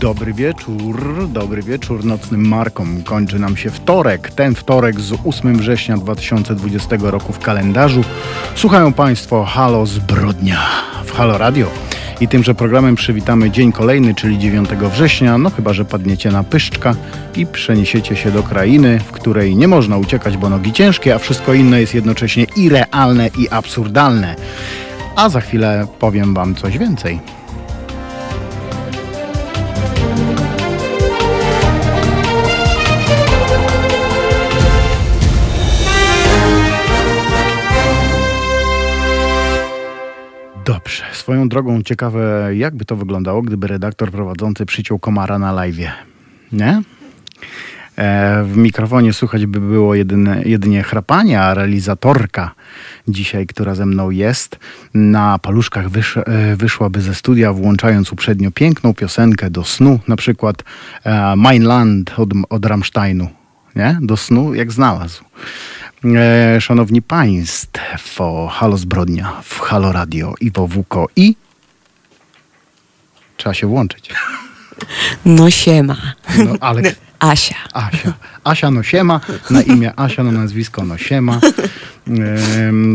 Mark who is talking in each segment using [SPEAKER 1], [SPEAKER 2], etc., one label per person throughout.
[SPEAKER 1] Dobry wieczór, dobry wieczór nocnym markom. Kończy nam się wtorek, ten wtorek z 8 września 2020 roku w kalendarzu. Słuchają Państwo Halo Zbrodnia w Halo Radio. I tymże programem przywitamy dzień kolejny, czyli 9 września, no chyba, że padniecie na pyszczka i przeniesiecie się do krainy, w której nie można uciekać, bo nogi ciężkie, a wszystko inne jest jednocześnie irealne i absurdalne. A za chwilę powiem Wam coś więcej. Swoją drogą ciekawe, jakby to wyglądało, gdyby redaktor prowadzący przyciął komara na live. Nie? E, w mikrofonie słuchać by było jedyne, jedynie chrapanie, a realizatorka dzisiaj, która ze mną jest, na paluszkach wysz, e, wyszłaby ze studia, włączając uprzednio piękną piosenkę do snu, na przykład e, Mein Land od, od Rammsteinu. Nie? Do snu jak znalazł. E, szanowni Państwo, Halo Zbrodnia w Halo Radio i w WUKO i trzeba się włączyć.
[SPEAKER 2] No siema.
[SPEAKER 1] No, ale...
[SPEAKER 2] Asia.
[SPEAKER 1] Asia. Asia Nosiema, na imię Asia, na nazwisko Nosiema.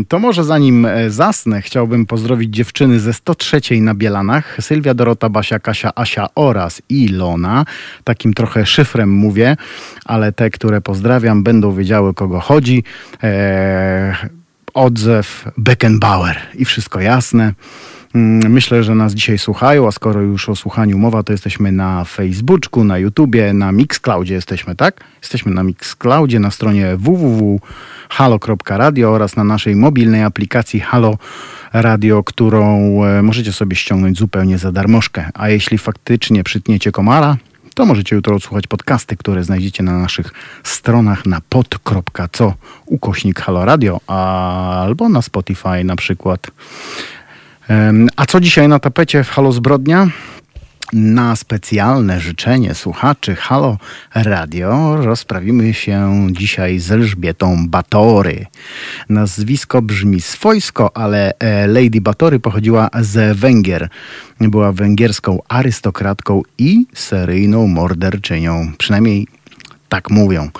[SPEAKER 1] To może zanim e, zasnę, chciałbym pozdrowić dziewczyny ze 103 na Bielanach. Sylwia, Dorota, Basia, Kasia, Asia oraz Ilona. Takim trochę szyfrem mówię, ale te, które pozdrawiam, będą wiedziały, kogo chodzi. Eee, odzew Beckenbauer i wszystko jasne. Mm, myślę, że nas dzisiaj słuchają, a skoro już o słuchaniu mowa, to jesteśmy na Facebooku, na YouTubie, na Mixcloudzie jesteśmy, tak? Jesteśmy na Mixcloudzie, na stronie www.halo.radio oraz na naszej mobilnej aplikacji Halo Radio, którą e, możecie sobie ściągnąć zupełnie za darmożkę. A jeśli faktycznie przytniecie komara, to możecie jutro odsłuchać podcasty, które znajdziecie na naszych stronach na pod.co ukośnik Halo Radio albo na Spotify na przykład. A co dzisiaj na tapecie w Halo Zbrodnia? Na specjalne życzenie słuchaczy Halo Radio rozprawimy się dzisiaj z Elżbietą Batory. Nazwisko brzmi swojsko, ale e, Lady Batory pochodziła z Węgier. Była węgierską arystokratką i seryjną morderczynią. Przynajmniej tak mówią.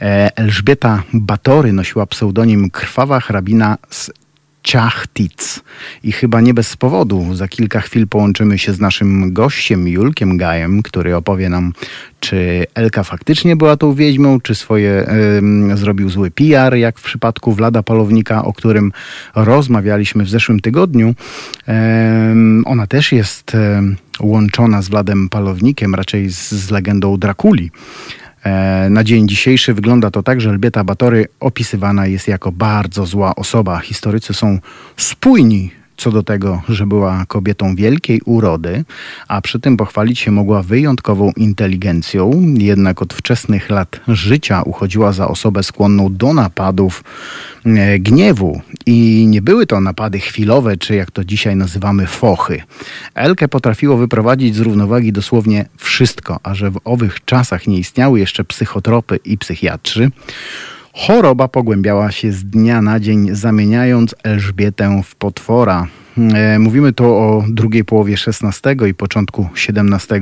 [SPEAKER 1] E, Elżbieta Batory nosiła pseudonim Krwawa Hrabina z Ciachtic. I chyba nie bez powodu. Za kilka chwil połączymy się z naszym gościem, Julkiem Gajem, który opowie nam, czy Elka faktycznie była tą wiedźmą, czy swoje y, zrobił zły PR, jak w przypadku Wlada Palownika, o którym rozmawialiśmy w zeszłym tygodniu. Y, ona też jest y, łączona z Wladem Palownikiem, raczej z, z legendą Drakuli. E, na dzień dzisiejszy wygląda to tak, że Elbieta Batory opisywana jest jako bardzo zła osoba. Historycy są spójni co do tego, że była kobietą wielkiej urody, a przy tym pochwalić się mogła wyjątkową inteligencją, jednak od wczesnych lat życia uchodziła za osobę skłonną do napadów e, gniewu i nie były to napady chwilowe, czy jak to dzisiaj nazywamy fochy. Elkę potrafiło wyprowadzić z równowagi dosłownie wszystko, a że w owych czasach nie istniały jeszcze psychotropy i psychiatrzy, Choroba pogłębiała się z dnia na dzień, zamieniając Elżbietę w potwora. E, mówimy tu o drugiej połowie XVI i początku XVII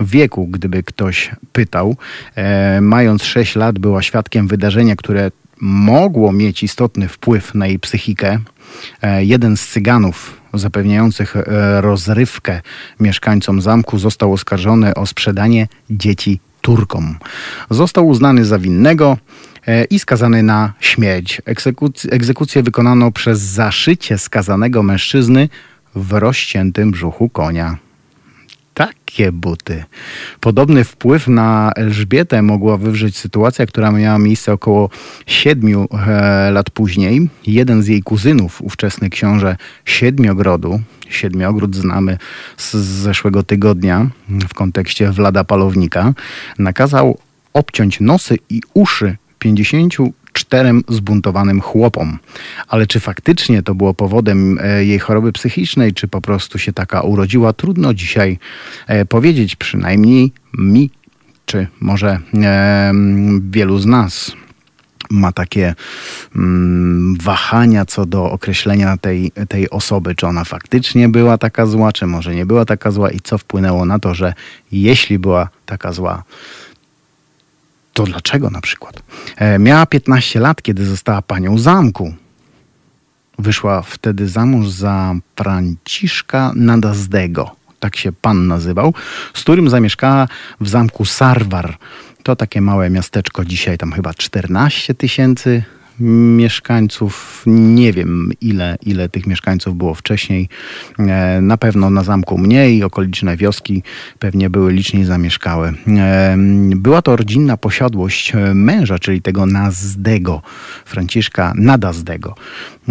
[SPEAKER 1] wieku, gdyby ktoś pytał. E, mając 6 lat, była świadkiem wydarzenia, które mogło mieć istotny wpływ na jej psychikę. E, jeden z cyganów zapewniających rozrywkę mieszkańcom zamku został oskarżony o sprzedanie dzieci Turkom. Został uznany za winnego. E, i skazany na śmierć. Egzekuc egzekucję wykonano przez zaszycie skazanego mężczyzny w rozciętym brzuchu konia. Takie buty. Podobny wpływ na Elżbietę mogła wywrzeć sytuacja, która miała miejsce około siedmiu e, lat później. Jeden z jej kuzynów, ówczesny książę Siedmiogrodu, Siedmiogród znamy z zeszłego tygodnia w kontekście Wlada Palownika, nakazał obciąć nosy i uszy 54 zbuntowanym chłopom. Ale czy faktycznie to było powodem e, jej choroby psychicznej, czy po prostu się taka urodziła, trudno dzisiaj e, powiedzieć, przynajmniej mi, czy może wielu z nas. ma takie mm, wahania co do określenia tej, tej osoby, czy ona faktycznie była taka zła, czy może nie była taka zła i co wpłynęło na to, że jeśli była taka zła, to dlaczego na przykład? E, miała 15 lat, kiedy została panią zamku. Wyszła wtedy za mąż za Franciszka Nadazdego, tak się pan nazywał, z którym zamieszkała w zamku Sarwar. To takie małe miasteczko, dzisiaj tam chyba 14 tysięcy mieszkańców. Nie wiem, ile, ile tych mieszkańców było wcześniej. E, na pewno na zamku mniej, okoliczne wioski pewnie były liczniej zamieszkałe. E, była to rodzinna posiadłość męża, czyli tego Nazdego, Franciszka Nadazdego.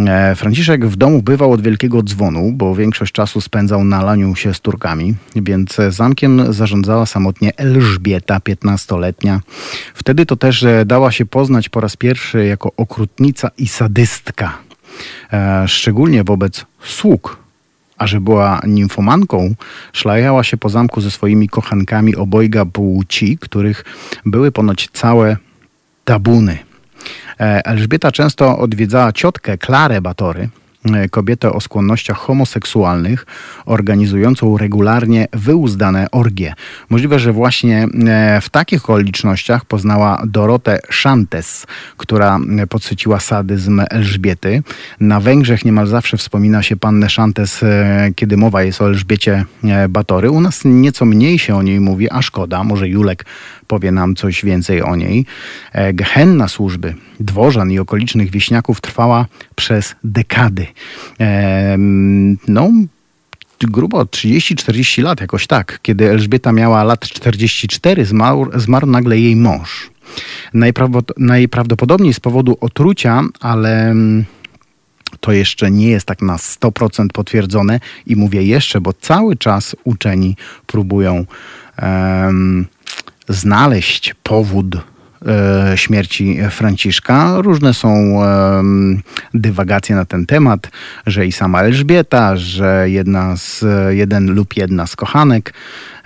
[SPEAKER 1] E, Franciszek w domu bywał od wielkiego dzwonu, bo większość czasu spędzał na laniu się z Turkami, więc zamkiem zarządzała samotnie Elżbieta, 15-letnia. Wtedy to też dała się poznać po raz pierwszy jako okrutnica i sadystka, e, szczególnie wobec sług. A że była nimfomanką, szlajała się po zamku ze swoimi kochankami obojga płci, których były ponoć całe tabuny. E, Elżbieta często odwiedzała ciotkę Klarę Batory, e, kobietę o skłonnościach homoseksualnych, organizującą regularnie wyuzdane orgie. Możliwe, że właśnie e, w takich okolicznościach poznała Dorotę Szantes, która podsyciła sadyzm Elżbiety. Na Węgrzech niemal zawsze wspomina się pannę Szantes, kiedy mowa jest o Elżbiecie Batory. U nas nieco mniej się o niej mówi, a szkoda. Może Julek powie nam coś więcej o niej. E, gehenna służby dworzan i okolicznych wieśniaków trwała przez dekady. E, no, grubo 30-40 lat, jakoś tak. Kiedy Elżbieta miała lat 44, zmarł, zmarł nagle jej mąż. Najprawdopodobniej z powodu otrucia, ale to jeszcze nie jest tak na 100% potwierdzone i mówię jeszcze, bo cały czas uczeni próbują um, znaleźć powód śmierci Franciszka. Różne są dywagacje na ten temat, że i sama Elżbieta, że jedna z, jeden lub jedna z kochanek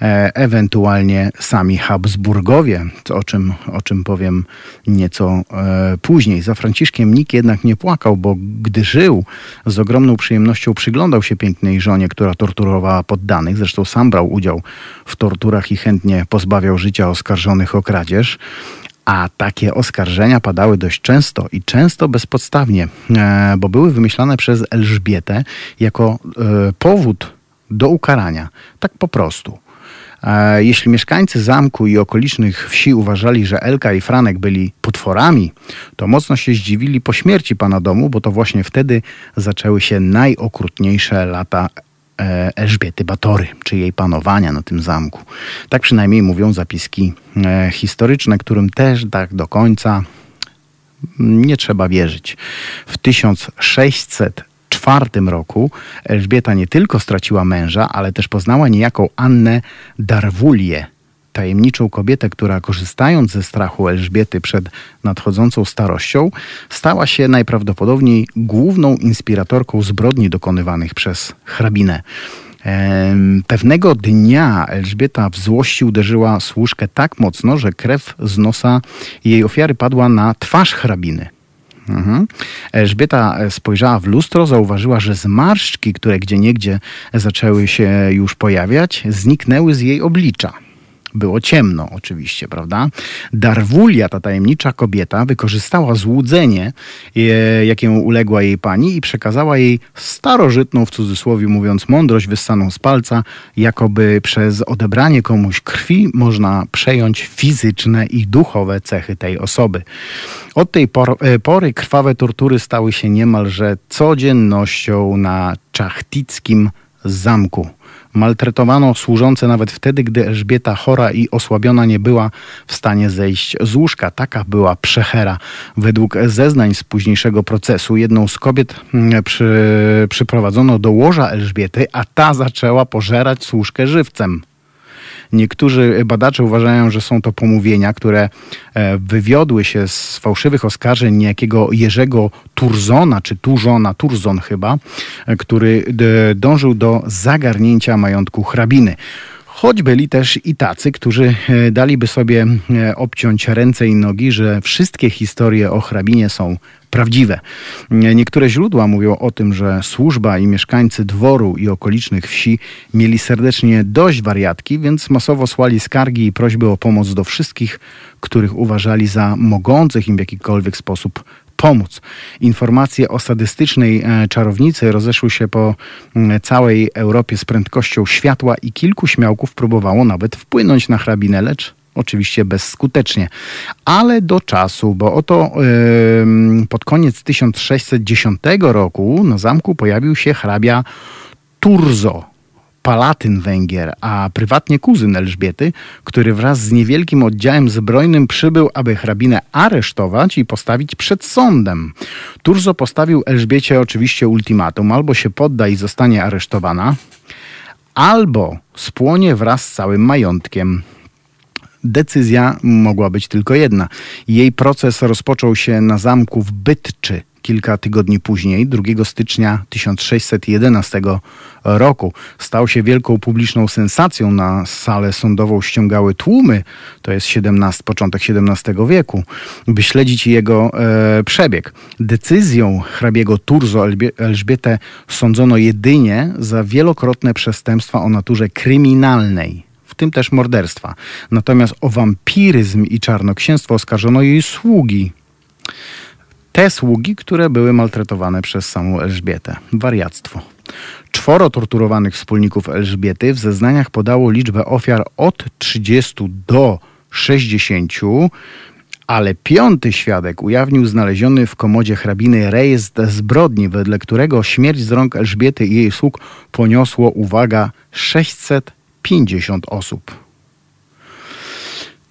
[SPEAKER 1] E, ewentualnie sami Habsburgowie, o czym, o czym powiem nieco e, później. Za Franciszkiem nikt jednak nie płakał, bo gdy żył, z ogromną przyjemnością przyglądał się pięknej żonie, która torturowała poddanych. Zresztą sam brał udział w torturach i chętnie pozbawiał życia oskarżonych o kradzież. A takie oskarżenia padały dość często i często bezpodstawnie, e, bo były wymyślane przez Elżbietę jako powód do ukarania. Tak po prostu. Jeśli mieszkańcy zamku i okolicznych wsi uważali, że Elka i Franek byli potworami, to mocno się zdziwili po śmierci pana domu, bo to właśnie wtedy zaczęły się najokrutniejsze lata e, Elżbiety Batory, czy jej panowania na tym zamku. Tak przynajmniej mówią zapiski e, historyczne, którym też tak do końca nie trzeba wierzyć. W 1600 czwartym roku Elżbieta nie tylko straciła męża, ale też poznała niejaką Annę Darwulię, tajemniczą kobietę, która korzystając ze strachu Elżbiety przed nadchodzącą starością, stała się najprawdopodobniej główną inspiratorką zbrodni dokonywanych przez hrabinę. Pewnego dnia Elżbieta w złości uderzyła służkę tak mocno, że krew z nosa jej ofiary padła na twarz hrabiny. Mhm. Elżbieta spojrzała w lustro, zauważyła, że zmarszczki, które gdzieniegdzie zaczęły się już pojawiać, zniknęły z jej oblicza. Było ciemno oczywiście, prawda? Darwulia, ta tajemnicza kobieta, wykorzystała złudzenie, e, jakiemu uległa jej pani i przekazała jej starożytną, w cudzysłowie mówiąc, mądrość wyssaną z palca, jakoby przez odebranie komuś krwi można przejąć fizyczne i duchowe cechy tej osoby. Od tej e, pory krwawe tortury stały się niemalże codziennością na czachtickim zamku. Maltretowano służące nawet wtedy, gdy Elżbieta chora i osłabiona nie była w stanie zejść z łóżka. Taka była przechera. Według zeznań z późniejszego procesu jedną z kobiet mm, przy, przyprowadzono do łoża Elżbiety, a ta zaczęła pożerać służkę żywcem. Niektórzy badacze uważają, że są to pomówienia, które e, wywiodły się z fałszywych oskarżeń niejakiego Jerzego Turzona, czy Turzona, Turzon chyba, e, który dążył do zagarnięcia majątku hrabiny. Choć byli też i tacy, którzy e, daliby sobie e, obciąć ręce i nogi, że wszystkie historie o hrabinie są prawdziwe. E, niektóre źródła mówią o tym, że służba i mieszkańcy dworu i okolicznych wsi mieli serdecznie dość wariatki, więc masowo słali skargi i prośby o pomoc do wszystkich, których uważali za mogących im w jakikolwiek sposób pomóc. Informacje o sadystycznej e, czarownicy rozeszły się po całej Europie z prędkością światła i kilku śmiałków próbowało nawet wpłynąć na hrabinę, lecz oczywiście bezskutecznie. Ale do czasu, bo oto yy, pod koniec 1610 roku na zamku pojawił się hrabia Turzo, palatyn Węgier, a prywatnie kuzyn Elżbiety, który wraz z niewielkim oddziałem zbrojnym przybył, aby hrabinę aresztować i postawić przed sądem. Turzo postawił Elżbiecie oczywiście ultimatum, albo się podda i zostanie aresztowana, albo spłonie wraz z całym majątkiem. Decyzja mogła być tylko jedna. Jej proces rozpoczął się na zamku w Bytczy kilka tygodni później, 2 stycznia 1611 roku. Stał się wielką publiczną sensacją. Na salę sądową ściągały tłumy, to jest 17, początek XVII wieku, by śledzić jego e, przebieg. Decyzją hrabiego Turzo Elżbietę sądzono jedynie za wielokrotne przestępstwa o naturze kryminalnej w tym też morderstwa. Natomiast o wampiryzm i czarnoksięstwo oskarżono jej sługi te sługi, które były maltretowane przez samą Elżbietę. Wariactwo. Czworo torturowanych wspólników Elżbiety w zeznaniach podało liczbę ofiar od 30 do 60, ale piąty świadek ujawnił znaleziony w komodzie hrabiny rejestr zbrodni, wedle którego śmierć z rąk Elżbiety i jej sług poniosło, uwaga, 650 osób.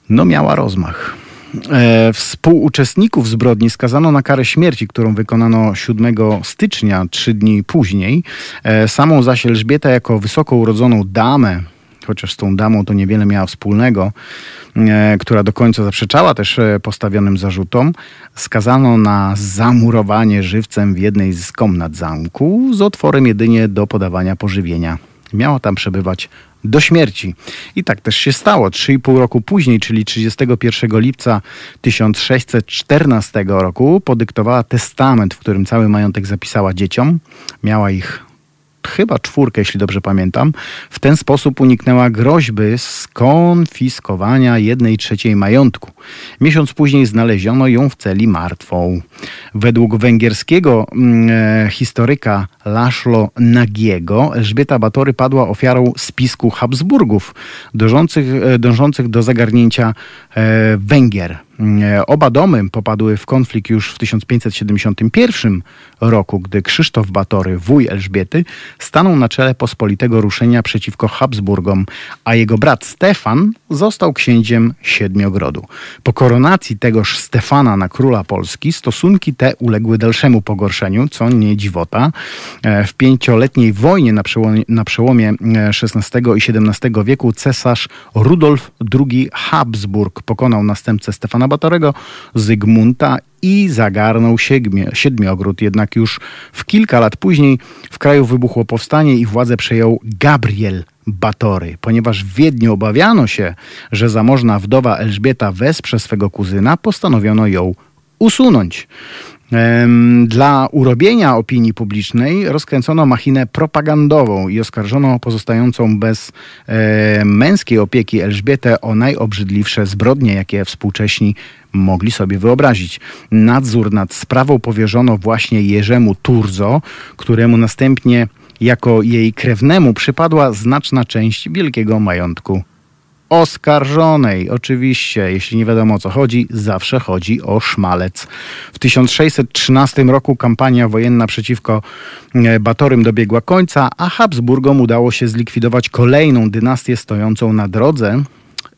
[SPEAKER 1] No miała rozmach. E, współuczestników zbrodni skazano na karę śmierci, którą wykonano 7 stycznia, trzy dni później. E, samą zaś Elżbietę jako wysoko urodzoną damę, chociaż z tą damą to niewiele miała wspólnego, e, która do końca zaprzeczała też postawionym zarzutom, skazano na zamurowanie żywcem w jednej z komnat zamku z otworem jedynie do podawania pożywienia. Miała tam przebywać do śmierci. I tak też się stało. Trzy i pół roku później, czyli 31 lipca 1614 roku, podyktowała testament, w którym cały majątek zapisała dzieciom. Miała ich chyba czwórkę, jeśli dobrze pamiętam. W ten sposób uniknęła groźby skonfiskowania jednej trzeciej majątku. Miesiąc później znaleziono ją w celi martwą. Według węgierskiego mm, e, historyka Laszlo Nagiego Elżbieta Batory padła ofiarą spisku Habsburgów dążących, e, dążących do zagarnięcia e, Węgier. E, oba domy popadły w konflikt już w 1571 roku, gdy Krzysztof Batory, wuj Elżbiety, stanął na czele pospolitego ruszenia przeciwko Habsburgom, a jego brat Stefan został księciem Siedmiogrodu. Po koronacji tegoż Stefana na króla Polski stosunki te uległy dalszemu pogorszeniu, co nie dziwota. E, w pięcioletniej wojnie na na przełomie XVI i XVII wieku cesarz Rudolf II Habsburg pokonał następcę Stefana Batorego, Zygmunta i zagarnął Siedmiogród. Jednak już w kilka lat później w kraju wybuchło powstanie i władzę przejął Gabriel Batory. Ponieważ w Wiedniu obawiano się, że zamożna wdowa Elżbieta wesprze swego kuzyna, postanowiono ją usunąć. Dla urobienia opinii publicznej rozkręcono machinę propagandową i oskarżono pozostającą bez e, męskiej opieki Elżbietę o najobrzydliwsze zbrodnie, jakie współcześni mogli sobie wyobrazić. Nadzór nad sprawą powierzono właśnie Jerzemu Turzo, któremu następnie jako jej krewnemu przypadła znaczna część wielkiego majątku oskarżonej. Oczywiście, jeśli nie wiadomo o co chodzi, zawsze chodzi o szmalec. W 1613 roku kampania wojenna przeciwko e, Batorym dobiegła końca, a Habsburgom udało się zlikwidować kolejną dynastię stojącą na drodze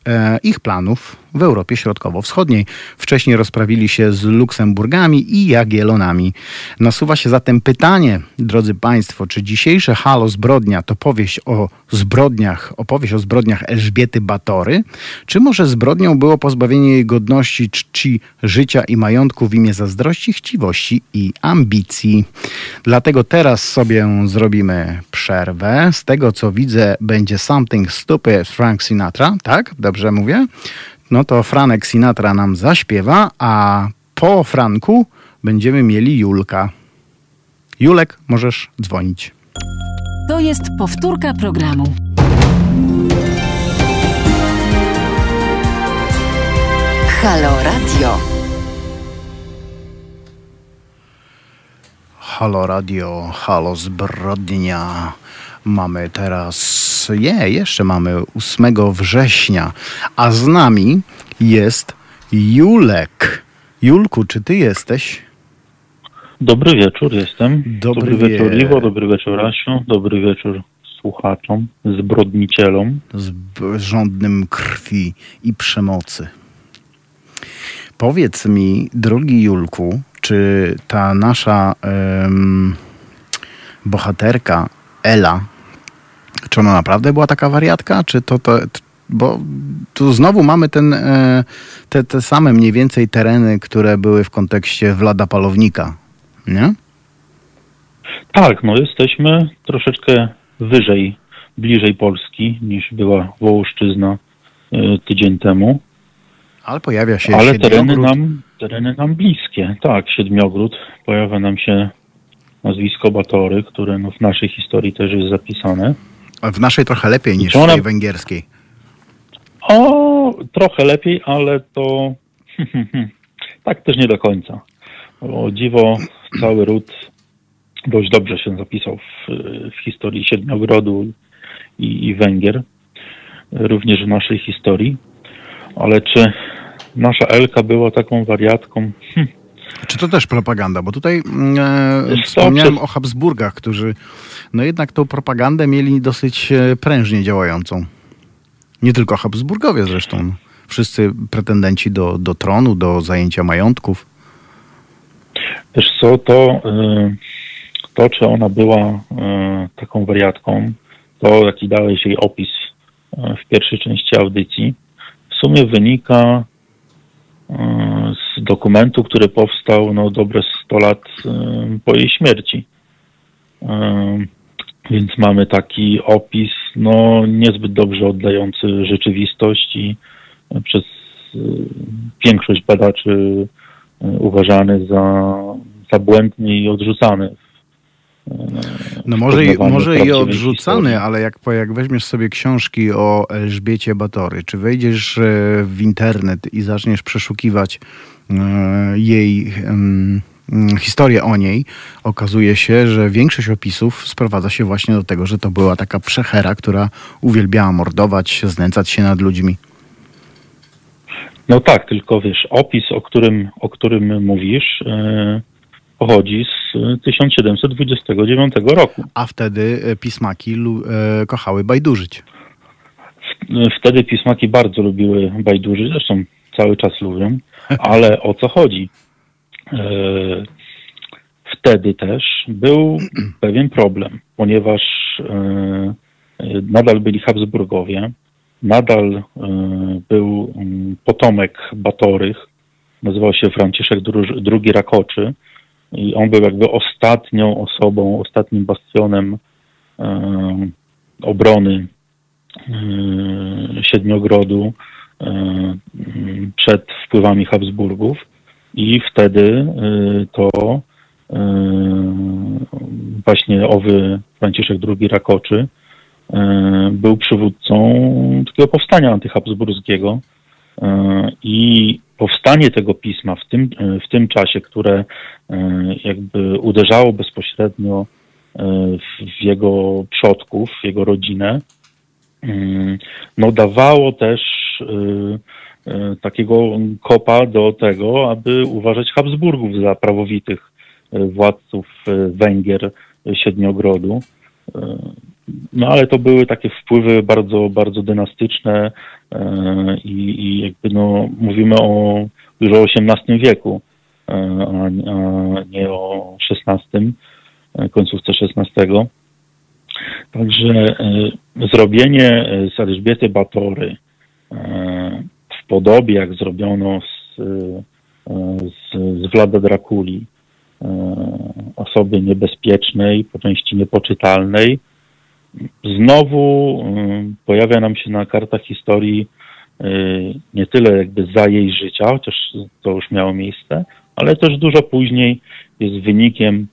[SPEAKER 1] e, ich planów w Europie Środkowo-Wschodniej. Wcześniej rozprawili się z Luksemburgami i Jagiellonami. Nasuwa się zatem pytanie, drodzy Państwo, czy dzisiejsze Halo Zbrodnia to powieść o zbrodniach, opowieść o zbrodniach Elżbiety Batory, czy może zbrodnią było pozbawienie jej godności, czci, życia i majątku w imię zazdrości, chciwości i ambicji. Dlatego teraz sobie zrobimy przerwę. Z tego co widzę, będzie Something Stupid Frank Sinatra, tak? Dobrze mówię? No to Franek Sinatra nam zaśpiewa, a po Franku będziemy mieli Julka. Julek, możesz dzwonić.
[SPEAKER 3] To jest powtórka programu.
[SPEAKER 2] Halo Radio.
[SPEAKER 1] Halo Radio, halo zbrodnia. Mamy teraz, je, jeszcze mamy 8 września, a z nami jest Julek. Julku, czy ty jesteś?
[SPEAKER 4] Dobry wieczór, jestem.
[SPEAKER 1] Dobry
[SPEAKER 4] wieczór,
[SPEAKER 1] wie-
[SPEAKER 4] Iwo, dobry wieczór, Asiu, dobry wieczór słuchaczom, zbrodnicielom.
[SPEAKER 1] z żądnym krwi i przemocy. Powiedz mi, drogi Julku, czy ta nasza em, bohaterka Ela, czy ona naprawdę była taka wariatka, czy to, to bo tu znowu mamy ten, e, te, te same mniej więcej tereny, które były w kontekście Wlada Palownika, nie?
[SPEAKER 4] Tak, no jesteśmy troszeczkę wyżej, bliżej Polski niż była Wołoszczyzna y, tydzień temu,
[SPEAKER 1] Ale pojawia się
[SPEAKER 4] ale tereny nam, tereny nam bliskie. Tak, Siedmiogród, pojawia nam się nazwisko Batory, które no w naszej historii też jest zapisane.
[SPEAKER 1] W naszej trochę lepiej niż
[SPEAKER 4] Czy
[SPEAKER 1] w
[SPEAKER 4] ona-
[SPEAKER 1] tej węgierskiej.
[SPEAKER 4] O, trochę lepiej, ale to tak też nie do końca. O dziwo, cały ród dość dobrze się zapisał w, w historii Siedmiogrodu i, i Węgier, również w naszej historii. Ale czy nasza Elka była taką wariatką?
[SPEAKER 1] Czy to też propaganda? Bo tutaj mm, e, wspomniałem
[SPEAKER 4] przez-
[SPEAKER 1] o Habsburgach, którzy no jednak tą propagandę mieli dosyć e, prężnie działającą. Nie tylko Habsburgowie zresztą. Wszyscy pretendenci do, do tronu, do zajęcia majątków.
[SPEAKER 4] Wiesz co, to, y, to czy ona była y, taką wariatką, to jaki dałeś jej opis w pierwszej części audycji, w sumie wynika z dokumentu, który powstał no, dobre 100 lat po jej śmierci. Więc mamy taki opis no, niezbyt dobrze oddający rzeczywistość i y, przez y, większość badaczy y, uważany za, za błędny i odrzucany.
[SPEAKER 1] No może, i, może i odrzucany, ale jak, jak weźmiesz sobie książki o Elżbiecie Batory, czy wejdziesz e, w internet i zaczniesz przeszukiwać e, jej historię o niej, okazuje się, że większość opisów sprowadza się właśnie do tego, że to była taka przechera, która uwielbiała mordować, znęcać się nad ludźmi.
[SPEAKER 4] No tak, tylko wiesz, opis, o którym, o którym mówisz, e, pochodzi z e, 1729 roku.
[SPEAKER 1] A wtedy e, pismaki e, kochały bajdurzyć.
[SPEAKER 4] Wtedy pismaki bardzo lubiły bajdurzy, zresztą cały czas lubią, ale o co chodzi? E, Wtedy też był pewien problem, ponieważ e, nadal byli Habsburgowie, nadal e, był potomek Batorych, nazywał się Franciszek II Rakoczy i on był jakby ostatnią osobą, ostatnim bastionem obrony Siedmiogrodu przed wpływami Habsburgów i wtedy e, to e, właśnie owy Franciszek II Rakoczy e, był przywódcą takiego powstania antyhabsburskiego i powstanie tego pisma w tym, w tym czasie, które jakby uderzało bezpośrednio w, jego przodków, w jego rodzinę, no dawało też takiego kopa do tego, aby uważać Habsburgów za prawowitych e, władców e, Węgier e, Siedmiogrodu. E, no ale to były takie wpływy bardzo, bardzo dynastyczne e, i, i jakby no, mówimy o już o XVIII wieku, a nie o XVI, końcówce XVI. Także zrobienie z Elżbiety Batory w podobie, jak zrobiono z, z, z Vlada Drakuli, osoby niebezpiecznej, po części niepoczytalnej, znowu y, pojawia nam się na kartach historii y, nie tyle jakby za jej życia, chociaż to już miało miejsce, ale też dużo później jest wynikiem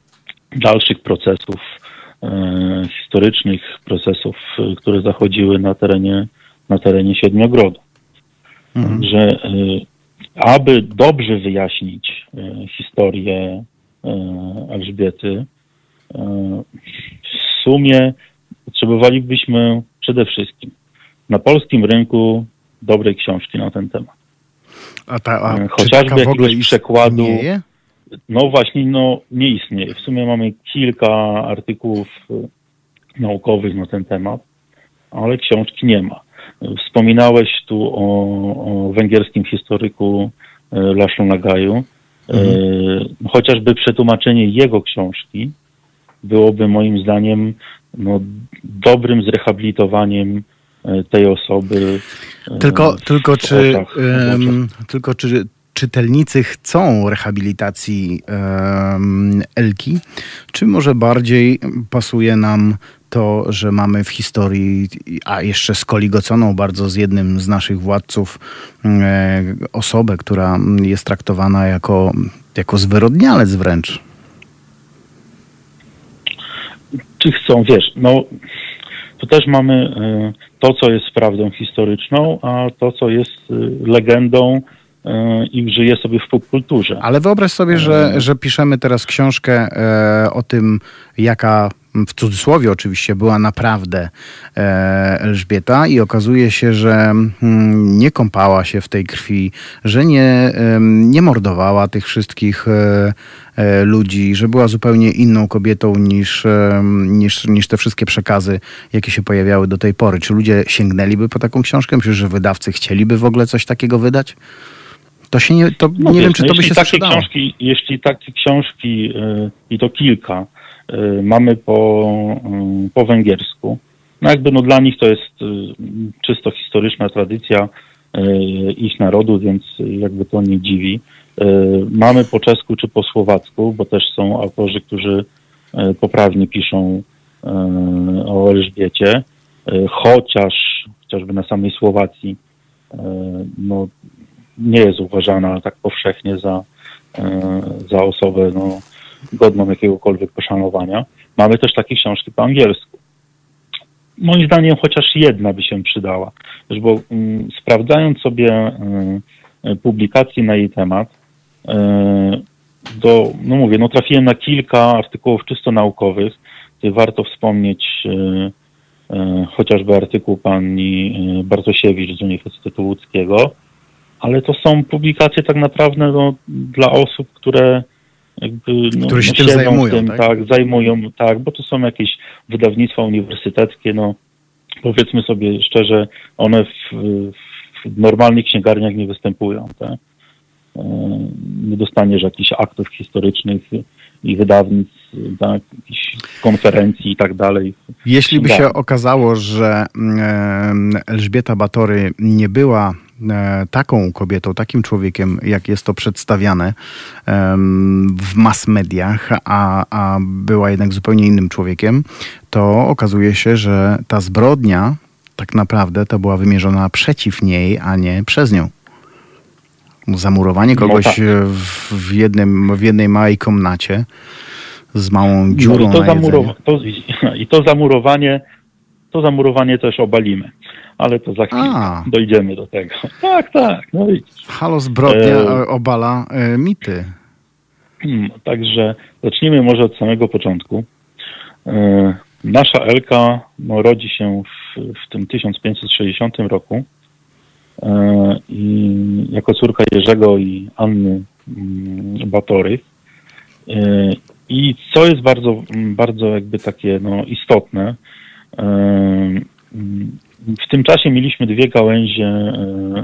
[SPEAKER 4] dalszych procesów historycznych, procesów, które zachodziły na terenie, na terenie Siedmiogrodu. Mhm. Także aby dobrze wyjaśnić historię Elżbiety, w sumie potrzebowalibyśmy przede wszystkim na polskim rynku dobrej książki na ten temat.
[SPEAKER 1] A ta, a e, Chociażby jakiegoś przekładu. Istnieje?
[SPEAKER 4] No właśnie, no nie istnieje. W sumie mamy kilka artykułów e, naukowych na ten temat, ale książki nie ma. Wspominałeś tu o, o węgierskim historyku e, Laszlo Nagaju. Mhm. Chociażby przetłumaczenie jego książki byłoby moim zdaniem no, dobrym zrehabilitowaniem e, tej osoby.
[SPEAKER 1] E, tylko, tylko, czy, um, tylko czy czytelnicy chcą rehabilitacji um, Elki, czy może bardziej pasuje nam to, że mamy w historii, a jeszcze skoligoconą bardzo z jednym z naszych władców, e, osobę, która jest traktowana jako, jako zwyrodnialec wręcz?
[SPEAKER 4] czy chcą, wiesz, no to też mamy e, to, co jest prawdą historyczną, a to, co jest e, legendą i żyje sobie w popkulturze.
[SPEAKER 1] Ale wyobraź sobie, że, że piszemy teraz książkę o tym, jaka w cudzysłowie oczywiście, była naprawdę e, Elżbieta i okazuje się, że mm, nie kąpała się w tej krwi, że nie, nie mordowała tych wszystkich e, e, ludzi, że była zupełnie inną kobietą niż, niż, niż te wszystkie przekazy, jakie się pojawiały do tej pory. Czy ludzie sięgnęliby po taką książkę? Myślisz, że wydawcy chcieliby w ogóle coś takiego wydać? To się nie, to no nie wiesz, wiem, czy no to by się takie sprzedało.
[SPEAKER 4] Książki, jeśli takie książki, yy, i to kilka, mamy po, y, po węgiersku. No jakby no dla nich to jest y, czysto historyczna tradycja ich narodu, więc jakby to nie dziwi. Mamy po czesku czy po słowacku, bo też są autorzy, którzy poprawnie piszą o Elżbiecie, chociaż chociażby na samej Słowacji no, nie jest uważana tak powszechnie za, za osobę no, godną jakiegokolwiek poszanowania. Mamy też takie książki po angielsku. Moim zdaniem chociaż jedna by się przydała, bo mm, sprawdzając sobie y, publikacje na jej temat, y, do, no mówię, no trafiłem na kilka artykułów czysto naukowych, gdzie warto wspomnieć y, chociażby artykuł pani Bartosiewicz z Uniwersytetu Łódzkiego, ale to są publikacje tak naprawdę no, dla osób, które jakby,
[SPEAKER 1] no, które się no, tym zajmują, tym,
[SPEAKER 4] tak? tak? Zajmują, tak, bo to są jakieś wydawnictwa uniwersyteckie, no powiedzmy sobie szczerze, one w, w normalnych księgarniach nie występują, tak? E, nie dostaniesz jakichś aktów historycznych i wydawnictw, tak, jakichś konferencji i tak dalej.
[SPEAKER 1] Jeśli by się okazało, że mm, Elżbieta Batory nie była E, taką kobietą, takim człowiekiem, jak jest to przedstawiane w mass mediach, a, a była jednak zupełnie innym człowiekiem, to okazuje się, że ta zbrodnia tak naprawdę to była wymierzona przeciw niej, a nie przez nią. Zamurowanie no kogoś no tak. w, w, jednym, w jednej małej komnacie z małą dziurą no i to,
[SPEAKER 4] zamurowa- to, I to zamurowanie, to zamurowanie też obalimy ale to za chwilę A. dojdziemy do tego. Tak, tak, no widzisz.
[SPEAKER 1] Halo zbrodnia e... obala e, mity.
[SPEAKER 4] Hmm, także zacznijmy może od samego początku. E, nasza Elka no, rodzi się w, w tym 1560 roku e, i jako córka Jerzego i Anny mm, Batory. E, I co jest bardzo, bardzo jakby takie no, istotne, W tym czasie mieliśmy dwie gałęzie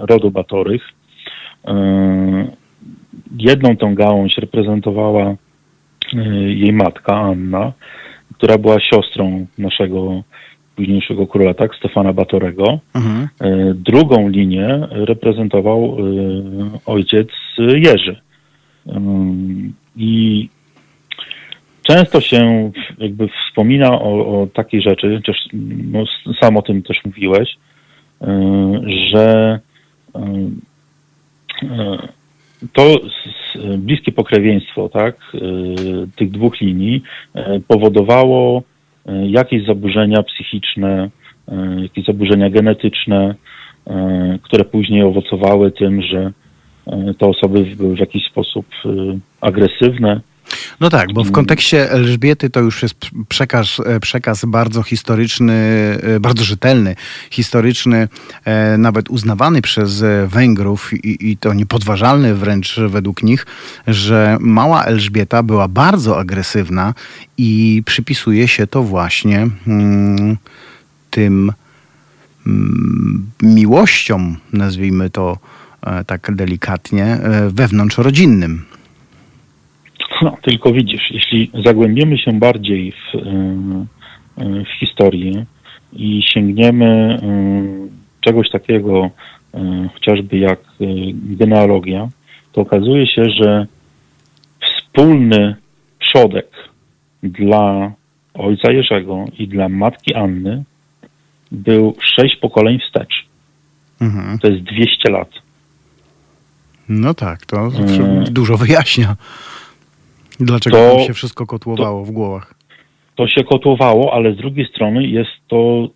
[SPEAKER 4] rodu Batorych. Jedną tą gałąź reprezentowała jej matka Anna, która była siostrą naszego późniejszego króla, tak, Stefana Batorego. Mhm. E, drugą linię reprezentował e, ojciec Jerzy. I często się jakby wspomina o, o takiej rzeczy, chociaż no, sam o tym też mówiłeś, e, że to bliskie pokrewieństwo tak, tych dwóch linii powodowało jakieś zaburzenia psychiczne, jakieś zaburzenia genetyczne, które później owocowały tym, że te osoby były w jakiś sposób agresywne,
[SPEAKER 1] no tak, bo w kontekście Elżbiety to już jest przekaz, przekaz bardzo historyczny, bardzo rzetelny, historyczny, nawet uznawany przez Węgrów i, i to niepodważalny wręcz według nich, że mała Elżbieta była bardzo agresywna i przypisuje się to właśnie mm, tym mm, miłościom, nazwijmy to e, tak delikatnie, e, wewnątrzrodzinnym.
[SPEAKER 4] No, tylko widzisz, jeśli zagłębimy się bardziej w, e, w historię i sięgniemy czegoś takiego, chociażby jak genealogia, to okazuje się, że wspólny przodek dla ojca Jerzego i dla matki Anny był sześć pokoleń wstecz. Mhm. To jest 200 lat.
[SPEAKER 1] No tak, to dużo wyjaśnia. Dlaczego to, się wszystko kotłowało
[SPEAKER 4] to,
[SPEAKER 1] w głowach?
[SPEAKER 4] To się kotłowało, ale z drugiej strony jest to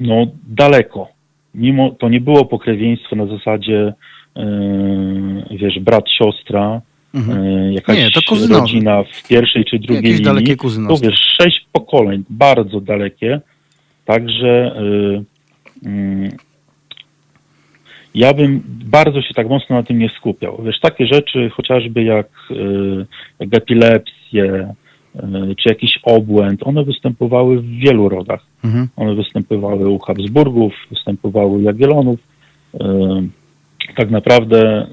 [SPEAKER 4] no, daleko. Mimo to nie było pokrewieństwo na zasadzie yy, wiesz, brat, siostra, Mhm. E, jakaś nie, rodzina w pierwszej czy drugiej Jakieś linii. dalekie To wiesz, sześć pokoleń, bardzo dalekie. Także y, y, ja bym bardzo się tak mocno na tym nie skupiał. Wiesz, takie rzeczy chociażby jak, y, jak epilepsję, czy jakiś obłęd, one występowały w wielu rodach. Mhm. One występowały u Habsburgów, występowały u Jagiellonów. Tak naprawdę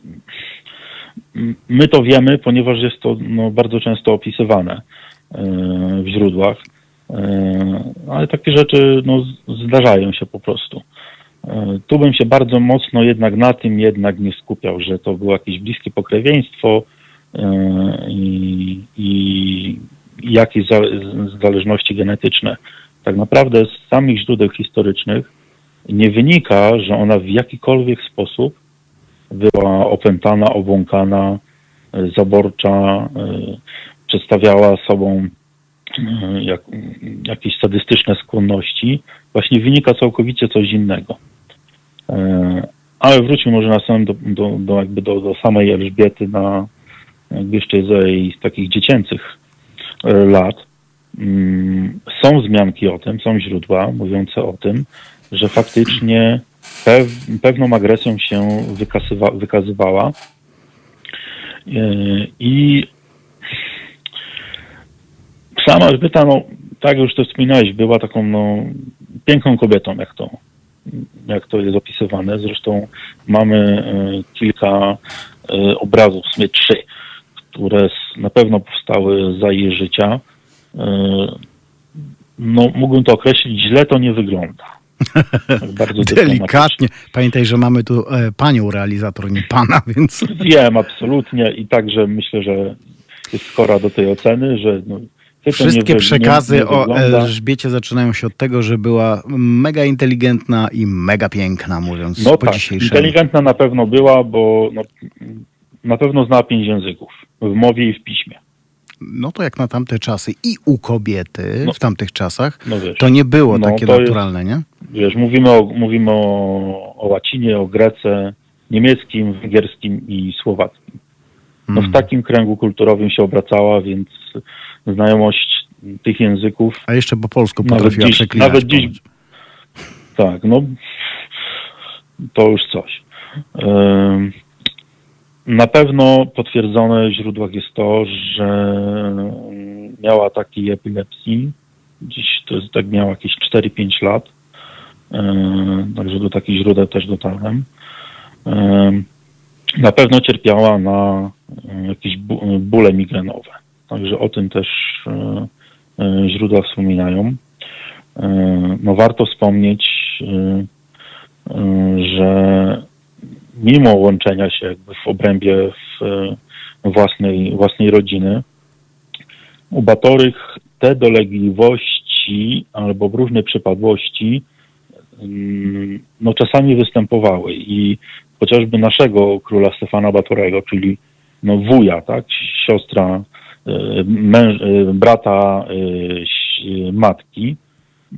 [SPEAKER 4] My to wiemy, ponieważ jest to no, bardzo często opisywane e, w źródłach, e, ale takie rzeczy no, zdarzają się po prostu. E, tu bym się bardzo mocno jednak na tym jednak nie skupiał, że to było jakieś bliskie pokrewieństwo i, i jakieś zależności genetyczne. Tak naprawdę z samych źródeł historycznych nie wynika, że ona w jakikolwiek sposób była opętana, obłąkana, e, zaborcza, e, przedstawiała sobą e, jak, jakieś sadystyczne skłonności, właśnie wynika całkowicie coś innego. Ale wróćmy może na samym do, do, do, jakby do, do samej Elżbiety, na jakby jeszcze z jej takich dziecięcych lat. Mm, są wzmianki o tym, są źródła mówiące o tym, że faktycznie pew, pewną agresją się wykazywa, wykazywała. E, I sama Elżbieta, no, tak już to wspominałeś, była taką no, piękną kobietą, jak to, jak to jest opisywane. Zresztą mamy e, kilka e, obrazów, w sumie trzy, które na pewno powstały za jej życia. No, mógłbym to określić, źle to nie wygląda.
[SPEAKER 1] Bardzo Delikatnie. Pamiętaj, że mamy tu e, panią realizator, nie pana, więc...
[SPEAKER 4] Wiem, absolutnie i także myślę, że jest skora do tej oceny, że no,
[SPEAKER 1] Wszystkie przekazy o Elżbiecie zaczynają się od tego, że była mega inteligentna i mega piękna, mówiąc
[SPEAKER 4] no
[SPEAKER 1] po
[SPEAKER 4] tak,
[SPEAKER 1] dzisiejszemu.
[SPEAKER 4] inteligentna na pewno była, bo no, na pewno znała pięć języków w mowie i w piśmie
[SPEAKER 1] no to jak na tamte czasy i u kobiety no, w tamtych czasach, no wiesz, to nie było no takie naturalne, jest,
[SPEAKER 4] nie? Wiesz, mówimy, o, mówimy o, o łacinie, o grece, niemieckim, węgierskim i słowackim. No mm. w takim kręgu kulturowym się obracała, więc znajomość tych języków...
[SPEAKER 1] A jeszcze po polsku potrafiła
[SPEAKER 4] dziś, przeklinać. Nawet dziś... Tak, no to już coś. Na pewno potwierdzone w źródłach jest to, że miała ataki epilepsji Dziś to jest, tak miał jakieś 4-5 lat. Także do takich źródeł też dotarłem. Na pewno cierpiała na jakieś bóle migrenowe. Także o tym też źródła wspominają. No warto wspomnieć, że mimo łączenia się jakby w obrębie własnej, własnej rodziny, u Batorych te dolegliwości albo różne przypadłości mm, no, czasami występowały i chociażby naszego króla Stefana Batorego, czyli no, wuja, tak, siostra, y, męż, y, brata y, matki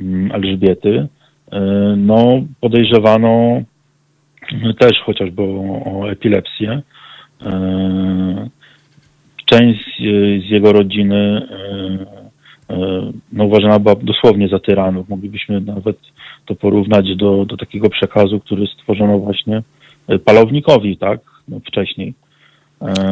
[SPEAKER 4] mm, Elżbiety, no, podejrzewano też chociażby o, o epilepsję. Część z jego rodziny no, uważana była dosłownie za tyranów. Moglibyśmy nawet to porównać do, do takiego przekazu, który stworzono właśnie e, palownikowi, tak, no, wcześniej.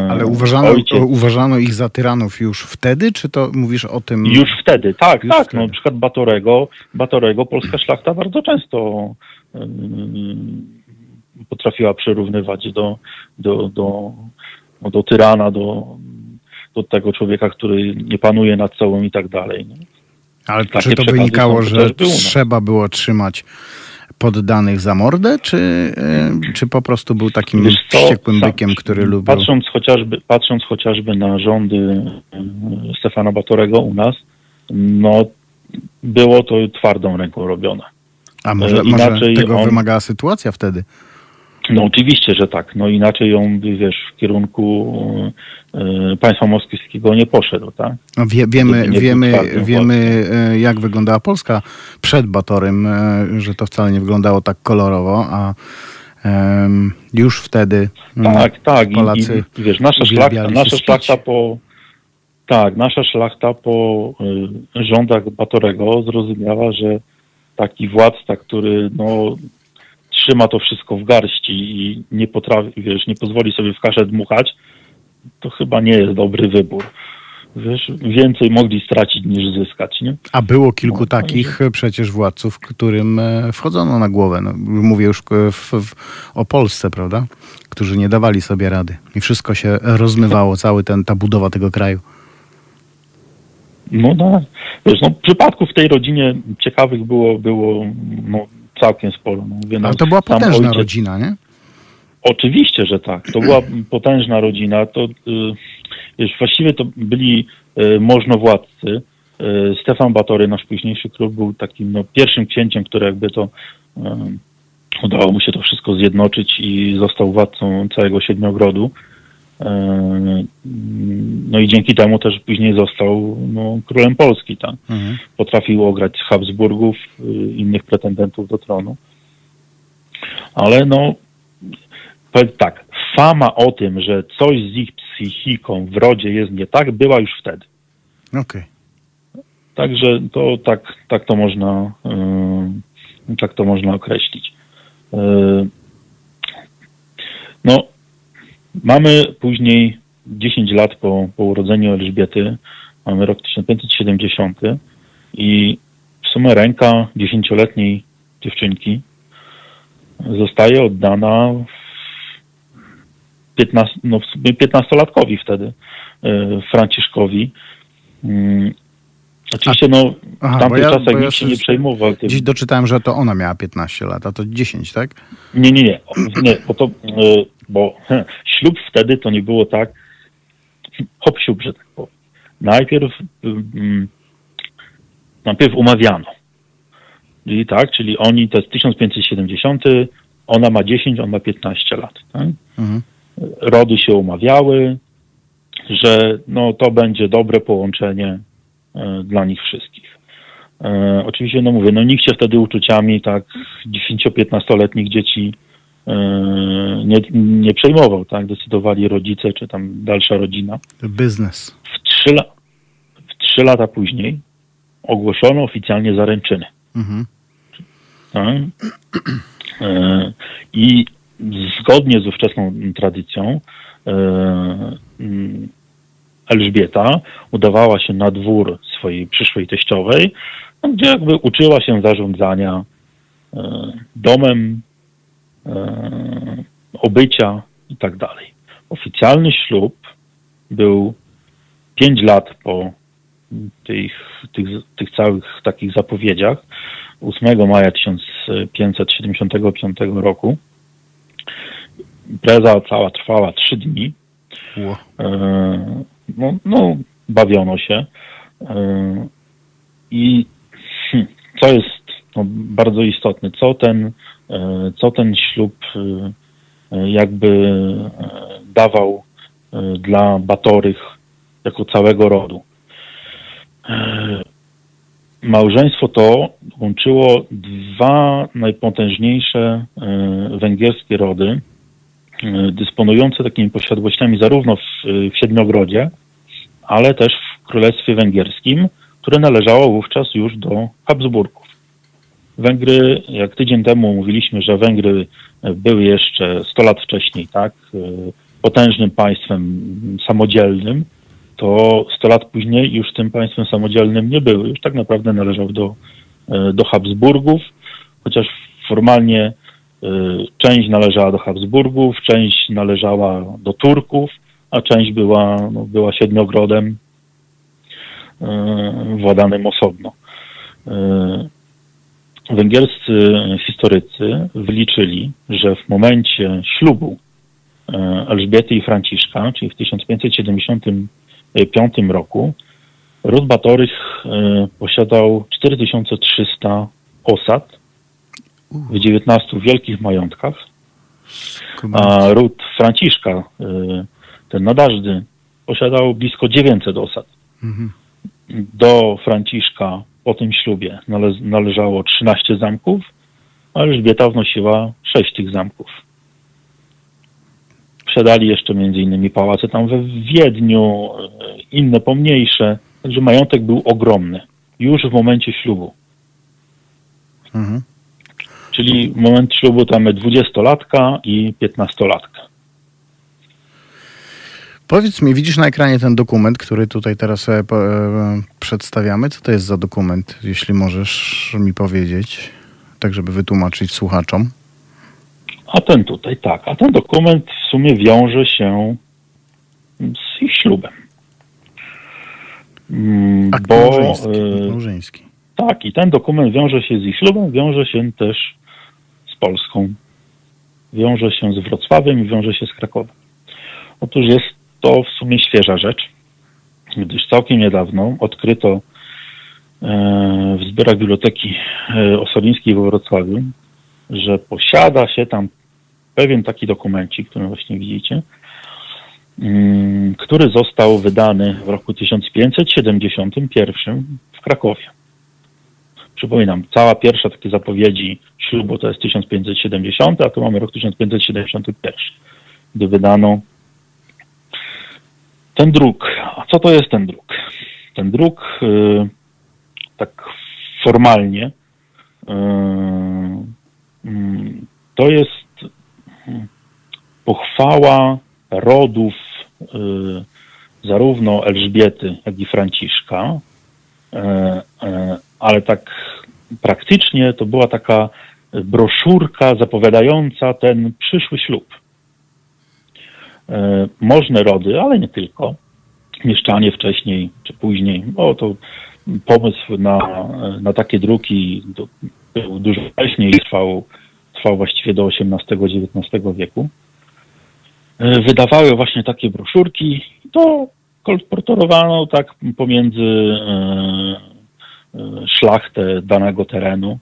[SPEAKER 1] Ale uważano, Ojciec... uważano ich za tyranów już wtedy, czy to mówisz o tym?
[SPEAKER 4] Już wtedy, tak, już tak. Wtedy. No, na przykład Batorego, Batorego polska szlachta bardzo często potrafiła przyrównywać do, do, do, no, do tyrana, do, do tego człowieka, który nie panuje nad sobą i tak dalej. Nie?
[SPEAKER 1] Ale Takie czy to wynikało, że trzeba było trzymać poddanych za mordę, czy, e, czy po prostu był takim co, wściekłym bykiem, który lubił?
[SPEAKER 4] Patrząc chociażby, patrząc chociażby na rządy e, Stefana Batorego u nas, no było to twardą ręką robione.
[SPEAKER 1] A może, e, może tego on, wymagała sytuacja wtedy?
[SPEAKER 4] No oczywiście, że tak. No inaczej ją, wiesz, w kierunku y, państwa moskiewskiego nie poszedł, tak?
[SPEAKER 1] No wie, wiemy, wiemy, wiemy jak wyglądała Polska przed Batorym, y, że to wcale nie wyglądało tak kolorowo, a y, już wtedy
[SPEAKER 4] mm, tak, tak. Polacy I, i, wiesz, nasza szlachta, nasza szlachta po tak, nasza szlachta po rządach Batorego zrozumiała, że taki władca, który no, trzyma to wszystko w garści i nie potrafi, wiesz, nie pozwoli sobie w kaszę dmuchać, to chyba nie jest dobry wybór. Wiesz, więcej mogli stracić niż zyskać, nie?
[SPEAKER 1] A było kilku no, takich że... przecież władców, którym e, wchodzono na głowę. No, mówię już w, w, o Polsce, prawda? Którzy nie dawali sobie rady. I wszystko się rozmywało, cały ten, ta budowa tego kraju.
[SPEAKER 4] No, no, wiesz, no przypadków w tej rodzinie ciekawych było, było no, całkiem sporo. No,
[SPEAKER 1] mówię, Ale to była potężna ojciec... rodzina, nie?
[SPEAKER 4] Oczywiście, że tak. To była potężna rodzina. To y, wiesz, właściwie to byli y, możnowładcy. Y, Stefan Batory, nasz późniejszy król, był takim no, pierwszym księciem, który jakby to udało mu się to wszystko zjednoczyć i został władcą całego Siedmiogrodu. No i dzięki temu też później został no, królem Polski. Tak? Mhm. Potrafił ograć Habsburgów, innych pretendentów do tronu. Ale no, powiem tak, fama o tym, że coś z ich psychiką w rodzie jest nie tak, była już wtedy.
[SPEAKER 1] Okej. Okay.
[SPEAKER 4] Także to tak, tak to można yy, tak to można określić. Yy, no, mamy później 10 lat po, po urodzeniu Elżbiety, mamy rok 1570 i w sumie ręka dziesięcioletniej dziewczynki zostaje oddana 15, no w sumie 15-latkowi wtedy, e, Franciszkowi. Mm, oczywiście, no, Aha, w tamtych ja, czasach nikt ja się nie przejmował.
[SPEAKER 1] Tym. Dziś doczytałem, że to ona miała 15 lat, a to 10, tak?
[SPEAKER 4] Nie, nie, nie. nie bo, to, bo ślub wtedy to nie było tak hop siup, że tak powiem. Najpierw, mm, najpierw umawiano. Czyli tak, czyli oni, to jest 1570, ona ma 10, on ma 15 lat. Tak? Mhm rody się umawiały, że no, to będzie dobre połączenie e, dla nich wszystkich. E, oczywiście, no mówię, no nikt się wtedy uczuciami tak 10-15-letnich dzieci nie, nie przejmował, tak? Decydowali rodzice, czy tam dalsza rodzina.
[SPEAKER 1] Biznes.
[SPEAKER 4] W trzy, w trzy lata później ogłoszono oficjalnie zaręczyny. Mhm. Tak? I zgodnie z ówczesną tradycją e, mm, Elżbieta udawała się na dwór swojej przyszłej teściowej, gdzie jakby uczyła się zarządzania domem, obycia i tak dalej. Oficjalny ślub był pięć lat po tych, tych, tych całych takich zapowiedziach. 8 maja 1575 roku. Impreza cała trwała trzy dni. Wow. E, no, no, bawiono się. E, I hmm, co jest no, bardzo istotne, co ten, e, co ten ślub jakby dawał dla Batorych jako całego rodu. Małżeństwo to łączyło dwa najpotężniejsze węgierskie rody, dysponujące takimi posiadłościami zarówno w, w Siedmiogrodzie, ale też w Królestwie Węgierskim, które należało wówczas już do Habsburgów. Węgry, jak tydzień temu mówiliśmy, że Węgry były jeszcze 100 lat wcześniej, tak, potężnym państwem samodzielnym, to 100 lat później już tym państwem samodzielnym nie były. Już tak naprawdę należały do, do Habsburgów, chociaż formalnie Y, część należała do Habsburgów, część należała do Turków, a część była, no, była siedmiogrodem władanym osobno. Węgierscy historycy wyliczyli, że w momencie ślubu Elżbiety i Franciszka, czyli w 1575 roku, ród Batorych posiadał 4300 osad, w 19 wielkich majątkach, a ród Franciszka, y, ten nadażdy, posiadał blisko 900 osad. Mhm. Do Franciszka po tym ślubie nale należało 13 zamków, a Elżbieta wnosiła 6 tych zamków. Posiadali jeszcze między innymi pałace tam we Wiedniu, y, inne pomniejsze, także majątek był ogromny już w momencie ślubu. Mhm. Czyli moment ślubu tam 20-latka i 15-latka.
[SPEAKER 1] Powiedz mi, widzisz na ekranie ten dokument, który tutaj teraz e, e, przedstawiamy? Co to jest za dokument, jeśli możesz mi powiedzieć, tak żeby wytłumaczyć słuchaczom?
[SPEAKER 4] A ten tutaj, tak. A ten dokument w sumie wiąże się z ich ślubem.
[SPEAKER 1] Mm, Akt bo, małżeński, e, małżeński.
[SPEAKER 4] Tak, i ten dokument wiąże się z ich ślubem, wiąże się też Polską. Wiąże się z Wrocławiem i wiąże się z Krakowem. Otóż jest to w sumie świeża rzecz, gdyż całkiem niedawno odkryto e, w zbiorach Biblioteki e, Osolińskiej we Wrocławiu, że posiada się tam pewien taki dokumencik, który właśnie widzicie, mm, który został wydany w roku 1571 w Krakowie. Przypominam, cała pierwsza takie zapowiedzi ślubu to jest 1570, a tu mamy rok 1571, gdy wydano ten druk. A co to jest ten druk? Ten druk yy, tak formalnie yy, yy, to jest pochwała rodów y, zarówno Elżbiety, jak i Franciszka, y, y, ale tak praktycznie to była taka broszurka zapowiadająca ten przyszły ślub. E, możne rody, ale nie tylko. Mieszczanie wcześniej czy później, bo to pomysł na, na takie druki był dużo wcześniej, trwał, trwał właściwie do XVIII-XIX wieku. E, wydawały właśnie takie broszurki, to kolportowano tak pomiędzy e, szlachtę danego terenu.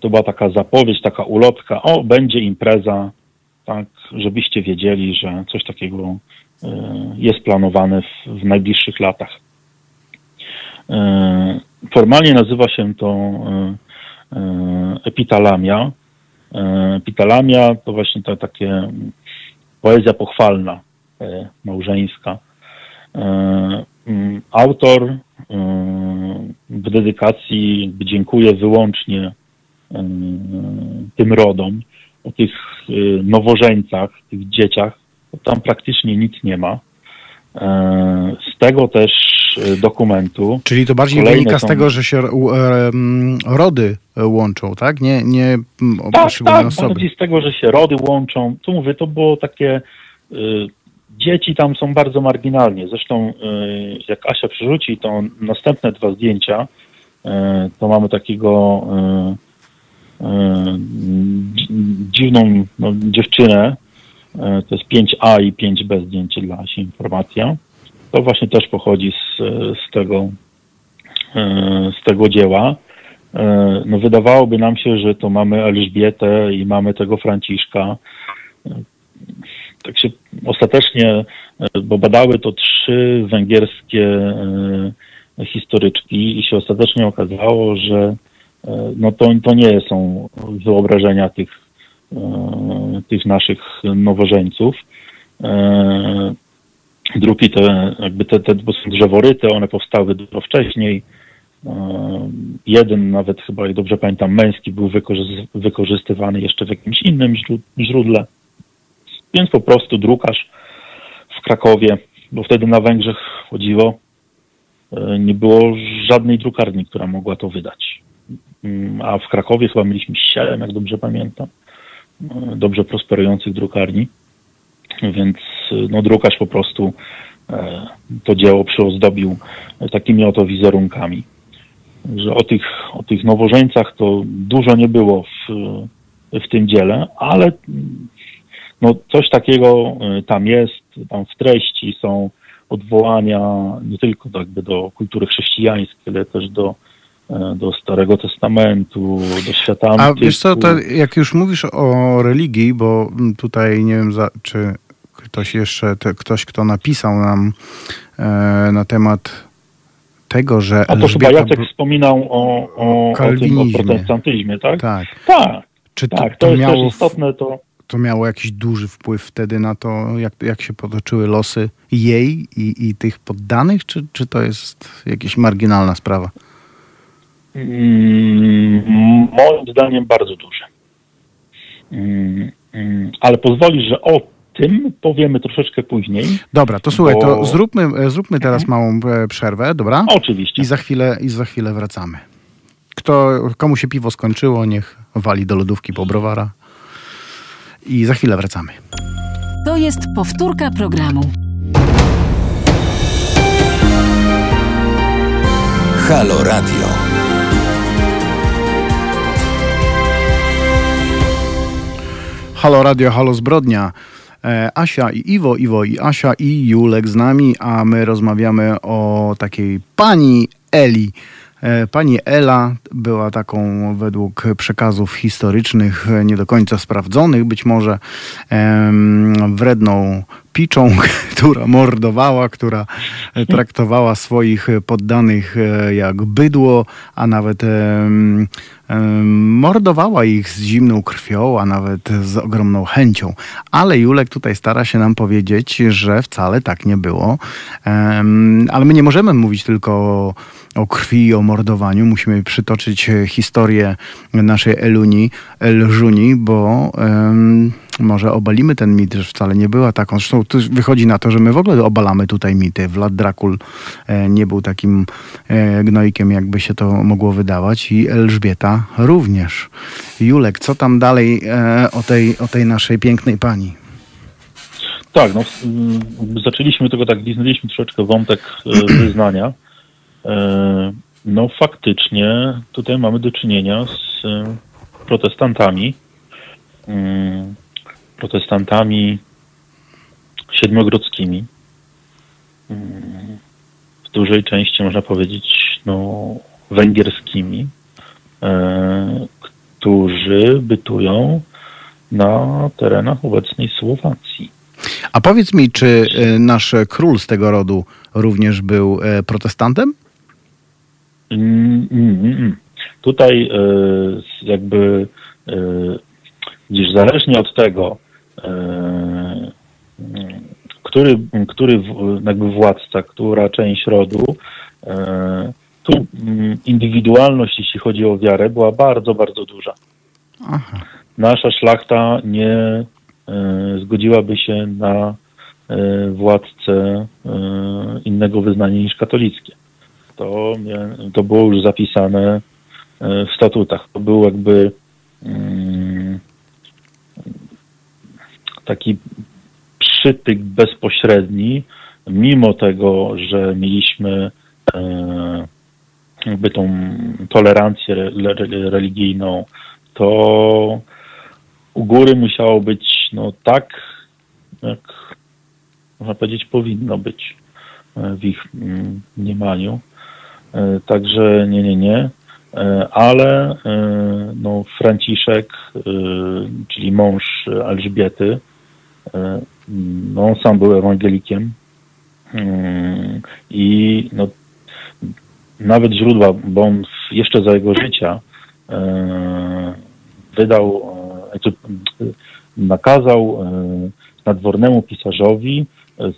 [SPEAKER 4] To była taka zapowiedź, taka ulotka, o, będzie impreza, tak, żebyście wiedzieli, że coś takiego e, jest planowane w, w najbliższych latach. Formalnie nazywa się to epitalamia. Epitalamia to właśnie ta takie poezja pochwalna, małżeńska. Autor w dedykacji dziękuję wyłącznie tym rodom, o tych y, nowożeńcach, tych dzieciach, tam praktycznie nic nie ma. E, z tego też e, dokumentu.
[SPEAKER 1] Czyli to bardziej wynika z
[SPEAKER 4] są-
[SPEAKER 1] tego, że się e, rody łączą, tak? Nie, nie
[SPEAKER 4] Tak,
[SPEAKER 1] poszczególne
[SPEAKER 4] tak,
[SPEAKER 1] osoby.
[SPEAKER 4] bardziej z tego, że się rody łączą. Tu mówię, to było takie. Y, dzieci tam są bardzo marginalnie. Zresztą, y, jak Asia przerzuci, to następne dwa zdjęcia, y, to mamy takiego y, y, dziwną no, dziewczynę. Y, to jest 5A i 5B zdjęcie dla Asi, informacja. To właśnie też pochodzi z, z tego y, z tego dzieła. E, no wydawałoby nam się, że to mamy Elżbietę i mamy tego Franciszka. E, Tak się ostatecznie, e, bo badały to trzy węgierskie e, historyczki i się ostatecznie okazało, że e, no to, to nie są wyobrażenia tych, e, tych naszych nowożeńców. E, Druki te, jakby te, te bo są drzeworyte, one powstały dużo wcześniej. E, Jeden nawet chyba, jak dobrze pamiętam, męski był wykorzy- wykorzystywany jeszcze w jakimś innym źró- źródle. Więc po prostu drukarz w Krakowie, bo wtedy na Węgrzech chodziło, e, nie było żadnej drukarni, która mogła to wydać. Mm, A w Krakowie chyba mieliśmy siedem, jak dobrze pamiętam, e, dobrze prosperujących drukarni. Więc e, no, drukarz po prostu e, to dzieło przyozdobił e, takimi oto wizerunkami że o tych, o tych nowożeńcach to dużo nie było w, w tym dziele, ale mm, no, coś takiego y, tam jest, tam w treści są odwołania nie tylko do, jakby do kultury chrześcijańskiej, ale też do, e, do Starego Testamentu, do świata
[SPEAKER 1] A wiesz co, to jak już mówisz o religii, bo tutaj nie wiem, za, czy ktoś jeszcze, te, ktoś, kto napisał nam e, na temat tego, że
[SPEAKER 4] A to chyba
[SPEAKER 1] Elżbieta
[SPEAKER 4] Jacek
[SPEAKER 1] Br-
[SPEAKER 4] wspominał o, o, o tym o protestantyzmie, tak?
[SPEAKER 1] Tak.
[SPEAKER 4] Tak,
[SPEAKER 1] Czy to,
[SPEAKER 4] tak,
[SPEAKER 1] to,
[SPEAKER 4] to jest też
[SPEAKER 1] miało,
[SPEAKER 4] istotne, to
[SPEAKER 1] to miało jakiś duży wpływ wtedy na to, jak, jak się potoczyły losy jej i, i tych poddanych, czy, czy to jest jakaś marginalna sprawa?
[SPEAKER 4] Mm, moim zdaniem bardzo duże. Mm, mm, Ale pozwolisz, że o tym powiemy troszeczkę później.
[SPEAKER 1] Dobra, to słuchaj, to
[SPEAKER 4] Bo-
[SPEAKER 1] zróbmy, e, zróbmy teraz małą e, przerwę, dobra?
[SPEAKER 4] Oczywiście.
[SPEAKER 1] I za chwilę, i za chwilę wracamy. Kto, komu się piwo skończyło, niech wali do lodówki po browara. I za chwilę wracamy.
[SPEAKER 3] To jest powtórka programu.
[SPEAKER 2] Halo Radio.
[SPEAKER 1] Halo Radio, halo Zbrodnia. E, Asia i Iwo, Iwo i Asia i Julek z nami, a my rozmawiamy o takiej pani Eli. E, Pani Ela była taką według przekazów historycznych, nie do końca sprawdzonych być może, wredną piczą, która mordowała, która traktowała swoich poddanych e, jak bydło, a nawet mordowała ich z zimną krwią, a nawet z ogromną chęcią. Ale Julek tutaj stara się nam powiedzieć, że wcale tak nie było. Ale my nie możemy mówić tylko o, krwi i o mordowaniu. Musimy przytoczyć historię naszej Eluni, Elżuni, bo może obalimy ten mit, że wcale nie była taką. Zresztą tu wychodzi na to, że my w ogóle obalamy tutaj mity. Vlad Drakul e, nie był takim e, gnojkiem, jakby się to mogło wydawać i Elżbieta również. Julek, co tam dalej e, o, tej, o tej naszej pięknej pani?
[SPEAKER 4] Tak, no, mm, zaczęliśmy tylko tak, liznęliśmy troszeczkę wątek e, wyznania. E, No faktycznie tutaj mamy do czynienia z e, protestantami. Mm, Protestantami siedmiogrodzkimi. Mm, W dużej części można powiedzieć no, węgierskimi, którzy bytują na terenach obecnej Słowacji.
[SPEAKER 1] A powiedz mi, czy e, nasz król z tego rodu również był e, protestantem?
[SPEAKER 4] Mm, mm, mm. Tutaj e, jakby e, gdzieś zależnie od tego, e, który, który jakby władca, która część rodu, e, tu mm, indywidualność, jeśli chodzi o wiarę, była bardzo, bardzo duża.
[SPEAKER 1] Aha.
[SPEAKER 4] Nasza szlachta nie e, zgodziłaby się na władcę innego wyznania niż katolickie. To, to było już zapisane w statutach. To był jakby mm, taki przytyk bezpośredni, mimo tego, że mieliśmy jakby tą tolerancję religijną, to u góry musiało być no tak, jak można powiedzieć powinno być e, w ich mm, mniemaniu. E, także nie, nie, nie. E, ale no, Franciszek, czyli mąż Elżbiety, no, on sam był ewangelikiem i no, nawet źródła, bo on jeszcze za jego życia e, wydał, znaczy, nakazał e, nadwornemu pisarzowi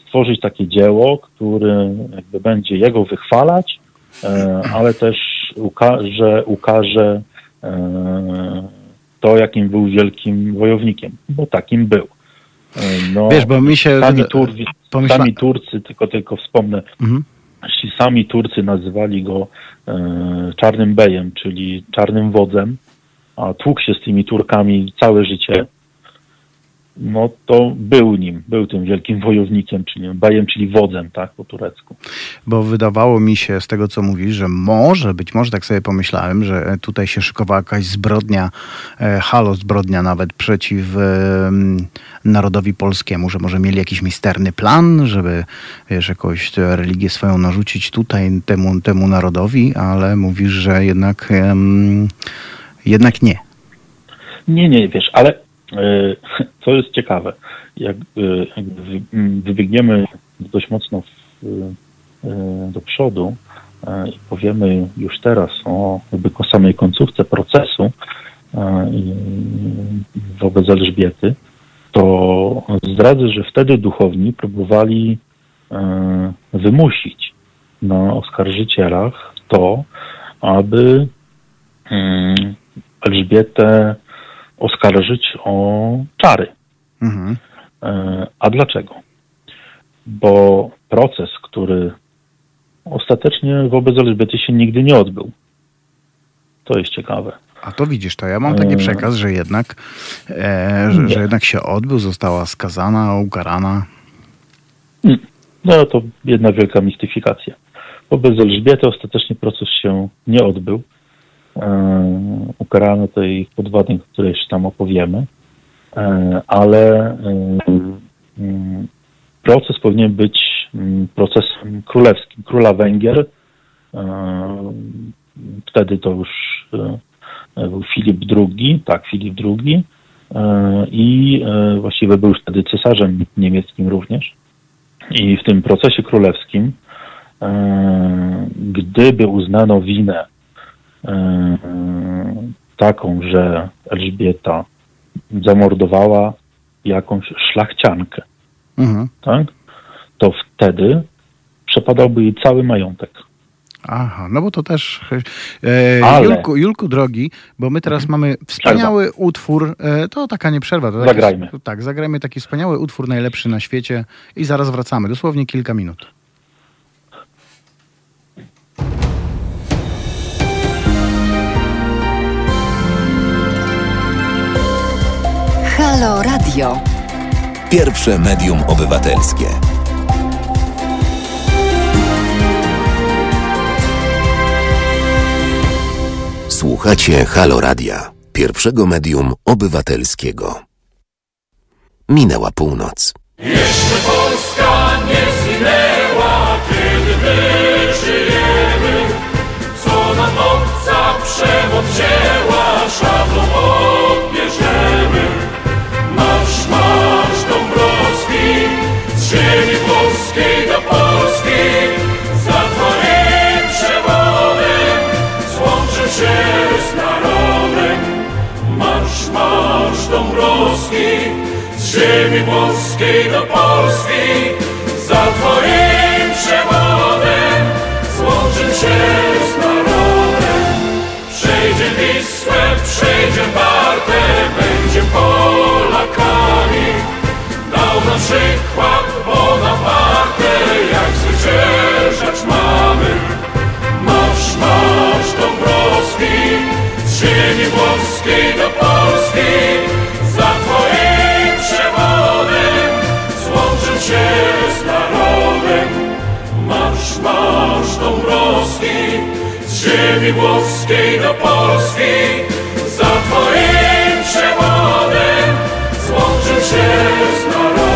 [SPEAKER 4] stworzyć takie dzieło, które jakby będzie jego wychwalać, ale też ukaże, ukaże to, jakim był wielkim wojownikiem, bo takim był.
[SPEAKER 1] No, Wiesz, bo mi się...
[SPEAKER 4] Sami, Tur... Pomyśla... sami Turcy, tylko, tylko wspomnę, mhm sami Turcy nazywali go e, czarnym bejem, czyli czarnym wodzem, a tłukł się z tymi Turkami całe życie, no to był nim, był tym wielkim wojownikiem, czyli bajem, czyli wodzem, tak, po turecku.
[SPEAKER 1] Bo wydawało mi się z tego, co mówisz, że może, być może tak sobie pomyślałem, że tutaj się szykowała jakaś zbrodnia, e, halo zbrodnia nawet przeciw e, narodowi polskiemu, że może mieli jakiś misterny plan, żeby wiesz, jakąś religię swoją narzucić tutaj temu, temu narodowi, ale mówisz, że jednak, jednak nie.
[SPEAKER 4] Nie, nie, wiesz, ale E, co jest ciekawe, jak e, wybiegniemy dość mocno w, e, do przodu i powiemy już teraz o, jakby o samej końcówce procesu wobec Elżbiety, to zdradzę, że wtedy duchowni próbowali wymusić na oskarżycielach to, aby Elżbietę oskarżyć o czary. Mhm. E, a dlaczego? Bo proces, który ostatecznie wobec Elżbiety się nigdy nie odbył. To jest ciekawe.
[SPEAKER 1] A to widzisz, to ja mam taki e, przekaz, że jednak, e, że, że, jednak się odbył, została skazana, ukarana.
[SPEAKER 4] No to jedna wielka mistyfikacja. Wobec Elżbiety ostatecznie proces się nie odbył. E, ukarano tej podwody, o której jeszcze tam opowiemy, e, ale e, proces powinien być procesem królewskim. Króla Węgier, wtedy to już był Filip II, tak, Filip II i właściwie był wtedy cesarzem niemieckim również. I w tym procesie królewskim, gdyby uznano winę taką, że Elżbieta zamordowała jakąś szlachciankę, mhm. tak? to wtedy przepadałby jej cały majątek.
[SPEAKER 1] Aha, no bo to też. E, Ale... Julku, Julku, drogi, bo my teraz mhm. mamy wspaniały przerwa. utwór. E, to taka nie przerwa. To
[SPEAKER 4] zagrajmy.
[SPEAKER 1] Taki, tak, zagrajmy taki wspaniały utwór, najlepszy na świecie i zaraz wracamy. Dosłownie kilka minut.
[SPEAKER 2] Halo Radio. Pierwsze medium obywatelskie. Słuchacie Halo Radia, pierwszego medium obywatelskiego. Minęła północ. Jeszcze Polska nie zginęła, kiedy my żyjemy. Co nam obca przemoc wzięła, szablą polskiej do Polski, za twoim przewodem złączy się z narodem. Marsz, marsz Dąbrowski, z ziemi polskiej do Polski, za twoim przewodem złączy się z narodem. Przejdzie Wisłę, przejdzie Wartę, będzie Polakami, dał na
[SPEAKER 5] Polski, z ziemi włoskiej do Polski, za Twoim przewodem złączył się z narodem. Marsz, marsz do mrozki, z ziemi włoskiej do Polski, za Twoim przewodem złączył się z narodem.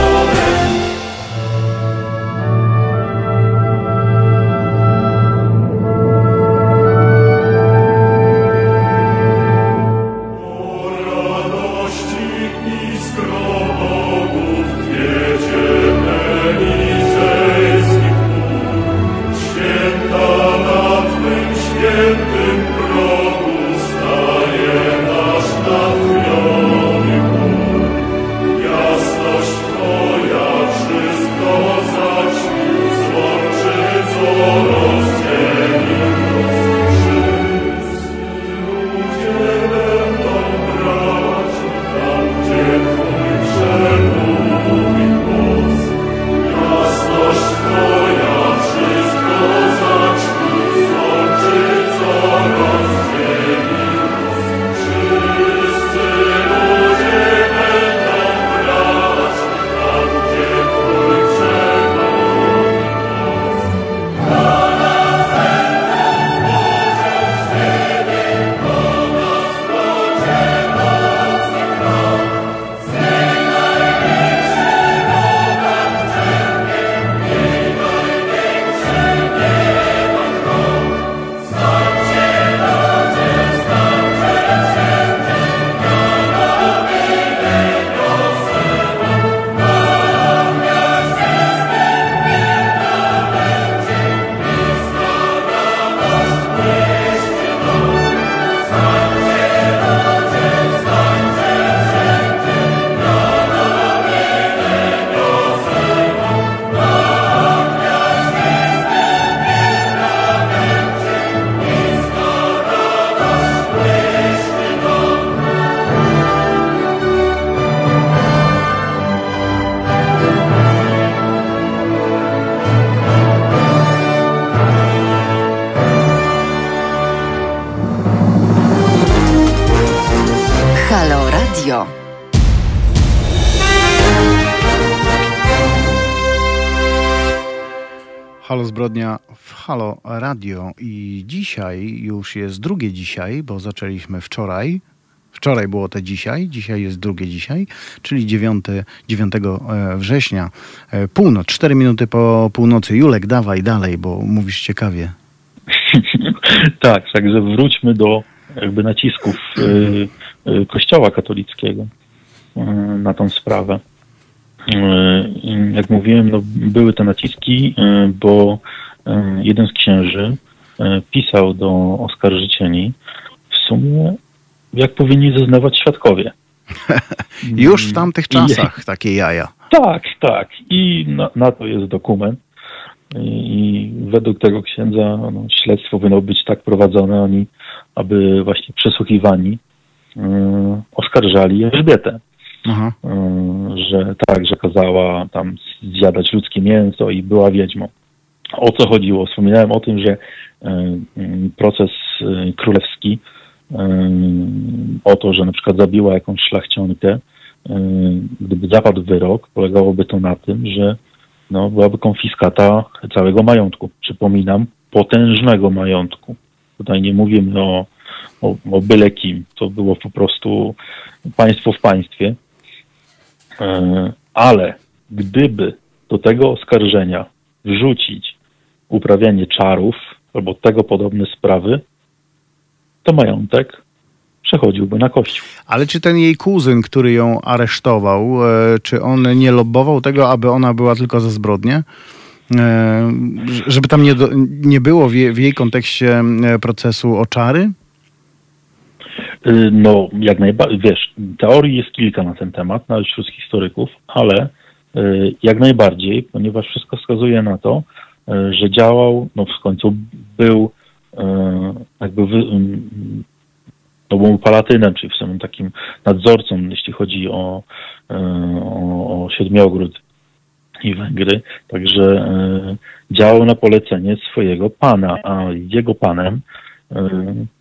[SPEAKER 3] Halo Radio
[SPEAKER 1] i dzisiaj już jest drugie dzisiaj, bo zaczęliśmy wczoraj. Wczoraj było to dzisiaj, dzisiaj jest drugie dzisiaj, czyli 9, 9 e, września. E, Północ, 4 minuty po północy. Julek, dawaj dalej, bo mówisz ciekawie.
[SPEAKER 4] tak, także wróćmy do jakby nacisków y, Kościoła katolickiego na tą sprawę. Jak mówiłem, no, były te naciski, bo jeden z księży y, pisał do oskarżycieli w sumie, jak powinni zeznawać świadkowie.
[SPEAKER 1] Już w tamtych
[SPEAKER 4] I-
[SPEAKER 1] czasach takie jaja.
[SPEAKER 4] Tak, tak. I na, na to jest dokument. I, i według tego księdza no, śledztwo powinno być tak prowadzone, oni, aby właśnie przesłuchiwani y, oskarżali Elżbietę,
[SPEAKER 1] Aha.
[SPEAKER 4] y, że tak, że kazała tam zjadać ludzkie mięso i była wiedźmą. O co chodziło? Wspominałem o tym, że y, proces y, królewski y, o to, że na przykład zabiła jakąś szlachcionkę, gdyby zapadł wyrok, polegałoby to na tym, że no, byłaby konfiskata całego majątku. Przypominam, potężnego majątku. Tutaj nie mówimy o, o, o byle kim. To było po prostu państwo w państwie. E, Ale gdyby do tego oskarżenia wrzucić uprawianie czarów albo tego podobne sprawy, to majątek przechodziłby na kościół.
[SPEAKER 1] Ale czy ten jej kuzyn, który ją aresztował, e, czy on nie lobował tego, aby ona była tylko za zbrodnię? E, Żeby tam nie, do, nie było w jej, w jej kontekście procesu o czary?
[SPEAKER 4] Y, No, jak najbardziej, wiesz, teorii jest kilka na ten temat, nawet wśród historyków, ale y, jak najbardziej, ponieważ wszystko wskazuje na to, że działał, no w końcu był y, jakby wy, no był palatynem, czyli w samym takim nadzorcą, jeśli chodzi o, y, o, o Siedmiogród i Węgry, także działał na polecenie swojego pana, a jego panem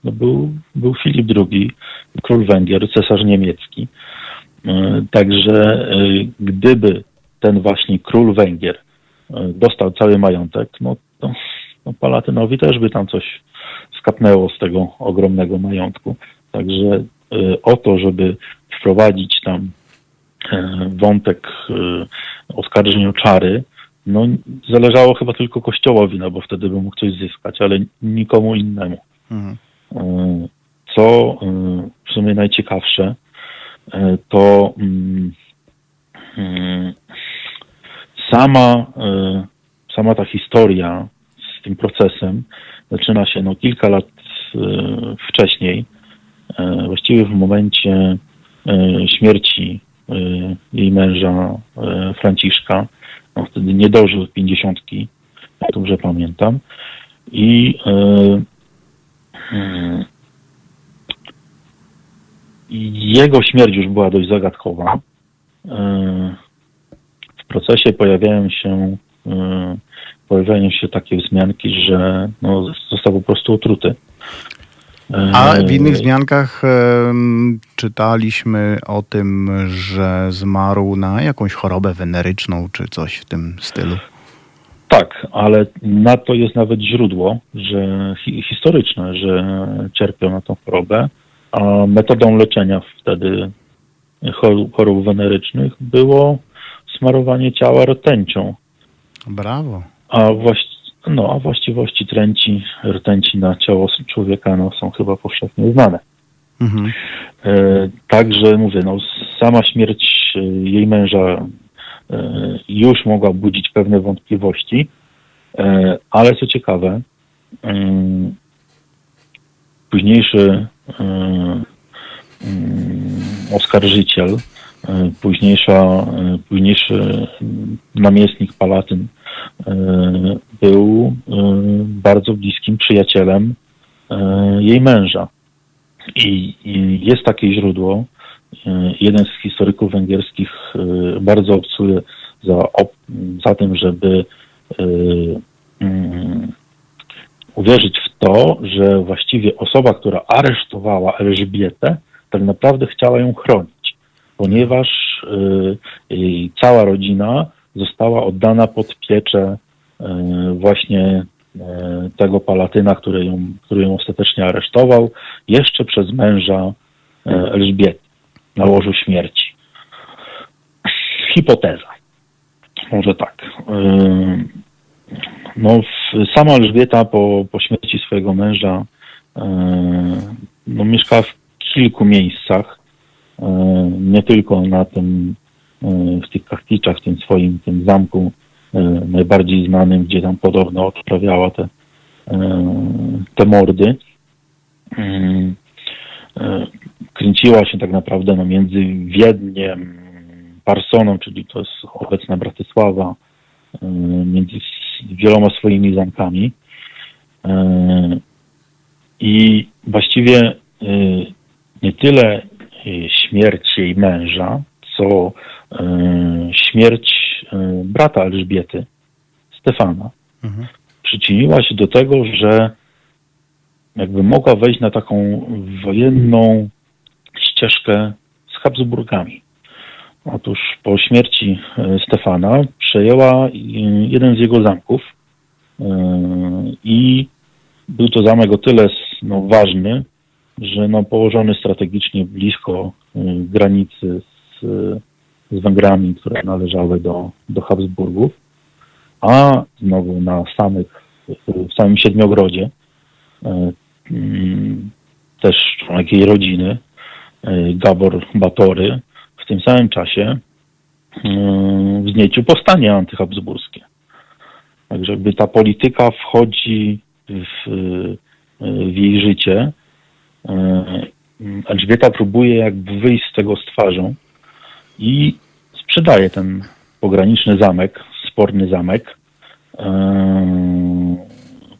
[SPEAKER 4] no był, był Filip II, król Węgier, cesarz niemiecki. Także gdyby ten właśnie król Węgier dostał cały majątek, no to no Palatynowi też by tam coś skapnęło z tego ogromnego majątku. Także y, o to, żeby wprowadzić tam e, wątek y, oskarżeń o czary, no zależało chyba tylko Kościołowi, no bo wtedy by mógł coś zyskać, ale nikomu innemu.
[SPEAKER 1] Mhm.
[SPEAKER 4] E, Co e, w sumie najciekawsze, e, to mm, mm, sama, e, sama ta historia z tym procesem zaczyna się no, kilka lat e, wcześniej, e, właściwie w momencie śmierci jej męża Franciszka. On wtedy nie dożył pięćdziesiątki, jak dobrze pamiętam. I Jego śmierć już była dość zagadkowa. W procesie pojawiają się, e, pojawiają się takie wzmianki, że no, został po prostu otruty. E,
[SPEAKER 1] A w innych wzmiankach em, czytaliśmy o tym, że zmarł na jakąś chorobę weneryczną czy coś w tym stylu.
[SPEAKER 4] Tak, ale na to jest nawet źródło, że hi, historyczne, że cierpiał na tą chorobę, a metodą leczenia wtedy chorób wenerycznych było smarowanie ciała rtęcią.
[SPEAKER 1] Brawo.
[SPEAKER 4] A, właści- no, a właściwości tręci, rtęci na ciało człowieka no, są chyba powszechnie znane.
[SPEAKER 1] Mhm.
[SPEAKER 4] E, Także mówię, no, sama śmierć e, jej męża e, już mogła budzić pewne wątpliwości, e, ale co ciekawe, em, późniejszy e, mm, oskarżyciel, e, późniejsza, e, późniejszy namiestnik Palatyn e, był e, bardzo bliskim przyjacielem e, jej męża. I, jest takie źródło. e, Jeden z historyków węgierskich e, bardzo obcuje za, za tym, żeby e, mm, uwierzyć w to, że właściwie osoba, która aresztowała Elżbietę, tak naprawdę chciała ją chronić, ponieważ e, jej cała rodzina została oddana pod pieczę e, właśnie e, tego palatyna, który ją, który ją ostatecznie aresztował, jeszcze przez męża Elżbiety na łożu śmierci. Hipoteza. Może tak. No, sama Elżbieta po, po śmierci swojego męża no, mieszkała w kilku miejscach, nie tylko na tym, e, w tych Kachticzach, w tym swoim tym zamku e, najbardziej znanym, gdzie tam podobno odprawiała te, e, te mordy. E, Kręciła się tak naprawdę no, między Wiedniem, Barsoną, czyli to jest obecna Bratysława, e, między wieloma swoimi zamkami. E, I właściwie e, nie tyle śmierć jej męża, co e, śmierć e, brata Elżbiety, Stefana,
[SPEAKER 1] Mhm.
[SPEAKER 4] przyczyniła się do tego, że jakby mogła wejść na taką wojenną ścieżkę z Habsburgami. Otóż po śmierci e, Stefana przejęła jeden z jego zamków i był to zamek o tyle no, ważny, że no, położony strategicznie blisko e, granicy z, z Węgrami, które należały do, do Habsburgów, a znowu na samych, w samym Siedmiogrodzie mm, też członek jej rodziny, Gabor Batory, w tym samym czasie wzniecił powstanie antyhabsburskie. Także jakby ta polityka wchodzi w, w jej życie. E, Elżbieta próbuje jakby wyjść z tego z twarzą i sprzedaje ten pograniczny zamek, sporny zamek e,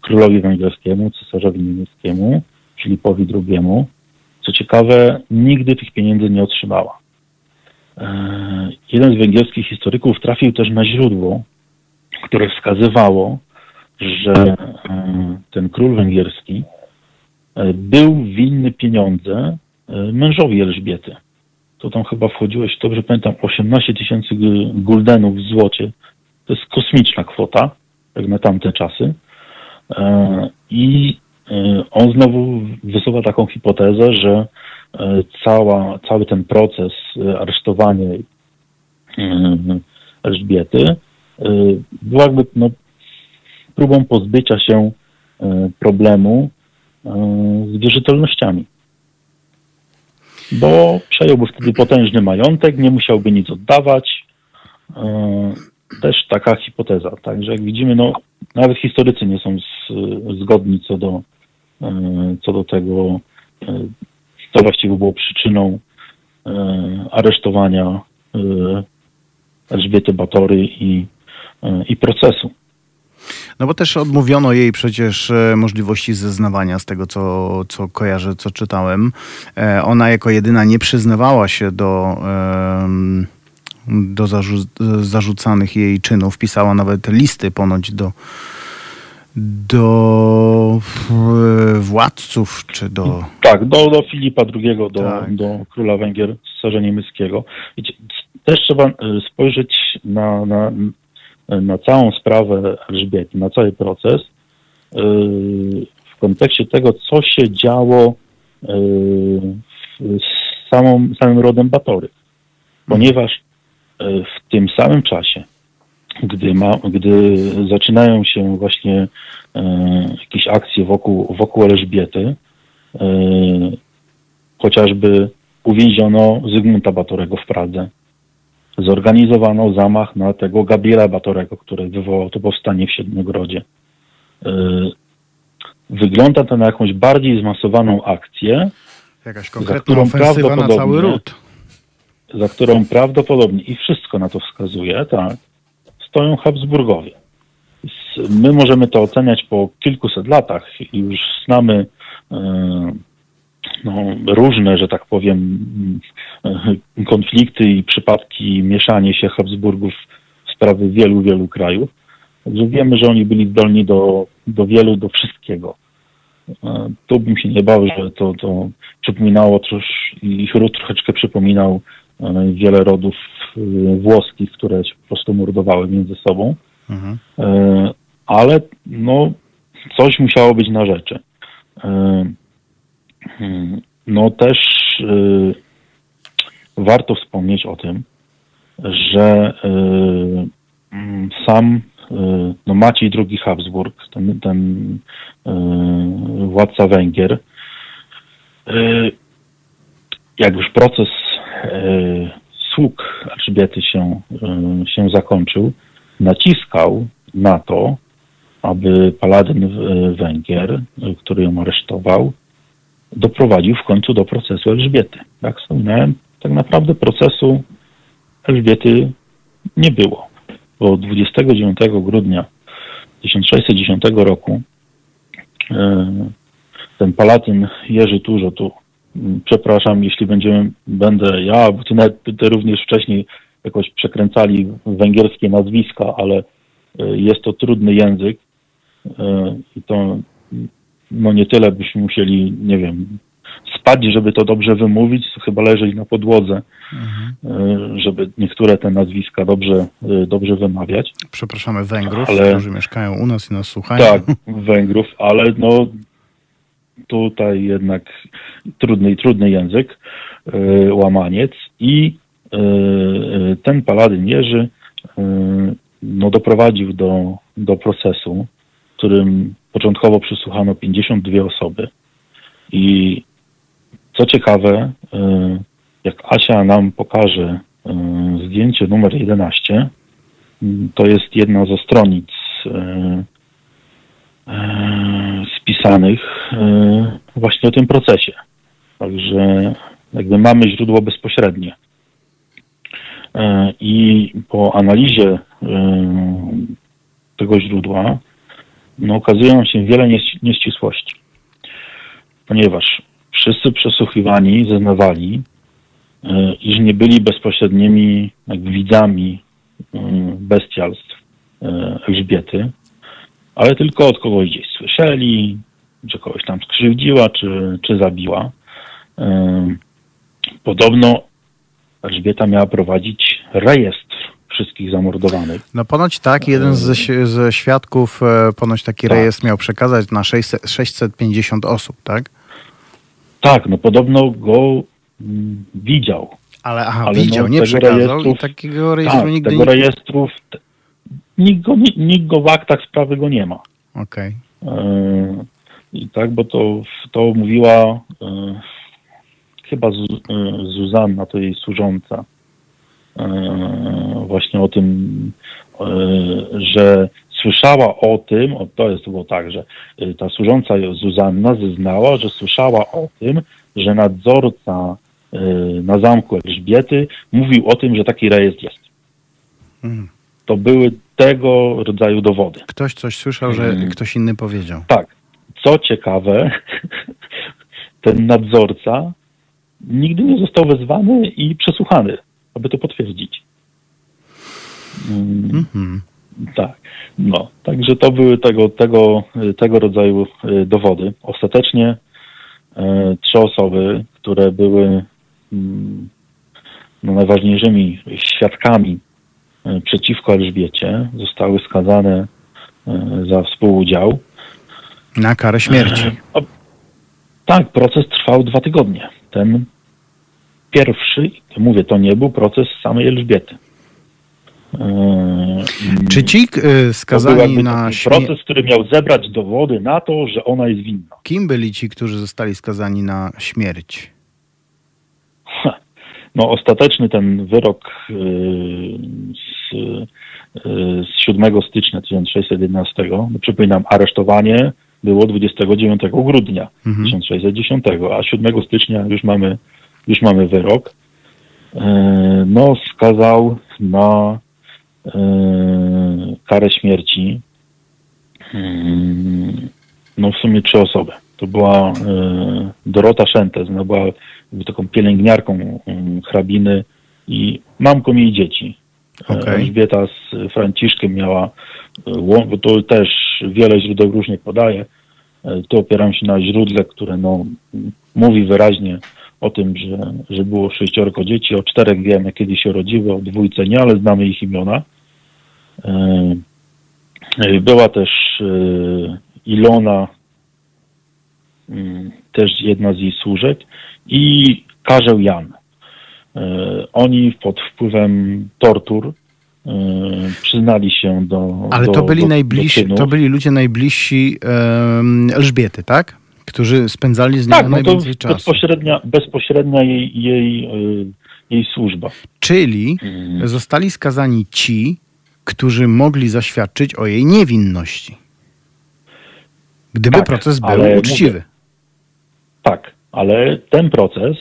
[SPEAKER 4] królowi węgierskiemu, cesarzowi niemieckiemu, Filipowi II. Co ciekawe, nigdy tych pieniędzy nie otrzymała. E, Jeden z węgierskich historyków trafił też na źródło, które wskazywało, że ten król węgierski był winny pieniądze e, mężowi Elżbiety. To tam chyba wchodziło, jeśli dobrze pamiętam, 18 tysięcy guldenów w złocie. To jest kosmiczna kwota, jak na tamte czasy. E, I e, on znowu wysuwa taką hipotezę, że e, cała, cały ten proces e, aresztowania e, Elżbiety e, był jakby no, próbą pozbycia się e, problemu e, z wierzytelnościami. Bo przejąłby wtedy potężny majątek, nie musiałby nic oddawać. E, Też taka hipoteza. Także jak widzimy, no, nawet historycy nie są z, zgodni co do, e, co do tego, e, co właściwie było przyczyną e, aresztowania e, Elżbiety Batory i, e, i procesu.
[SPEAKER 1] No bo też odmówiono jej przecież e, możliwości zeznawania z tego, co, co kojarzę, co czytałem. E, Ona jako jedyna nie przyznawała się do, do zarzu- zarzucanych jej czynów. Pisała nawet listy ponoć do, do e, władców, czy do...
[SPEAKER 4] Tak, do, do Filipa II, do,
[SPEAKER 1] Tak.
[SPEAKER 4] do króla Węgier, cesarza niemieckiego. Wiecie, też trzeba spojrzeć na, na, na całą sprawę Elżbiety, na cały proces e, w kontekście tego, co się działo z samą, samym rodem Batory. Ponieważ e, w tym samym czasie, gdy, ma, gdy zaczynają się właśnie jakieś akcje wokół, wokół Elżbiety, chociażby uwięziono Zygmunta Batorego w Pradze. Zorganizowano zamach na tego Gabriela Batorego, który wywołał to powstanie w Siedmiogrodzie. E, Wygląda to na jakąś bardziej zmasowaną akcję,
[SPEAKER 1] Jakaś
[SPEAKER 4] Za
[SPEAKER 1] konkretna
[SPEAKER 4] którą
[SPEAKER 1] ofensywa na cały
[SPEAKER 4] prawdopodobnie-
[SPEAKER 1] ród.
[SPEAKER 4] za którą prawdopodobnie, i wszystko na to wskazuje, tak, stoją Habsburgowie. My możemy to oceniać po kilkuset latach i już znamy e, no, różne, że tak powiem, e, konflikty i przypadki mieszanie się Habsburgów w sprawy wielu, wielu krajów. Także wiemy, że oni byli zdolni do, do wielu, do wszystkiego. E, Tu bym się nie bał, że to, to przypominało trosz, ich ród troszeczkę przypominał e, wiele rodów e, włoskich, które się po prostu mordowały między sobą.
[SPEAKER 1] Mhm.
[SPEAKER 4] Ale no, coś musiało być na rzeczy. Hmm, No też e, warto wspomnieć o tym, że e, mm, sam e, no Maciej II Habsburg, ten, ten e, władca Węgier, e, jak już proces e, sług Elżbiety się, się zakończył, naciskał na to, aby paladyn Węgier, który ją aresztował, doprowadził w końcu do procesu Elżbiety. Jak wspominałem, tak naprawdę procesu Elżbiety nie było, bo 29 grudnia 1610 roku e, ten palatyn Jerzy Turzo tu, przepraszam, jeśli będziemy, będę ja, bo ty, nawet, ty również wcześniej jakoś przekręcali węgierskie nazwiska, ale e, jest to trudny język e, i to no nie tyle byśmy musieli, nie wiem, spać, żeby to dobrze wymówić, chyba leżeć na podłodze, e, żeby niektóre te nazwiska dobrze, e, dobrze wymawiać.
[SPEAKER 1] Przepraszamy Węgrów,
[SPEAKER 4] Ale-
[SPEAKER 1] którzy mieszkają u nas i nas słuchają.
[SPEAKER 4] Tak, Węgrów, ale no tutaj jednak trudny, trudny język, e, łamaniec i ten paladyn Jerzy no, doprowadził do, do procesu, którym początkowo przysłuchano 52 osoby i co ciekawe, e, jak Asia nam pokaże e, zdjęcie numer 11, m, to jest jedna ze stronic e, spisanych właśnie o tym procesie. Także jakby mamy źródło bezpośrednie. I po analizie tego źródła no, okazują się wiele nieś- nieścisłości. Ponieważ wszyscy przesłuchiwani zeznawali, e, iż nie byli bezpośrednimi jakby widzami e, bestialstw e, Elżbiety, ale tylko od kogoś gdzieś słyszeli, że kogoś tam skrzywdziła, czy, czy zabiła. Ym, Podobno Elżbieta miała prowadzić rejestr wszystkich zamordowanych.
[SPEAKER 1] No ponoć tak, jeden ze, ze świadków e, ponoć taki
[SPEAKER 4] Tak.
[SPEAKER 1] rejestr miał przekazać na 600, 650 osób, tak?
[SPEAKER 4] Tak, no podobno go mm, widział.
[SPEAKER 1] Ale aha,
[SPEAKER 4] Ale
[SPEAKER 1] widział,
[SPEAKER 4] no,
[SPEAKER 1] nie przekazał i takiego rejestru
[SPEAKER 4] Tak,
[SPEAKER 1] nigdy
[SPEAKER 4] tego
[SPEAKER 1] nie...
[SPEAKER 4] rejestrów, nikt go, nikt, go w aktach sprawy go nie ma.
[SPEAKER 1] Okej.
[SPEAKER 4] E, I tak, bo to, to mówiła e, chyba Zu, Zuzanna, to jej służąca, właśnie o tym, e, że słyszała o tym, o, to jest było tak, że e, ta służąca Zuzanna zeznała, że słyszała o tym, że nadzorca e, na zamku Elżbiety mówił o tym, że taki rejestr jest.
[SPEAKER 1] Mhm.
[SPEAKER 4] To były tego rodzaju dowody.
[SPEAKER 1] Ktoś coś słyszał, że
[SPEAKER 4] Mm.
[SPEAKER 1] ktoś inny powiedział.
[SPEAKER 4] Tak. Co ciekawe, ten nadzorca nigdy nie został wezwany i przesłuchany, aby to potwierdzić. Mm,
[SPEAKER 1] Mhm.
[SPEAKER 4] tak. No, także to były tego, tego, tego rodzaju y, dowody. Ostatecznie e, trzy osoby, które były mm, no, najważniejszymi świadkami e, przeciwko Elżbiecie, zostały skazane e, za współudział.
[SPEAKER 1] Na karę śmierci.
[SPEAKER 4] O, tak, proces trwał dwa tygodnie. Ten pierwszy, mówię, to nie był proces samej Elżbiety. Eee,
[SPEAKER 1] Czy ci e, skazani na śmierć...
[SPEAKER 4] proces, który miał zebrać dowody na to, że ona jest winna.
[SPEAKER 1] Kim byli ci, którzy zostali skazani na śmierć?
[SPEAKER 4] No, ostateczny ten wyrok yy, z, yy, z 7 stycznia 1611, no, przypominam, aresztowanie było 29 grudnia
[SPEAKER 1] Mhm.
[SPEAKER 4] 1610, a 7 stycznia już mamy, już mamy wyrok. Yy, No, skazał na yy, karę śmierci yy, no w sumie trzy osoby. To była Dorota Szentes, ona była taką pielęgniarką hrabiny i mamką jej dzieci. Okay. Elżbieta z Franciszkiem miała, bo to też wiele źródeł różnie podaje. Tu opieram się na źródle, które no, mówi wyraźnie o tym, że, że było sześciorko dzieci, o czterech wiemy, kiedy się rodziły, o dwójce nie, ale znamy ich imiona. Yy, yy, Była też yy, Ilona, yy, też jedna z jej służek i Karzeł Jan. Oni pod wpływem tortur przyznali się do
[SPEAKER 1] Ale
[SPEAKER 4] do,
[SPEAKER 1] to byli
[SPEAKER 4] do,
[SPEAKER 1] najbliżsi,
[SPEAKER 4] do
[SPEAKER 1] to byli ludzie najbliżsi Elżbiety, tak? Którzy spędzali z nią
[SPEAKER 4] Tak, no to
[SPEAKER 1] najwięcej czasu.
[SPEAKER 4] bezpośrednia, bezpośrednia jej, jej, yy, jej służba.
[SPEAKER 1] Czyli
[SPEAKER 4] Mm.
[SPEAKER 1] zostali skazani ci, którzy mogli zaświadczyć o jej niewinności. Gdyby
[SPEAKER 4] Tak,
[SPEAKER 1] proces był uczciwy.
[SPEAKER 4] mówię, Tak, ale ten proces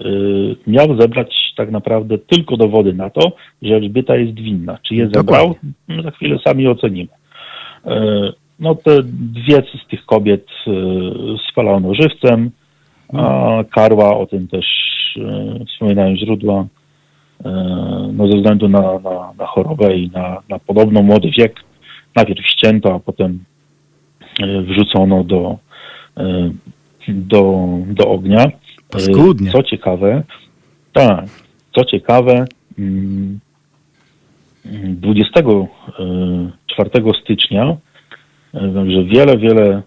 [SPEAKER 4] y, miał zebrać tak naprawdę tylko dowody na to, że Elżbieta jest winna. Czy je zebrał?
[SPEAKER 1] Dokładnie.
[SPEAKER 4] Za chwilę sami ocenimy. Y, no te dwie z tych kobiet spalono żywcem, a Karła, o tym też y, wspominają źródła, y, no ze względu na, na, na chorobę i na, na podobno młody wiek, najpierw ścięto, a potem wrzucono do, do, do ognia.
[SPEAKER 1] Paskudnie.
[SPEAKER 4] Co ciekawe, tak, co ciekawe, mm, 24 stycznia, także wiele, wiele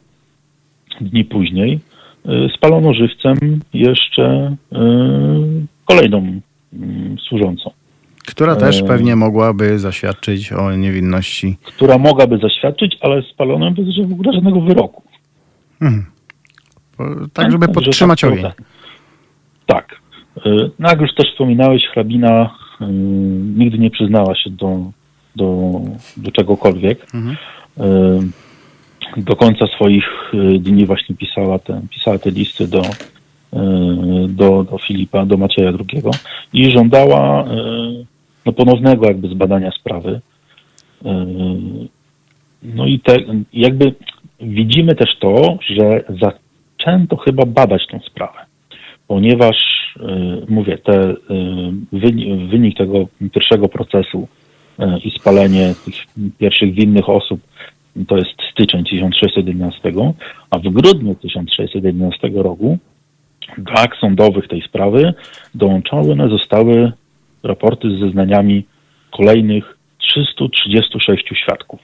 [SPEAKER 4] dni później, y, spalono żywcem jeszcze y, kolejną mm, służącą,
[SPEAKER 1] Która też
[SPEAKER 4] e-
[SPEAKER 1] pewnie mogłaby zaświadczyć o niewinności.
[SPEAKER 4] która mogłaby zaświadczyć, ale spalono bez w ogóle żadnego wyroku.
[SPEAKER 1] Mhm. Po- Tak, żeby podtrzymać
[SPEAKER 4] tak,
[SPEAKER 1] ogień.
[SPEAKER 4] Tak. tak. Y, No jak już też wspominałeś, hrabina nigdy nie przyznała się do, do, do czegokolwiek.
[SPEAKER 1] Mhm.
[SPEAKER 4] Do końca swoich y, dni właśnie pisała te, pisała te listy do, y, do, do Filipa, do Macieja II i żądała y, no, ponownego jakby zbadania sprawy. No i te, jakby widzimy też to, że zaczęto chyba badać tę sprawę, ponieważ mówię, te, wynik, wynik tego pierwszego procesu i spalenie tych pierwszych winnych osób to jest styczeń 1611, a w grudniu 1611 roku do akt sądowych tej sprawy dołączone zostały raporty z zeznaniami kolejnych 336 świadków.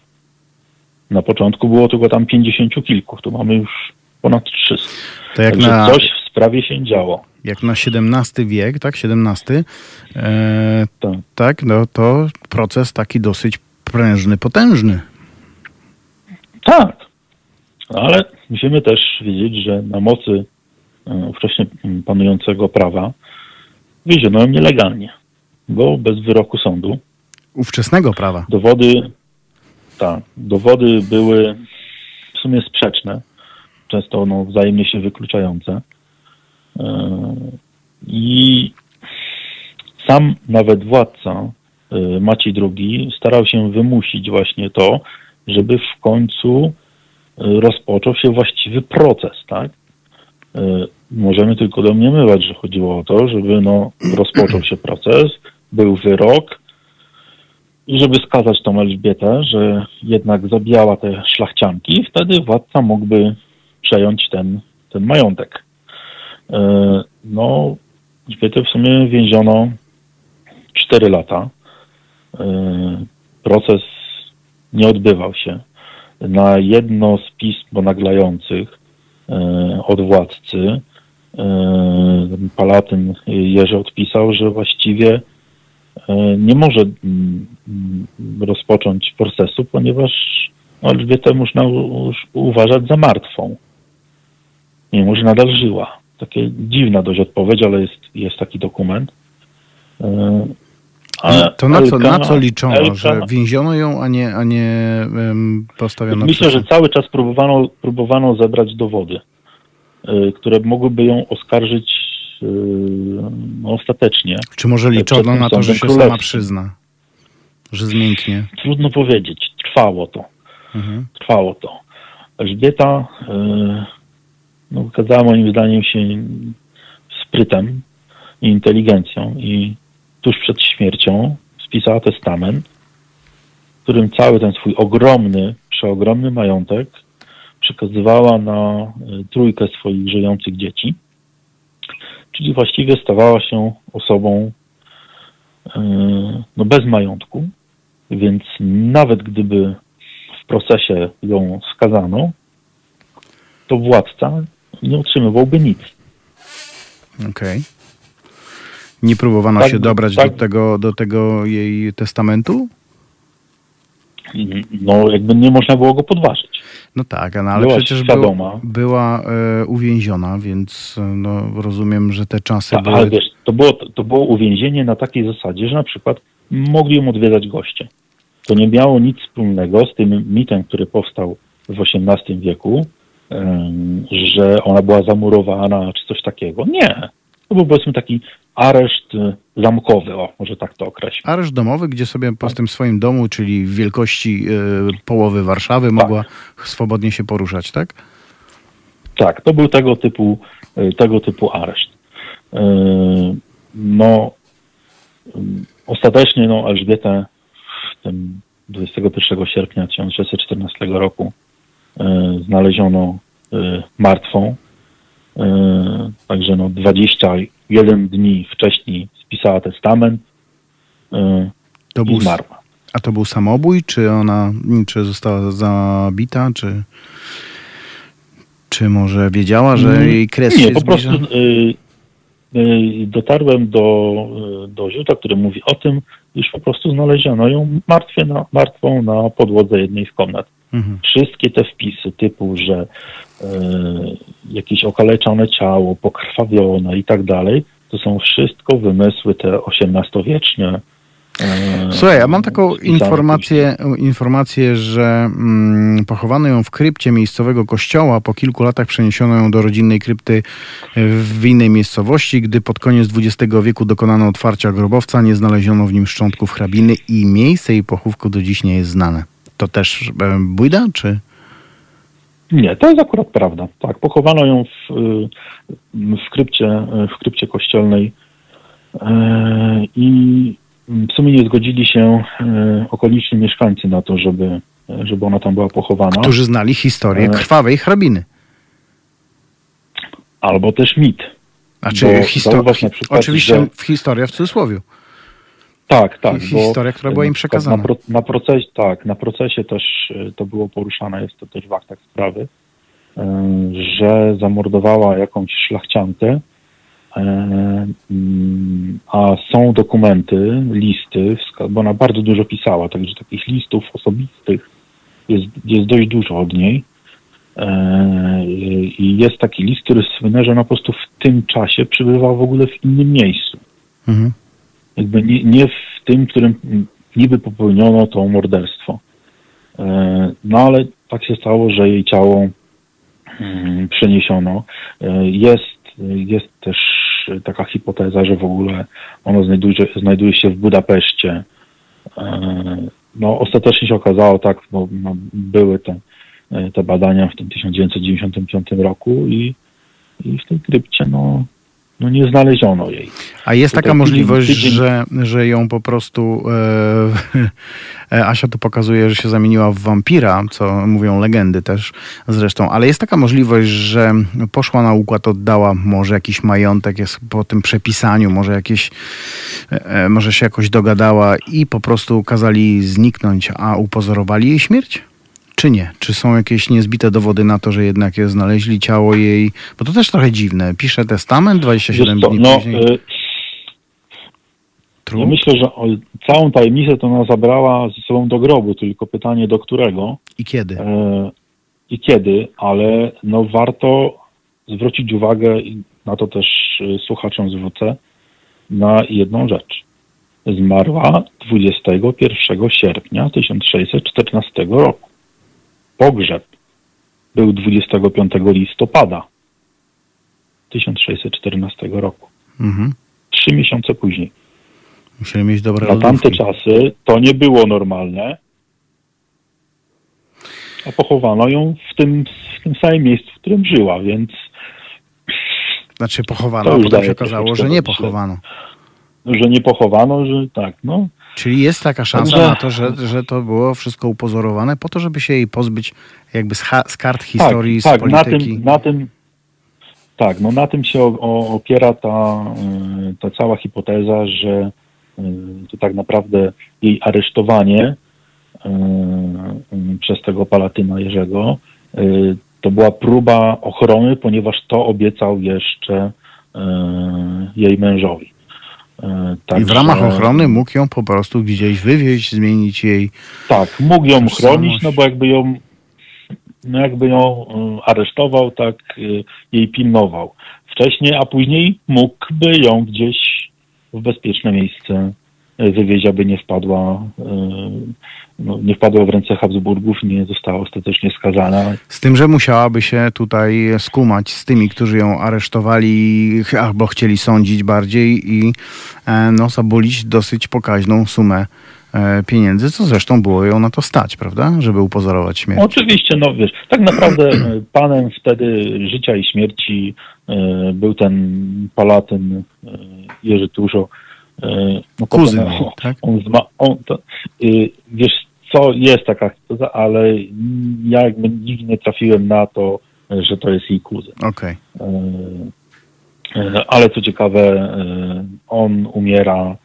[SPEAKER 4] Na początku było tylko tam 50 kilku, tu mamy już ponad 300.
[SPEAKER 1] To jak
[SPEAKER 4] Także
[SPEAKER 1] na,
[SPEAKER 4] coś w sprawie się działo.
[SPEAKER 1] jak na XVII wiek, tak? XVII, e,
[SPEAKER 4] Tak.
[SPEAKER 1] tak, no to proces taki dosyć prężny, potężny.
[SPEAKER 4] Tak, ale musimy też wiedzieć, że na mocy e, ówcześnie panującego prawa wieziono ją nielegalnie, bo bez wyroku sądu.
[SPEAKER 1] Ówczesnego prawa.
[SPEAKER 4] Dowody, tak, dowody były w sumie sprzeczne, często no, wzajemnie się wykluczające. E, I sam nawet władca e, Maciej II starał się wymusić właśnie to, żeby w końcu e, rozpoczął się właściwy proces, tak? E, Możemy tylko domniemywać, że chodziło o to, żeby no, rozpoczął się proces, był wyrok, i żeby skazać tą Elżbietę, że jednak zabijała te szlachcianki, wtedy władca mógłby przejąć ten, ten majątek. E, No, Elżbietę w sumie więziono 4 lata. Proces nie odbywał się. Na jedno z pism ponaglających e, od władcy e, Palatyn Jerzy odpisał, że właściwie e, nie może mm, mm, rozpocząć procesu, ponieważ no, Elżbietę można uważać za martwą. Mimo, że nadal żyła. Takie dziwna dość odpowiedź, ale jest, jest taki dokument. Ale
[SPEAKER 1] To na co, na co liczono,
[SPEAKER 4] Elka-
[SPEAKER 1] że więziono ją, a nie, a nie em, postawiono
[SPEAKER 4] Myślę, że cały czas próbowano, próbowano zebrać dowody, y, które mogłyby ją oskarżyć y, no, ostatecznie.
[SPEAKER 1] Czy może liczono na to, że się sama przyzna? Że zmięknie?
[SPEAKER 4] Trudno powiedzieć. Trwało to.
[SPEAKER 1] Mhm.
[SPEAKER 4] Trwało to. Elżbieta y, no, wykazała moim zdaniem się sprytem i inteligencją i tuż przed śmiercią spisała testament, w którym cały ten swój ogromny, przeogromny majątek przekazywała na y, trójkę swoich żyjących dzieci. Czyli właściwie stawała się osobą y, no, bez majątku, więc nawet gdyby w procesie ją skazano, to władca nie otrzymywałby nic.
[SPEAKER 1] Okej. Nie próbowano
[SPEAKER 4] Tak,
[SPEAKER 1] się dobrać
[SPEAKER 4] tak.
[SPEAKER 1] do, tego, do tego jej testamentu?
[SPEAKER 4] No, jakby nie można było go podważyć.
[SPEAKER 1] No tak, no, ale
[SPEAKER 4] Była
[SPEAKER 1] przecież był, była e, uwięziona, więc e, no, rozumiem, że te czasy
[SPEAKER 4] Ta,
[SPEAKER 1] były...
[SPEAKER 4] ale wiesz, to było, to było uwięzienie na takiej zasadzie, że na przykład mogli ją odwiedzać goście. To nie miało nic wspólnego z tym mitem, który powstał w XVIII wieku, że ona była zamurowana czy coś takiego. Nie. To był powiedzmy taki areszt y, zamkowy, o, może tak to określić.
[SPEAKER 1] Areszt domowy, gdzie sobie po tym swoim domu, czyli w wielkości e, połowy Warszawy,
[SPEAKER 4] Tak.
[SPEAKER 1] mogła swobodnie się poruszać, tak?
[SPEAKER 4] Tak, to był tego typu, y, tego typu areszt. Y, No, y, ostatecznie no, Elżbietę w tym 21 sierpnia 1614 roku y, znaleziono y, martwą. Y, Także no, 21 dni wcześniej spisała testament y,
[SPEAKER 1] To
[SPEAKER 4] i zmarła.
[SPEAKER 1] a to był samobój, czy ona, czy została zabita, czy, czy może wiedziała, że jej kres
[SPEAKER 4] Nie,
[SPEAKER 1] się
[SPEAKER 4] po
[SPEAKER 1] zbliża?
[SPEAKER 4] prostu y, y, dotarłem do, y, do źródła, które mówi o tym, iż po prostu znaleziono ją martwie na, martwą na podłodze jednej z komnat.
[SPEAKER 1] Mhm.
[SPEAKER 4] Wszystkie te wpisy typu, że y, jakieś okaleczone ciało, pokrwawione i tak dalej, to są wszystko wymysły te XVIII-wieczne. y,
[SPEAKER 1] Słuchaj, ja mam taką informację, informację, że mm, pochowano ją w krypcie miejscowego kościoła. Po kilku latach przeniesiono ją do rodzinnej krypty e, w innej miejscowości. Gdy pod koniec XX wieku dokonano otwarcia grobowca, nie znaleziono w nim szczątków hrabiny i miejsce jej pochówku do dziś nie jest znane. To też e, bójda, czy...
[SPEAKER 4] Nie, to jest akurat prawda. Tak, pochowano ją w, y, w, krypcie, w krypcie kościelnej i w sumie nie zgodzili się okoliczni mieszkańcy na to, żeby, żeby ona tam była pochowana.
[SPEAKER 1] Którzy znali historię
[SPEAKER 4] E.
[SPEAKER 1] krwawej hrabiny.
[SPEAKER 4] Albo też mit.
[SPEAKER 1] Znaczy,
[SPEAKER 4] Bo
[SPEAKER 1] histo-
[SPEAKER 4] zauważ na przykład,
[SPEAKER 1] oczywiście
[SPEAKER 4] że-
[SPEAKER 1] historia w cudzysłowie.
[SPEAKER 4] Tak, tak.
[SPEAKER 1] Historia, która była im
[SPEAKER 4] na przykład
[SPEAKER 1] przekazana.
[SPEAKER 4] Na, pro, na, procesie, tak, na procesie też y, to było poruszane, jest to też w aktach sprawy, y, że zamordowała jakąś szlachciankę, mm, a są dokumenty, listy, bo ona bardzo dużo pisała, także takich listów osobistych jest, jest dość dużo od niej. E, I jest taki list, który słynie, że ona po prostu w tym czasie przebywała w ogóle w innym miejscu
[SPEAKER 1] Mhm.
[SPEAKER 4] Jakby nie, nie w tym, którym niby popełniono to morderstwo. E, No ale tak się stało, że jej ciało mm, przeniesiono. E, Jest, jest też taka hipoteza, że w ogóle ono znajduje, znajduje się w Budapeszcie. E, No ostatecznie się okazało tak, bo no, były te, te badania w tym 1995 roku i, i w tej krypcie no, no nie znaleziono jej.
[SPEAKER 1] A jest
[SPEAKER 4] Tutaj
[SPEAKER 1] taka możliwość,
[SPEAKER 4] tydzień-
[SPEAKER 1] że, że ją po prostu e, e, Asia tu pokazuje, że się zamieniła w wampira, co mówią legendy też zresztą, ale jest taka możliwość, że poszła na układ, oddała może jakiś majątek, jest po tym przepisaniu, może jakieś, e, e, może się jakoś dogadała i po prostu kazali zniknąć, a upozorowali jej śmierć? Czy nie? Czy są jakieś niezbite dowody na to, że jednak je znaleźli ciało jej? Bo to też trochę dziwne. Pisze testament, 27
[SPEAKER 4] Wiesz
[SPEAKER 1] dni
[SPEAKER 4] no,
[SPEAKER 1] później. Trup?
[SPEAKER 4] Ja myślę, że całą tajemnicę to ona zabrała ze sobą do grobu, tylko pytanie do którego
[SPEAKER 1] I kiedy?
[SPEAKER 4] e, i kiedy, ale no warto zwrócić uwagę i na to też e, słuchaczom zwrócę na jedną rzecz. Zmarła 21 sierpnia 1614 roku. Pogrzeb był 25 listopada 1614 roku.
[SPEAKER 1] Mhm.
[SPEAKER 4] Trzy miesiące później.
[SPEAKER 1] Musieli mieć dobre
[SPEAKER 4] Na tamte
[SPEAKER 1] lodówki.
[SPEAKER 4] czasy to nie było normalne. A pochowano ją w tym, w tym samym miejscu, w którym żyła, więc
[SPEAKER 1] Znaczy pochowano, a potem się okazało, że nie pochowano.
[SPEAKER 4] że nie pochowano, że tak, no.
[SPEAKER 1] Czyli jest taka szansa
[SPEAKER 4] Także-
[SPEAKER 1] na to, że, że to było wszystko upozorowane po to, żeby się jej pozbyć jakby z, z kart historii,
[SPEAKER 4] tak,
[SPEAKER 1] z
[SPEAKER 4] tak, na
[SPEAKER 1] polityki.
[SPEAKER 4] tym, na tym, tak, no na tym się o, o, opiera ta, y, ta cała hipoteza, że y, to tak naprawdę jej aresztowanie y, przez tego palatyna Jerzego to była próba ochrony, ponieważ to obiecał jeszcze jej mężowi. Y,
[SPEAKER 1] I w
[SPEAKER 4] także-
[SPEAKER 1] ramach ochrony mógł ją po prostu gdzieś wywieźć, zmienić jej.
[SPEAKER 4] Tak, mógł ją chronić, no bo jakby ją, no jakby ją y, aresztował, tak y, jej pilnował wcześniej, a później mógłby ją gdzieś w bezpieczne miejsce y, wywieźć, aby nie wpadła, y, no, nie wpadła w ręce Habsburgów, nie została ostatecznie skazana.
[SPEAKER 1] Z tym, że musiałaby się tutaj skumać z tymi, którzy ją aresztowali albo chcieli sądzić bardziej i e, no, zabulić dosyć pokaźną sumę e, pieniędzy, co zresztą było ją na to stać, prawda? Żeby upozorować śmierć.
[SPEAKER 4] Oczywiście, no wiesz, tak naprawdę panem wtedy życia i śmierci był ten palatyn Jerzy Tuszo. Y, No,
[SPEAKER 1] Kuzyn,
[SPEAKER 4] on-
[SPEAKER 1] tak?
[SPEAKER 4] On, zma, on to, y, wiesz co, jest taka hipoteza, ale ja jakby nigdy nie trafiłem na to, że to jest jej kuzyn.
[SPEAKER 1] Okej.
[SPEAKER 4] Y, y, Ale co ciekawe, on umiera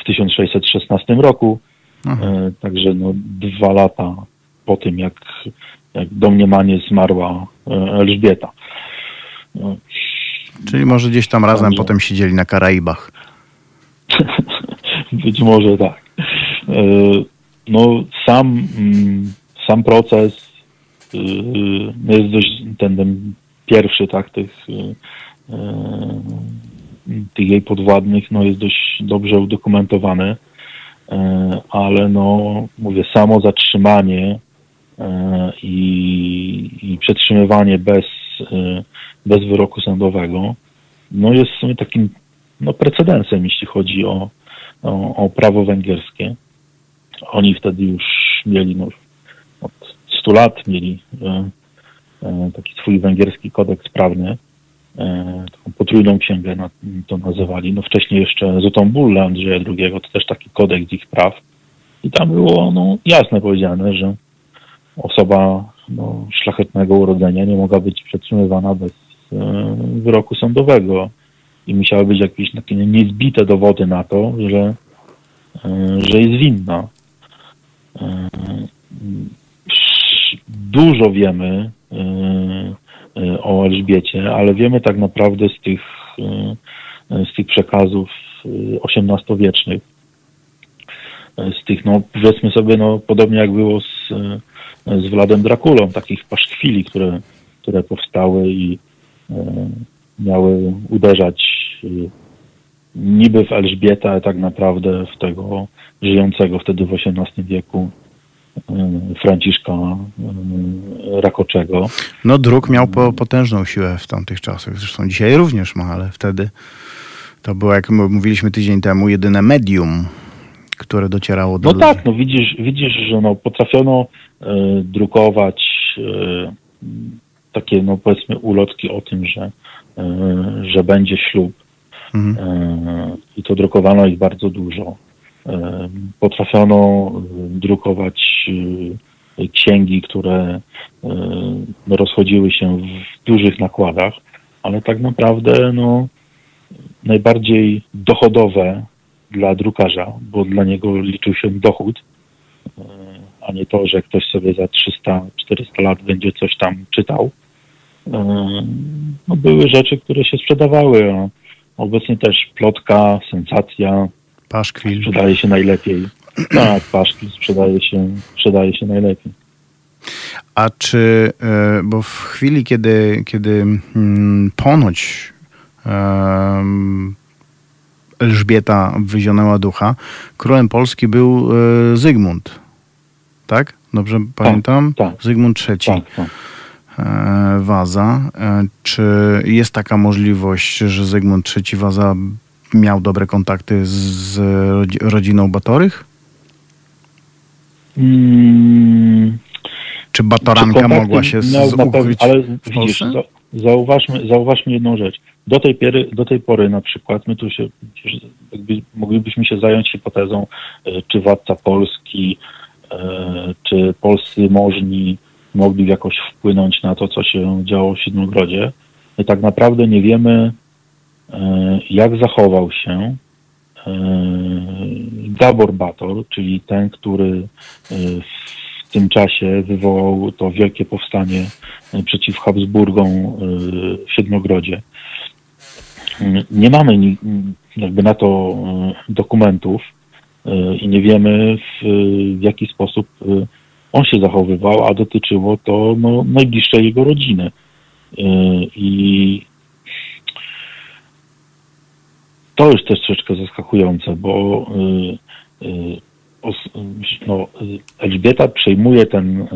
[SPEAKER 4] w 1616 roku,
[SPEAKER 1] Aha.
[SPEAKER 4] także no, dwa lata po tym, jak, jak domniemanie zmarła Elżbieta. No,
[SPEAKER 1] Czyli może gdzieś tam razem potem siedzieli na Karaibach.
[SPEAKER 4] Być może tak. E, No sam, mm, sam proces y, no jest dość ten, pierwszy, tak, tych, y, y, tych jej podwładnych, no jest dość dobrze udokumentowany, E, ale no mówię, samo zatrzymanie e, i, i przetrzymywanie bez, y, bez wyroku sądowego, no jest w sumie takim no, precedensem, jeśli chodzi o, o, o prawo węgierskie. Oni wtedy już mieli no, od 100 lat mieli e, e, taki swój węgierski kodeks prawny, e, taką potrójną księgę na, to nazywali. No wcześniej jeszcze Złotą Bullę Andrzeja II, to też taki kodeks ich praw. I tam było no, jasne powiedziane, że osoba no, szlachetnego urodzenia nie mogła być przetrzymywana bez e, wyroku sądowego i musiały być jakieś takie niezbite dowody na to, że, że jest winna. E, Dużo wiemy e, e, o Elżbiecie, ale wiemy tak naprawdę z tych, e, z tych przekazów e, XVIII-wiecznych, e, z tych, no powiedzmy sobie, no podobnie jak było z, e, z Wladem Drakulą, takich paszkwili, które, które powstały i e, miały uderzać e, niby w Elżbietę, ale tak naprawdę w tego żyjącego wtedy w XVIII wieku e, Franciszka e, Rakoczego.
[SPEAKER 1] No druk miał po, potężną siłę w tamtych czasach. Zresztą dzisiaj również ma, ale wtedy to było, jak mówiliśmy tydzień temu, jedyne medium, które docierało do
[SPEAKER 4] No
[SPEAKER 1] ludzi.
[SPEAKER 4] tak, no widzisz, widzisz, że no potrafiono drukować takie, no powiedzmy, ulotki o tym, że, że będzie ślub.
[SPEAKER 1] Mhm.
[SPEAKER 4] E, I to drukowano ich bardzo dużo. E, potrafiono e, drukować e, księgi, które e, rozchodziły się w dużych nakładach, ale tak naprawdę no, najbardziej dochodowe dla drukarza, bo dla niego liczył się dochód, e, a nie to, że ktoś sobie za 300-400 lat będzie coś tam czytał. E, No, były rzeczy, które się sprzedawały. a Obecnie też plotka, sensacja
[SPEAKER 1] Paszkwil.
[SPEAKER 4] sprzedaje się najlepiej. Tak, paszki sprzedaje się, sprzedaje się najlepiej.
[SPEAKER 1] A czy, e, bo w chwili, kiedy, kiedy mm, ponoć Elżbieta wyzionęła ducha, królem Polski był e, Zygmunt. Tak? Dobrze pamiętam?
[SPEAKER 4] tak.
[SPEAKER 1] Zygmunt III.
[SPEAKER 4] Tak, tak.
[SPEAKER 1] E, Waza. E, Czy jest taka możliwość, że Zygmunt III Waza miał dobre kontakty z rodzi- rodziną Batorych?
[SPEAKER 4] Mm,
[SPEAKER 1] Czy Batoranka mogła się ukryć
[SPEAKER 4] Ale
[SPEAKER 1] w
[SPEAKER 4] widzisz,
[SPEAKER 1] Polsce?
[SPEAKER 4] zauważmy, zauważmy jedną rzecz. Do tej, pory, do tej pory na przykład my tu się moglibyśmy się zająć hipotezą, e, czy władca Polski, czy polscy możni mogli jakoś wpłynąć na to, co się działo w Siedmiogrodzie. My tak naprawdę nie wiemy, e, jak zachował się e, Gabor Bator, czyli ten, który e, w tym czasie wywołał to wielkie powstanie przeciw Habsburgom w Siedmiogrodzie. Mm, Nie mamy ni- m, jakby na to dokumentów i nie wiemy w, jaki sposób on się zachowywał, a dotyczyło to no, najbliższej jego rodziny. E, I to jest też troszeczkę zaskakujące, bo y, os- no, Elżbieta przejmuje ten,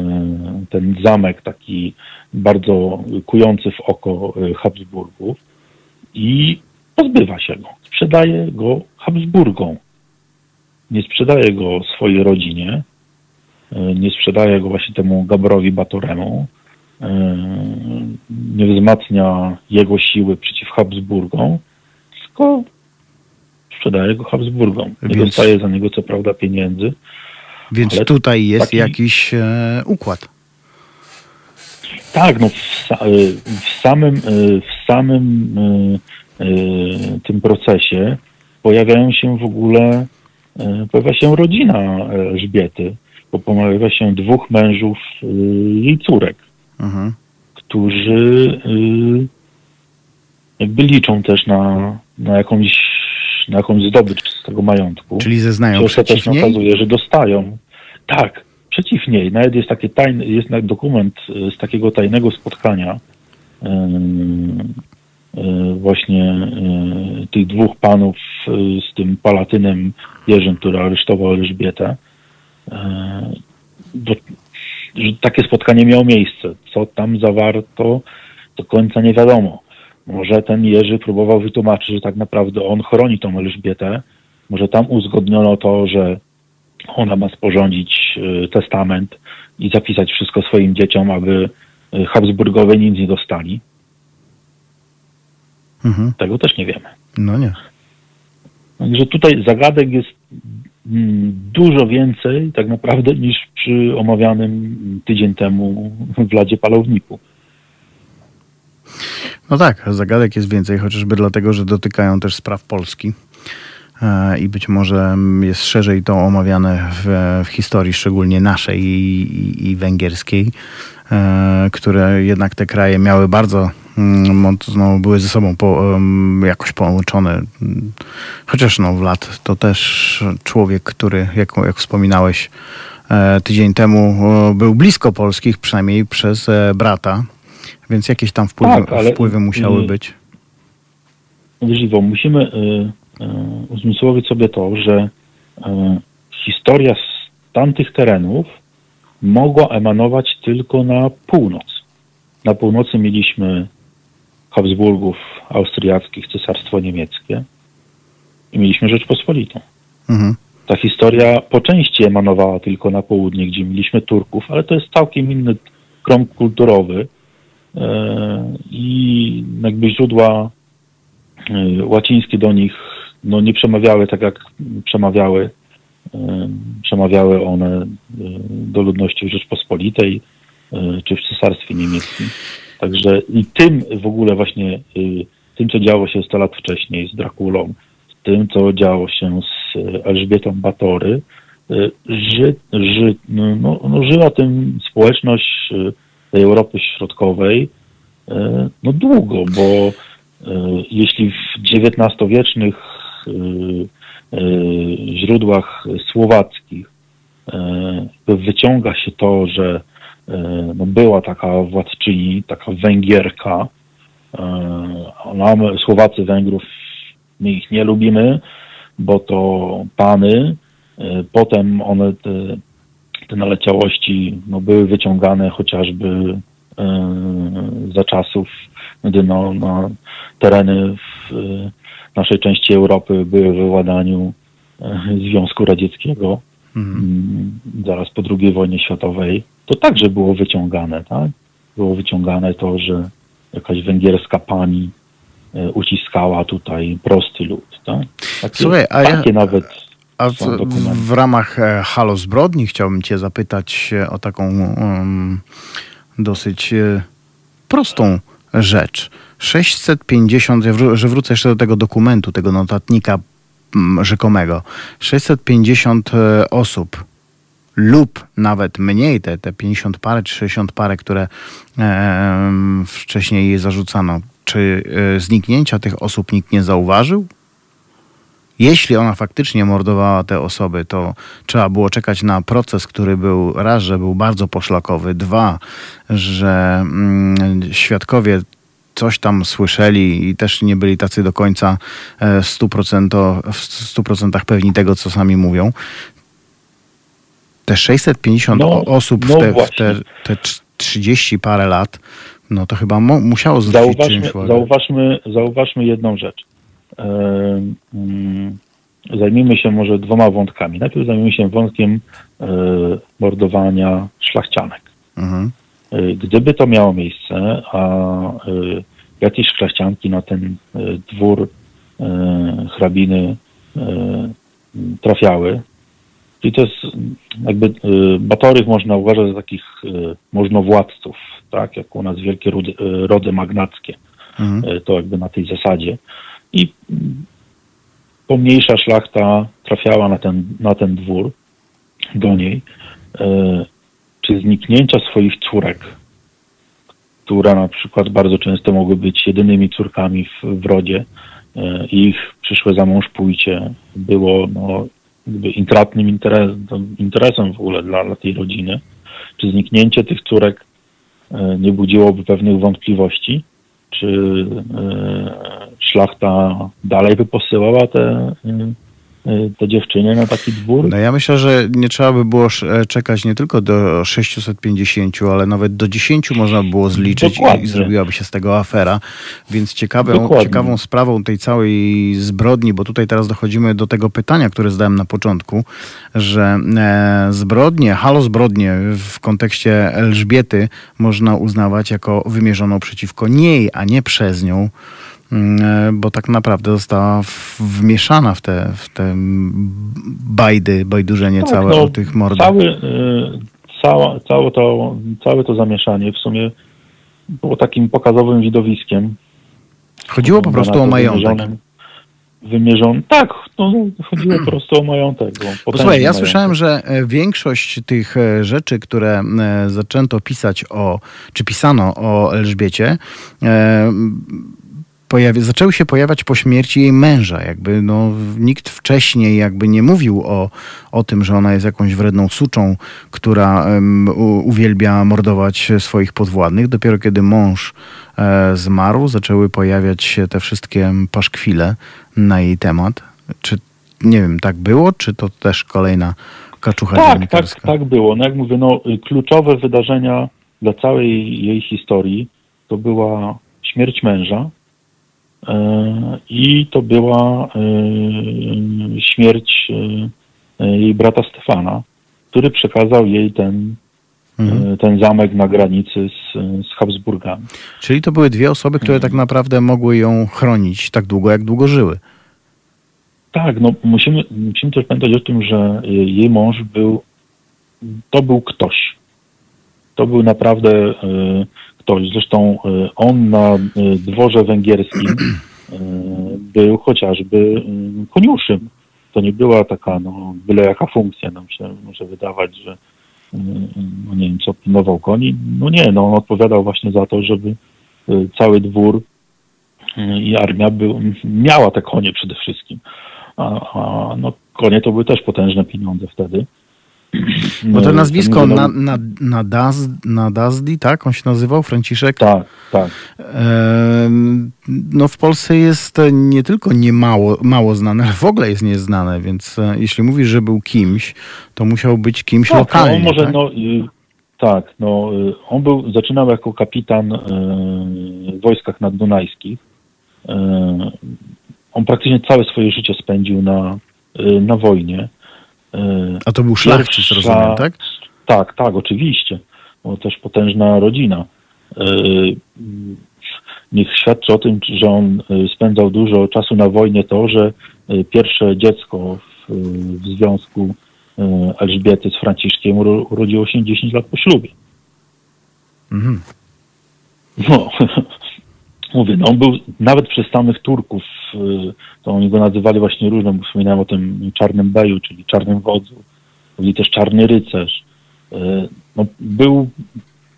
[SPEAKER 4] ten zamek taki bardzo kujący w oko Habsburgów i pozbywa się go. Sprzedaje go Habsburgom. Nie sprzedaje go swojej rodzinie, nie sprzedaje go właśnie temu Gaborowi Batoremu, y, nie wzmacnia jego siły przeciw Habsburgom, tylko sprzedaje go Habsburgom. Nie
[SPEAKER 1] Więc-
[SPEAKER 4] dostaje za niego co prawda pieniędzy.
[SPEAKER 1] Więc tutaj jest
[SPEAKER 4] taki-
[SPEAKER 1] jakiś e, układ.
[SPEAKER 4] Tak, no w, y, w samym, w samym y, tym procesie pojawiają się w ogóle, pojawia się rodzina Elżbiety, bo pojawia się dwóch mężów y, jej córek,
[SPEAKER 1] Mhm.
[SPEAKER 4] którzy y, jakby liczą też na, na jakąś na jakąś zdobycz z tego majątku.
[SPEAKER 1] Czyli zeznają
[SPEAKER 4] się ostatecznie
[SPEAKER 1] przeciw niej?
[SPEAKER 4] okazuje, że dostają. Tak, przeciw niej. Nawet jest taki tajny, jest dokument y, z takiego tajnego spotkania y, y, właśnie y, tych dwóch panów y, z tym palatynem Jerzym, który aresztował Elżbietę. Bo, że takie spotkanie miało miejsce. Co tam zawarto, do końca nie wiadomo. Może ten Jerzy próbował wytłumaczyć, że tak naprawdę on chroni tą Elżbietę. Może tam uzgodniono to, że ona ma sporządzić y, testament i zapisać wszystko swoim dzieciom, aby y, Habsburgowie nic nie dostali.
[SPEAKER 1] Mhm.
[SPEAKER 4] Tego też nie wiemy.
[SPEAKER 1] No nie.
[SPEAKER 4] Także tutaj zagadek jest dużo więcej tak naprawdę niż przy omawianym tydzień temu Władzie Palowniku.
[SPEAKER 1] No tak, zagadek jest więcej, chociażby dlatego, że dotykają też spraw Polski. e, i być może jest szerzej to omawiane w, w historii, szczególnie naszej i, i, i węgierskiej, e, które jednak te kraje miały bardzo mocno, były ze sobą po, jakoś połączone. Chociaż no w lat to też człowiek, który, jak, jak wspominałeś e, tydzień temu, e, był blisko polskich, przynajmniej przez e, brata, więc jakieś tam wpływy,
[SPEAKER 4] Tak,
[SPEAKER 1] wpływy musiały
[SPEAKER 4] y-
[SPEAKER 1] być.
[SPEAKER 4] Wiesz, Iwo, musimy y, y, uzmysłowić sobie to, że historia z tamtych terenów mogła emanować tylko na północ. Na północy mieliśmy Habsburgów austriackich, cesarstwo niemieckie i mieliśmy Rzeczpospolitą.
[SPEAKER 1] Mhm.
[SPEAKER 4] Ta historia po części emanowała tylko na południe, gdzie mieliśmy Turków, ale to jest całkiem inny krąg kulturowy e, i jakby źródła e, łacińskie do nich no, nie przemawiały tak, jak przemawiały, e, przemawiały one do ludności w Rzeczpospolitej czy w Cesarstwie Niemieckim. Także i tym w ogóle właśnie, y, tym co działo się 100 lat wcześniej z Drakulą, z tym co działo się z y, Elżbietą Batory, y, ży, ży, no, no, no, żyła tym społeczność tej Europy Środkowej no długo, bo jeśli w XIX-wiecznych źródłach słowackich wyciąga się to, że no była taka władczyni, taka Węgierka. y, Ona, my, Słowacy Węgrów, my ich nie lubimy, bo to pany. y, Potem one, te, te naleciałości no, były wyciągane chociażby y, za czasów, gdy no, no, tereny w naszej części Europy były w Związku Radzieckiego mm, zaraz po II wojnie światowej, to także było wyciągane, tak? Było wyciągane to, że jakaś węgierska pani e, uciskała tutaj prosty lud, tak? Takie,
[SPEAKER 1] Słuchaj, a ja-
[SPEAKER 4] takie nawet
[SPEAKER 1] A w, w ramach e, Halo Zbrodni chciałbym cię zapytać e, o taką um, dosyć prostą rzecz. 650, ja wró- że wrócę jeszcze do tego dokumentu, tego notatnika rzekomego. 650 e, osób lub nawet mniej, te, te 50 parę czy 60 parę, które e, wcześniej jej zarzucano. Czy e, zniknięcia tych osób nikt nie zauważył? Jeśli ona faktycznie mordowała te osoby, to trzeba było czekać na proces, który był raz, że był bardzo poszlakowy, dwa, że mm, świadkowie coś tam słyszeli i też nie byli tacy do końca e, 100%, w 100% pewni tego, co sami mówią. Te 650
[SPEAKER 4] No,
[SPEAKER 1] osób w
[SPEAKER 4] no
[SPEAKER 1] te, w te,
[SPEAKER 4] właśnie.
[SPEAKER 1] te trz- 30 parę lat, no to chyba mo- musiało zwrócić
[SPEAKER 4] Zauważmy,
[SPEAKER 1] czymś uwagę.
[SPEAKER 4] zauważmy, zauważmy jedną rzecz. E, mm, Zajmijmy się może dwoma wątkami. Najpierw zajmijmy się wątkiem e, mordowania szlachcianek.
[SPEAKER 1] Mhm.
[SPEAKER 4] E, Gdyby to miało miejsce, a e, jakieś szlachcianki na ten e, dwór e, hrabiny e, trafiały, czyli to jest jakby e, Batorych można uważać za takich e, możnowładców, tak, jak u nas wielkie rody, e, rody magnackie,
[SPEAKER 1] Mhm.
[SPEAKER 4] E, to jakby na tej zasadzie. I pomniejsza szlachta trafiała na ten, na ten dwór, do niej, e, czy zniknięcia swoich córek, które na przykład bardzo często mogły być jedynymi córkami w, w rodzie e, ich przyszłe za mąż pójście było no, jakby intratnym interes, interesem w ogóle dla, dla tej rodziny, czy zniknięcie tych córek e, nie budziłoby pewnych wątpliwości, czy e, szlachta dalej by posyłała te, te dziewczyny na taki dwór?
[SPEAKER 1] No ja myślę, że nie trzeba by było e, czekać nie tylko do 650, ale nawet do 10 można by było zliczyć i,
[SPEAKER 4] Dokładnie.
[SPEAKER 1] i zrobiła by się z tego afera. Więc ciekawą,
[SPEAKER 4] Dokładnie.
[SPEAKER 1] ciekawą sprawą tej całej zbrodni, bo tutaj teraz dochodzimy do tego pytania, które zadałem na początku, że e, zbrodnie, halo zbrodnie w kontekście Elżbiety można uznawać jako wymierzoną przeciwko niej, a nie przez nią. Mm, e, Bo tak naprawdę została wmieszana w te, w te bajdy, bajdurzenie
[SPEAKER 4] Tak,
[SPEAKER 1] całe
[SPEAKER 4] no,
[SPEAKER 1] tych mordach.
[SPEAKER 4] Cały, y, cała, całe, to, całe to zamieszanie w sumie było takim pokazowym widowiskiem.
[SPEAKER 1] Chodziło po prostu o majątek.
[SPEAKER 4] wymierzonym- wymierzony. Tak, no, chodziło po prostu o majątek.
[SPEAKER 1] Posłuchaj, ja
[SPEAKER 4] majątek.
[SPEAKER 1] słyszałem, że e, większość tych e, rzeczy, które e, zaczęto pisać o, czy pisano o Elżbiecie, e, pojawi, zaczęły się pojawiać po śmierci jej męża. Jakby no, nikt wcześniej jakby nie mówił o, o tym, że ona jest jakąś wredną suczą, która em, u, uwielbia mordować swoich podwładnych. Dopiero kiedy mąż e, zmarł, zaczęły pojawiać się te wszystkie paszkwile na jej temat. Czy nie wiem, tak było, czy to też kolejna kaczucha
[SPEAKER 4] Tak, tak, tak było. No jak mówię, no, kluczowe wydarzenia dla całej jej historii to była śmierć męża i to była e, śmierć e, jej brata Stefana, który przekazał jej ten,
[SPEAKER 1] Mhm.
[SPEAKER 4] e, ten zamek na granicy z, z Habsburgami.
[SPEAKER 1] Czyli to były dwie osoby, które tak naprawdę mogły ją chronić tak długo, jak długo żyły.
[SPEAKER 4] Tak, no musimy, musimy też pamiętać o tym, że jej mąż był, to był ktoś. To był naprawdę ktoś. Zresztą y, on na y, dworze węgierskim y, był chociażby koniuszym. To nie była taka, no, byle jaka funkcja. Nam się może wydawać, że no nie wiem, co pilnował koni. No nie, no on odpowiadał właśnie za to, żeby cały dwór i armia był, miała te konie przede wszystkim. A, a no, konie to były też potężne pieniądze wtedy.
[SPEAKER 1] Bo to nazwisko na, na, na, Daz, na Dazdi, tak? On się nazywał, Franciszek?
[SPEAKER 4] Tak, tak.
[SPEAKER 1] No w Polsce jest nie tylko nie mało, mało znane, ale w ogóle jest nieznane, więc e, jeśli mówisz, że był kimś, to musiał być kimś
[SPEAKER 4] tak,
[SPEAKER 1] lokalnie.
[SPEAKER 4] no, on może,
[SPEAKER 1] tak?
[SPEAKER 4] no, y, tak, no, y, on był, zaczynał jako kapitan y, w wojskach naddunajskich. On praktycznie całe swoje życie spędził na, na wojnie.
[SPEAKER 1] A to był szlachcic, rozumiem, tak?
[SPEAKER 4] Tak, tak, oczywiście. Bo też potężna rodzina. Yy, Niech świadczy o tym, że on y, spędzał dużo czasu na wojnie to, że y, pierwsze dziecko w, w związku Elżbiety z Franciszkiem uro- urodziło się 10 lat po ślubie.
[SPEAKER 1] Mhm.
[SPEAKER 4] No, mówię, no on był nawet przez samych Turków, y, to oni go nazywali właśnie różne, bo wspominałem o tym czarnym beju, czyli czarnym wodzu, byli też czarny rycerz. Y, No, był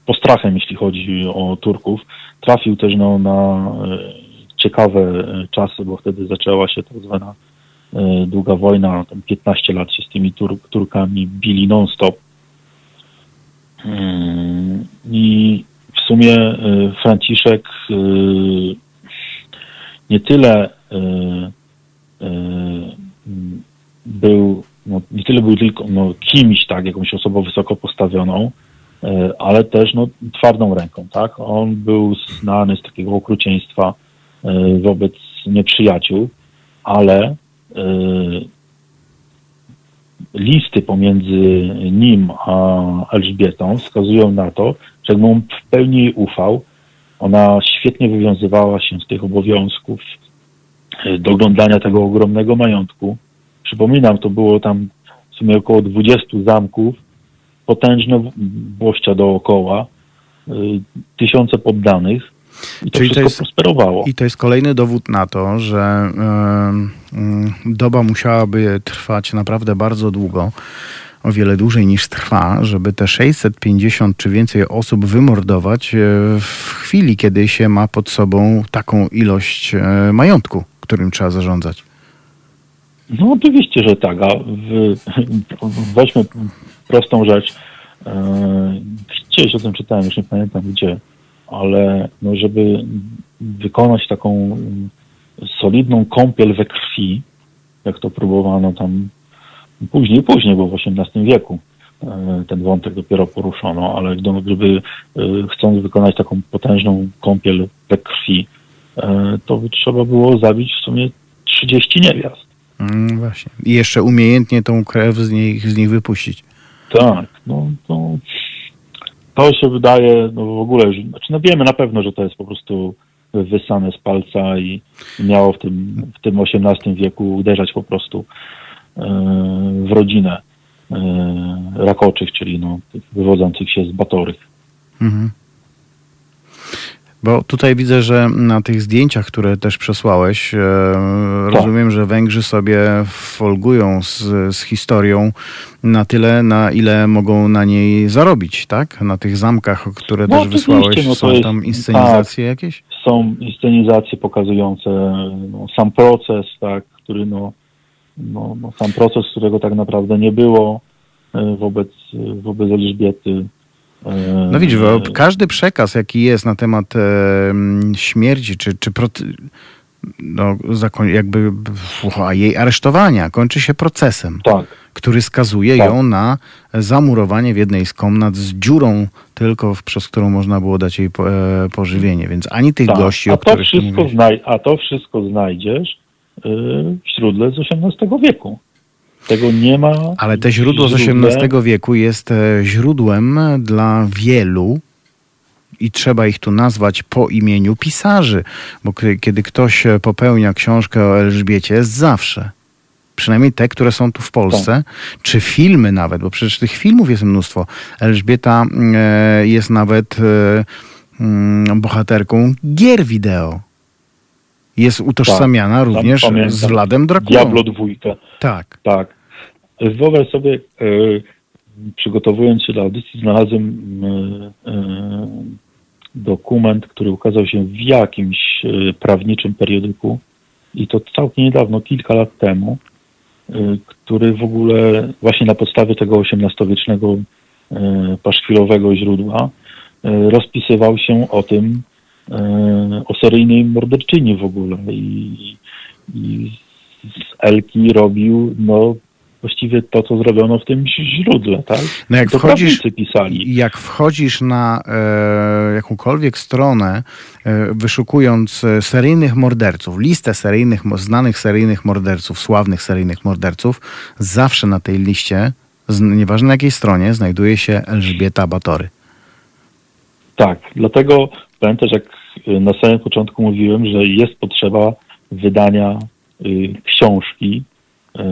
[SPEAKER 4] postrachem, jeśli chodzi o Turków. Trafił też no, na y, ciekawe czasy, bo wtedy zaczęła się tak zwana długa wojna, tam 15 lat się z tymi Tur- Turkami bili non-stop. Mm, I w sumie y, Franciszek y, nie tyle mm, był, no, nie tyle był tylko no, kimś, tak, jakąś osobą wysoko postawioną, ale też no, twardą ręką, tak. On był znany z takiego okrucieństwa wobec nieprzyjaciół, ale listy pomiędzy nim a Elżbietą wskazują na to, on w pełni jej ufał, ona świetnie wywiązywała się z tych obowiązków y, doglądania tego ogromnego majątku. Przypominam, to było tam w sumie około 20 zamków, potężne włościa dookoła, y, tysiące poddanych i to
[SPEAKER 1] Czyli to
[SPEAKER 4] wszystko
[SPEAKER 1] jest-
[SPEAKER 4] prosperowało.
[SPEAKER 1] I to jest kolejny dowód na to, że mm, doba musiałaby trwać naprawdę bardzo długo, o wiele dłużej niż trwa, żeby te 650 czy więcej osób wymordować e, w chwili, kiedy się ma pod sobą taką ilość e, majątku, którym trzeba zarządzać.
[SPEAKER 4] No oczywiście, że tak, a w, weźmy prostą rzecz. E, Gdzieś o tym czytałem, już nie pamiętam gdzie, ale no, żeby wykonać taką solidną kąpiel we krwi, jak to próbowano tam później, później, bo w XVIII wieku e, ten wątek dopiero poruszono, ale żeby e, chcąc wykonać taką potężną kąpiel we krwi, e, to by trzeba było zabić w sumie 30 niewiast.
[SPEAKER 1] Mm, właśnie. I jeszcze umiejętnie tą krew z nich, z nich wypuścić.
[SPEAKER 4] Tak, no to, to się wydaje no w ogóle, że, znaczy no wiemy na pewno, że to jest po prostu wysane z palca i miało w tym, w tym XVIII wieku uderzać po prostu w rodzinę e, rakoczych, czyli no, tych wywodzących się z batorych.
[SPEAKER 1] Mhm. Bo tutaj widzę, że na tych zdjęciach, które też przesłałeś, e, rozumiem, że Węgrzy sobie folgują z, z historią na tyle, na ile mogą na niej zarobić, tak? Na tych zamkach, które
[SPEAKER 4] No
[SPEAKER 1] też wysłałeś,
[SPEAKER 4] no
[SPEAKER 1] są
[SPEAKER 4] jest-
[SPEAKER 1] tam inscenizacje jakieś?
[SPEAKER 4] Są inscenizacje pokazujące no, sam proces, tak, który no, no, no, sam proces, którego tak naprawdę nie było e, wobec, wobec Elżbiety. E,
[SPEAKER 1] No widzisz, bo każdy przekaz, jaki jest na temat e, śmierci, czy, czy no, jakby a jej aresztowania, kończy się procesem,
[SPEAKER 4] Tak,
[SPEAKER 1] który skazuje
[SPEAKER 4] Tak.
[SPEAKER 1] ją na zamurowanie w jednej z komnat z dziurą tylko, przez którą można było dać jej po, e, pożywienie. Więc ani tych
[SPEAKER 4] tak.
[SPEAKER 1] gości,
[SPEAKER 4] a,
[SPEAKER 1] o
[SPEAKER 4] to
[SPEAKER 1] których
[SPEAKER 4] wszystko znaj- a to wszystko znajdziesz źródle z XVIII wieku. Tego nie ma.
[SPEAKER 1] Ale te źródło z XVIII wieku jest e, źródłem dla wielu i trzeba ich tu nazwać po imieniu pisarzy, bo kiedy ktoś e, popełnia książkę o Elżbiecie, zawsze, przynajmniej te, które są tu w Polsce, czy filmy nawet, bo przecież tych filmów jest mnóstwo. Elżbieta e, jest nawet mm, bohaterką gier wideo. Jest utożsamiana
[SPEAKER 4] Tam
[SPEAKER 1] również
[SPEAKER 4] pamiętam.
[SPEAKER 1] z Wladem Drakulą.
[SPEAKER 4] Diablo dwójka.
[SPEAKER 1] Tak.
[SPEAKER 4] Tak. Wyobraź sobie, e, przygotowując się do audycji, znalazłem e, e, dokument, który ukazał się w jakimś prawniczym periodyku i to całkiem niedawno, kilka lat temu, który w ogóle właśnie na podstawie tego XVIII-wiecznego paszkwilowego źródła rozpisywał się o tym, o seryjnej morderczyni w ogóle i, i z Elki robił no właściwie to, co zrobiono w tym źródle, tak?
[SPEAKER 1] No jak
[SPEAKER 4] to
[SPEAKER 1] wchodzisz-
[SPEAKER 4] pisali.
[SPEAKER 1] Jak wchodzisz na e, jakąkolwiek stronę, e, wyszukując e, seryjnych morderców, listę seryjnych, znanych seryjnych morderców, sławnych seryjnych morderców, zawsze na tej liście, z, nieważne na jakiej stronie, znajduje się Elżbieta Batory.
[SPEAKER 4] Tak, dlatego pamiętasz, jak y, na samym początku mówiłem, że jest potrzeba wydania y, książki y,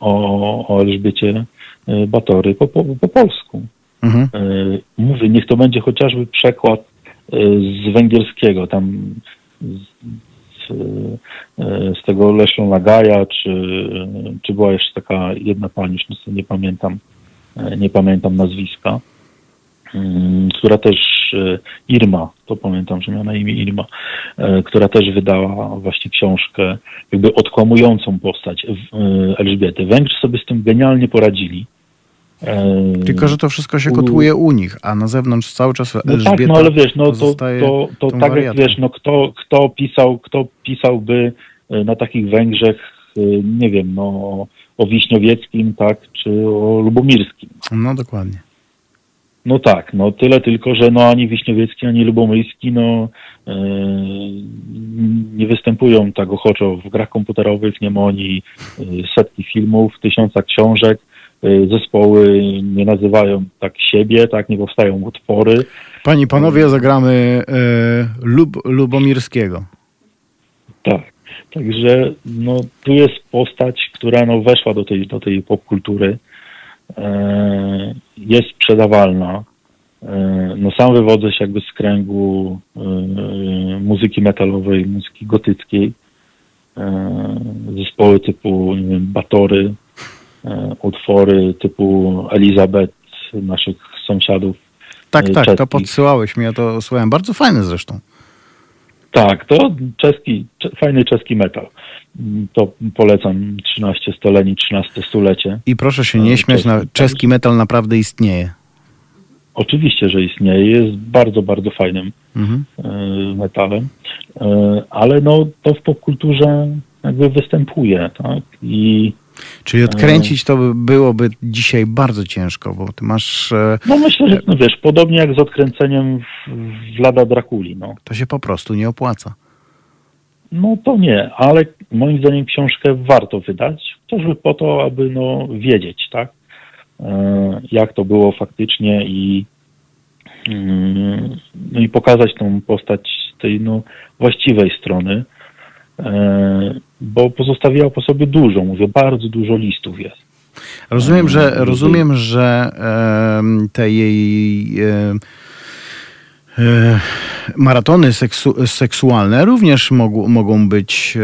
[SPEAKER 4] o, o Elżbiecie Batory po, po, po polsku.
[SPEAKER 1] Mhm.
[SPEAKER 4] Y, Mówię, niech to będzie chociażby przekład z węgierskiego, tam z, z, tego Leszą Lagaja, czy, czy była jeszcze taka jedna pani, już nie pamiętam, nie pamiętam nazwiska, która też y, Irma, to pamiętam, że miała na imię Irma, y, która też wydała właśnie książkę jakby odkłamującą postać y, Elżbiety. Węgrzy sobie z tym genialnie poradzili.
[SPEAKER 1] Tylko, że to wszystko się kotłuje u nich, a na zewnątrz cały czas
[SPEAKER 4] no
[SPEAKER 1] Elżbieta
[SPEAKER 4] tak, no ale wiesz, no to, to, to tak jak wiesz, no kto, kto pisał, kto pisałby na takich Węgrzech, nie wiem, no o Wiśniowieckim, tak, czy o Lubomirskim.
[SPEAKER 1] No dokładnie.
[SPEAKER 4] No tak, no tyle tylko, że no ani Wiśniowiecki, ani Lubomyjski, no yy, nie występują tak ochoczo w grach komputerowych, nie ma oni yy, setki filmów, tysiąca książek, yy, zespoły nie nazywają tak siebie, tak, nie powstają utwory.
[SPEAKER 1] Panie i panowie, zagramy e, Lub, Lubomirskiego.
[SPEAKER 4] Tak. Także no, tu jest postać, która no, weszła do tej, do tej popkultury. E, jest sprzedawalna. E, no, sam wywodzę się jakby z kręgu e, muzyki metalowej, muzyki gotyckiej. Zespoły typu nie wiem, Batory, utwory typu Elizabeth naszych sąsiadów.
[SPEAKER 1] Tak, tak, to
[SPEAKER 4] czeskich.
[SPEAKER 1] podsyłałeś mi, ja to słuchałem. Bardzo fajne zresztą.
[SPEAKER 4] Tak, to czeski, cze- fajny czeski metal. To polecam 13 stoleni, 13 stulecie.
[SPEAKER 1] I proszę się nie śmiać,
[SPEAKER 4] czeski,
[SPEAKER 1] czeski metal naprawdę istnieje.
[SPEAKER 4] Oczywiście, że istnieje, jest bardzo, bardzo fajnym
[SPEAKER 1] Mhm.
[SPEAKER 4] e, metalem, E, ale no to w popkulturze jakby występuje, tak? I
[SPEAKER 1] Czyli odkręcić to by byłoby dzisiaj bardzo ciężko, bo ty masz, e,
[SPEAKER 4] no myślę, że no wiesz, podobnie jak z odkręceniem w, w Lada Drakuli, no.
[SPEAKER 1] to się po prostu nie opłaca.
[SPEAKER 4] No to nie, ale moim zdaniem książkę warto wydać, chociażby po to, aby no, wiedzieć, tak, e, jak to było faktycznie i, mm, no i pokazać tą postać z tej no, właściwej strony, e, bo pozostawiła po sobie dużo, mówię, bardzo dużo listów jest.
[SPEAKER 1] Rozumiem, że,
[SPEAKER 4] Mhm.
[SPEAKER 1] rozumiem, że te jej e, maratony seksu, seksualne również mogą, mogą być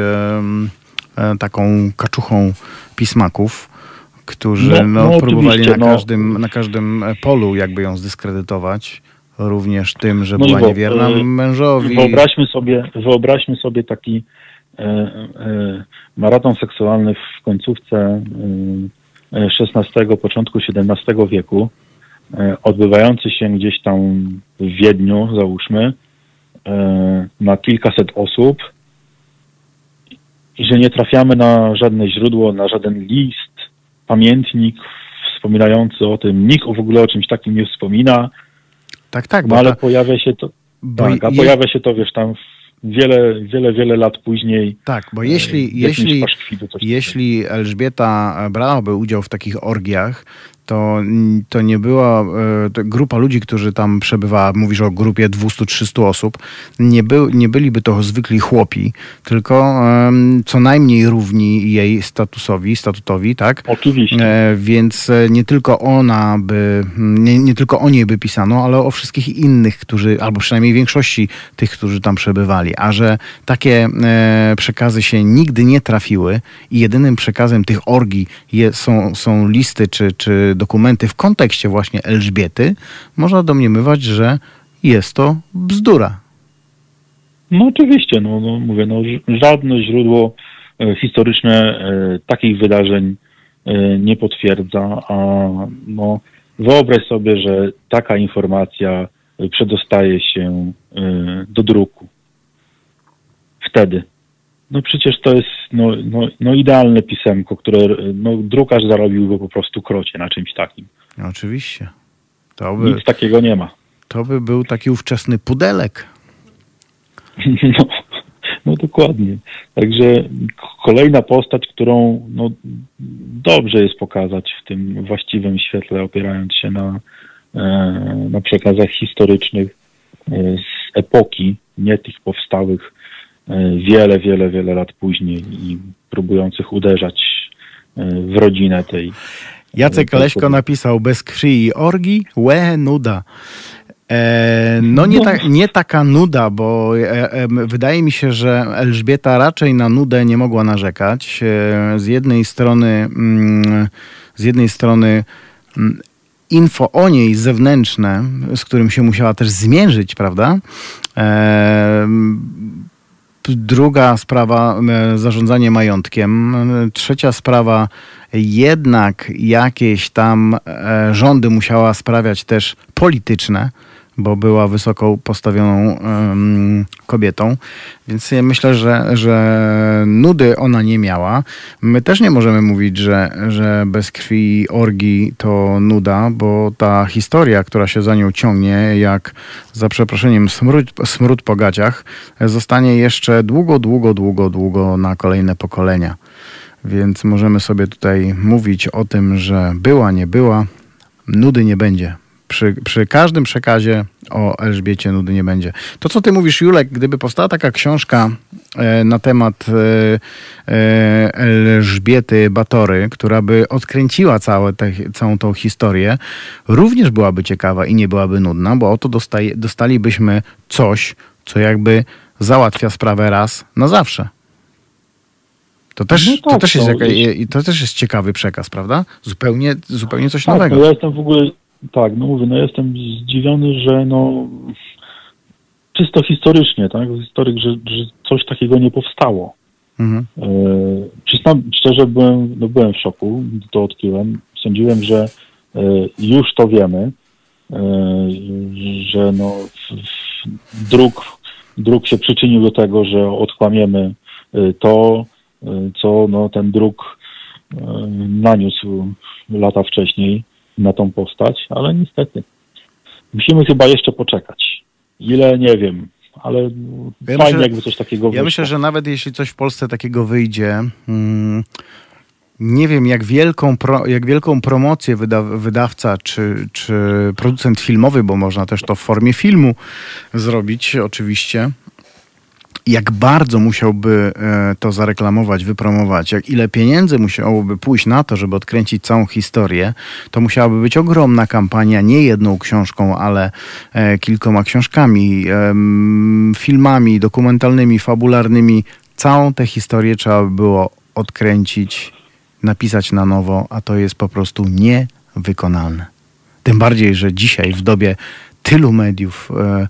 [SPEAKER 1] e, taką kaczuchą pismaków, którzy
[SPEAKER 4] No,
[SPEAKER 1] no,
[SPEAKER 4] no,
[SPEAKER 1] próbowali na,
[SPEAKER 4] no.
[SPEAKER 1] każdym, na każdym polu jakby ją zdyskredytować. Również tym, że
[SPEAKER 4] No
[SPEAKER 1] była
[SPEAKER 4] wo-
[SPEAKER 1] niewierna
[SPEAKER 4] e,
[SPEAKER 1] mężowi.
[SPEAKER 4] Wyobraźmy sobie, wyobraźmy sobie taki e, e, maraton seksualny w końcówce e, XVI, początku XVII wieku, e, odbywający się gdzieś tam w Wiedniu, załóżmy, e, na kilkaset osób i że nie trafiamy na żadne źródło, na żaden list, pamiętnik wspominający o tym. Nikt w ogóle o czymś takim nie wspomina,
[SPEAKER 1] Tak, tak,
[SPEAKER 4] no
[SPEAKER 1] bo
[SPEAKER 4] ale
[SPEAKER 1] ta,
[SPEAKER 4] pojawia się to, tak, a
[SPEAKER 1] je-
[SPEAKER 4] pojawia się to, wiesz, tam wiele, wiele, wiele lat później.
[SPEAKER 1] tak, bo
[SPEAKER 4] e,
[SPEAKER 1] jeśli,
[SPEAKER 4] jakimś
[SPEAKER 1] jeśli, jeśli Elżbieta brałaby udział w takich orgiach, to, to nie była e, to grupa ludzi, którzy tam przebywała, mówisz o grupie 200-300 osób, nie, był, nie byliby to zwykli chłopi, tylko em, co najmniej równi jej statusowi, statutowi, tak?
[SPEAKER 4] Oczywiście.
[SPEAKER 1] E, więc e, nie tylko ona by, nie, nie tylko o niej by pisano, ale o wszystkich innych, którzy, albo przynajmniej większości tych, którzy tam przebywali. A że takie e, przekazy się nigdy nie trafiły i jedynym przekazem tych orgii je, są, są listy czy, czy dokumenty w kontekście właśnie Elżbiety, można domniemywać, że jest to bzdura.
[SPEAKER 4] No oczywiście, no, no mówię, no, żadne źródło e, historyczne e, takich wydarzeń e, nie potwierdza, a no, wyobraź sobie, że taka informacja przedostaje się do druku. Wtedy. No przecież to jest no, no, no idealne pisemko, które no, drukarz zarobiłby po prostu krocie na czymś takim.
[SPEAKER 1] Oczywiście. To by,
[SPEAKER 4] Nic takiego nie ma.
[SPEAKER 1] to by był taki ówczesny pudelek.
[SPEAKER 4] No, no dokładnie. Także kolejna postać, którą no, dobrze jest pokazać w tym właściwym świetle, opierając się na, e, na przekazach historycznych e, z epoki, nie tych powstałych wiele, wiele, wiele lat później i próbujących uderzać e, w rodzinę tej.
[SPEAKER 1] Jacek
[SPEAKER 4] tej
[SPEAKER 1] Leśko napisał bez krwi i orgi, łe, nuda. E, no nie, ta, nie taka nuda, bo e, e, wydaje mi się, że Elżbieta raczej na nudę nie mogła narzekać. E, z jednej strony, mm, z jednej strony mm, info o niej zewnętrzne, z którym się musiała też zmierzyć, prawda? Druga sprawa, e, zarządzanie majątkiem. Trzecia sprawa, jednak jakieś tam e, rządy musiała sprawiać też polityczne, bo była wysoko postawioną em, kobietą. Więc ja myślę, że, że nudy ona nie miała. My też nie możemy mówić, że, że bez krwi i orgii to nuda, bo ta historia, która się za nią ciągnie, jak za przeproszeniem smród, smród po gaciach, zostanie jeszcze długo, długo, długo, długo na kolejne pokolenia. Więc możemy sobie tutaj mówić o tym, że była, nie była, nudy nie będzie. Przy, przy każdym przekazie o Elżbiecie nudy nie będzie. To, co ty mówisz, Julek, gdyby powstała taka książka e, na temat e, e, Elżbiety Batory, która by odkręciła całe te, całą tą historię, również byłaby ciekawa i nie byłaby nudna, bo oto dostaje, dostalibyśmy coś, co jakby załatwia sprawę raz na zawsze. To też,
[SPEAKER 4] No
[SPEAKER 1] to,
[SPEAKER 4] tak,
[SPEAKER 1] też jest
[SPEAKER 4] no,
[SPEAKER 1] jaka, to też jest ciekawy przekaz, prawda? Zupełnie, zupełnie coś
[SPEAKER 4] Tak,
[SPEAKER 1] nowego.
[SPEAKER 4] no ja jestem w ogóle, tak, no mówię, no jestem zdziwiony, że no czysto historycznie, tak, historyk, że, że coś takiego nie powstało.
[SPEAKER 1] Mhm.
[SPEAKER 4] E, przyznam, szczerze byłem, no byłem w szoku, gdy to odkryłem. Sądziłem, że e, już to wiemy, e, że no druk, druk się przyczynił do tego, że odkłamiemy e, to, e, co no, ten druk e, naniósł lata wcześniej na tą postać, ale niestety musimy chyba jeszcze poczekać. Ile, nie wiem, ale
[SPEAKER 1] Ja
[SPEAKER 4] fajnie
[SPEAKER 1] myślę-
[SPEAKER 4] jakby coś takiego
[SPEAKER 1] Ja
[SPEAKER 4] wyszło.
[SPEAKER 1] myślę, że nawet jeśli coś w Polsce takiego wyjdzie, mm, nie wiem jak wielką, pro, jak wielką promocję wyda, wydawca czy, czy producent filmowy, bo można też to w formie filmu zrobić oczywiście, jak bardzo musiałby e, to zareklamować, wypromować, jak ile pieniędzy musiałoby pójść na to, żeby odkręcić całą historię, to musiałaby być ogromna kampania, nie jedną książką, ale e, kilkoma książkami, filmami dokumentalnymi, fabularnymi. Całą tę historię trzeba by było odkręcić, napisać na nowo, a to jest po prostu niewykonalne. Tym bardziej, że dzisiaj w dobie tylu mediów, e,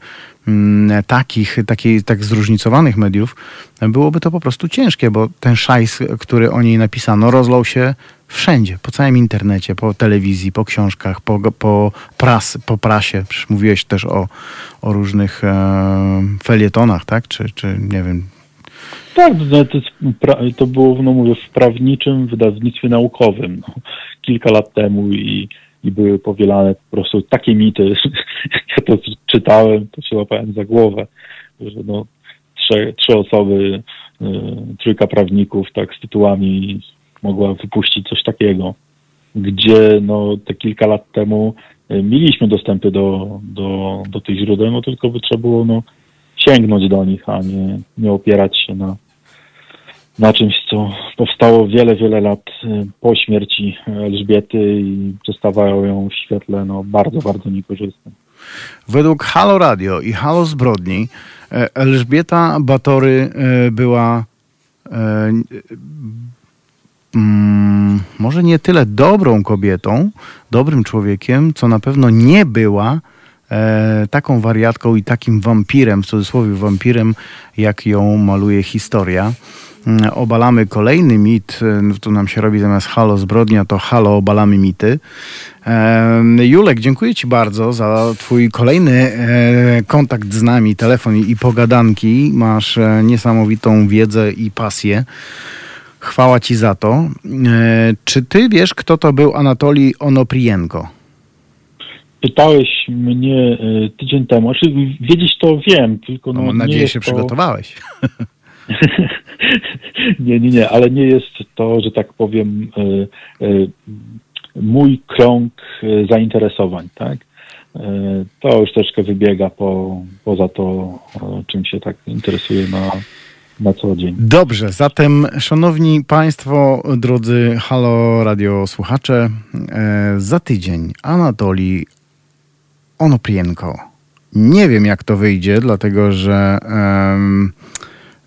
[SPEAKER 1] takich, takich, tak zróżnicowanych mediów, byłoby to po prostu ciężkie, bo ten szajs, który o niej napisano, rozlał się wszędzie, po całym internecie, po telewizji, po książkach, po, po, pras, po prasie. Przecież mówiłeś też o, o różnych e, felietonach, tak? Czy, czy nie wiem,
[SPEAKER 4] Tak, to, pra- to było, no mówię, w prawniczym wydawnictwie naukowym no, kilka lat temu i, i były powielane po prostu takie mity. Ja to czytałem, to się łapałem za głowę, że no, trzy, trzy osoby, y, trójka prawników tak z tytułami mogła wypuścić coś takiego, gdzie no, te kilka lat temu y, mieliśmy dostępy do, do, do tych źródeł, no tylko by trzeba było no, sięgnąć do nich, a nie, nie opierać się na, na czymś, co powstało wiele, wiele lat y, po śmierci Elżbiety i przedstawiają ją w świetle no, bardzo, bardzo niekorzystnym.
[SPEAKER 1] Według Halo Radio i Halo Zbrodni e, Elżbieta Batory e, była e, mm, może nie tyle dobrą kobietą, dobrym człowiekiem, co na pewno nie była e, taką wariatką i takim wampirem, w cudzysłowie wampirem, jak ją maluje historia. Mm, Obalamy kolejny mit, e, tu nam się robi zamiast halo zbrodnia, to halo obalamy mity. Em, Julek, dziękuję Ci bardzo za Twój kolejny e, kontakt z nami, telefon i, pogadanki. Masz e, niesamowitą wiedzę i pasję. Chwała Ci za to. E, czy Ty wiesz, kto to był Anatolij Onoprienko?
[SPEAKER 4] Pytałeś mnie y, tydzień temu, znaczy wiedzieć to wiem, tylko no,
[SPEAKER 1] No, mam nadzieję, się
[SPEAKER 4] to...
[SPEAKER 1] przygotowałeś.
[SPEAKER 4] nie, nie, nie, ale nie jest to, że tak powiem, y, y, mój krąg zainteresowań, tak? To już troszkę wybiega po, poza to, czym się tak interesuje na, na co dzień.
[SPEAKER 1] Dobrze, zatem szanowni Państwo, drodzy Halo Radio słuchacze, e, za tydzień Anatolii Onoprienko. Nie wiem jak to wyjdzie, dlatego że em,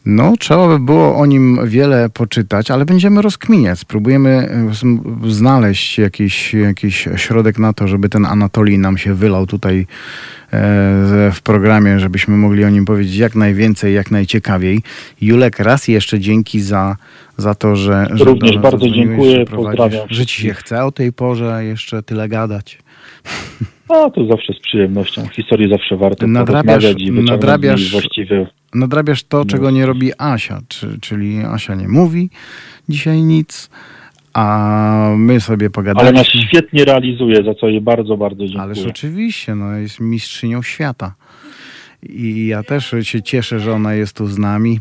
[SPEAKER 1] no, trzeba by było o nim wiele poczytać, ale będziemy rozkminiać. Spróbujemy znaleźć jakiś, jakiś środek na to, żeby ten Anatolii nam się wylał tutaj e, w programie, żebyśmy mogli o nim powiedzieć jak najwięcej, jak najciekawiej. Julek, raz jeszcze dzięki za, za to, że, że
[SPEAKER 4] Również bardzo dziękuję, pozdrawiam
[SPEAKER 1] Że ci się chce o tej porze jeszcze tyle gadać.
[SPEAKER 4] A to zawsze z przyjemnością. Historii zawsze warto
[SPEAKER 1] Nadrabiasz-
[SPEAKER 4] i
[SPEAKER 1] nadrabiasz-
[SPEAKER 4] właściwy
[SPEAKER 1] nadrabiasz to, czego nie robi Asia, czy, czyli Asia nie mówi dzisiaj nic, a my sobie
[SPEAKER 4] Ale
[SPEAKER 1] pogadaliśmy.
[SPEAKER 4] nas świetnie realizuje, za co jej bardzo, bardzo dziękuję.
[SPEAKER 1] Ależ oczywiście, no jest mistrzynią świata. I ja też się cieszę, że ona jest tu z nami.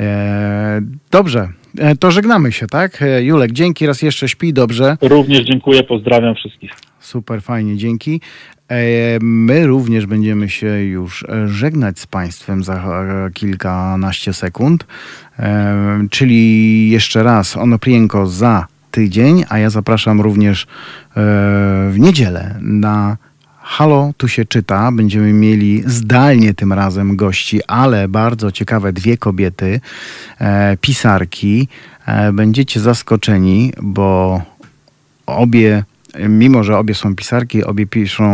[SPEAKER 1] E, dobrze, e, to żegnamy się, tak? E, Julek, dzięki raz jeszcze, śpi dobrze.
[SPEAKER 4] Również dziękuję, pozdrawiam wszystkich.
[SPEAKER 1] Super, fajnie, dzięki. E, My również będziemy się już e, żegnać z Państwem za e, kilkanaście sekund. Czyli jeszcze raz Onoprienko za tydzień, a ja zapraszam również w niedzielę na Halo, tu się czyta. Będziemy mieli zdalnie tym razem gości, ale bardzo ciekawe dwie kobiety, pisarki. Będziecie zaskoczeni, bo obie, mimo że obie są pisarki, obie piszą,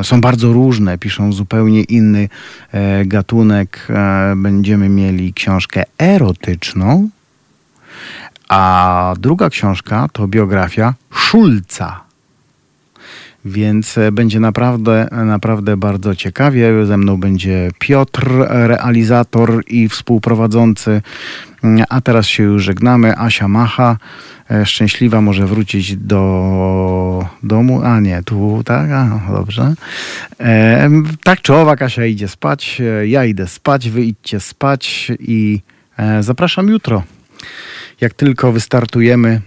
[SPEAKER 1] e, są bardzo różne, piszą zupełnie inny e, gatunek. E, Będziemy mieli książkę erotyczną, a druga książka to biografia Szulca. Więc e, będzie naprawdę, naprawdę bardzo ciekawie. Ze mną będzie Piotr, realizator i współprowadzący. Mm, A teraz się już żegnamy. Asia Macha, e, szczęśliwa może wrócić do domu. A nie, tu, tak? A, dobrze. E, tak czy owak, Asia idzie spać. e, Ja idę spać, wy idźcie spać i e, zapraszam jutro. Jak tylko wystartujemy,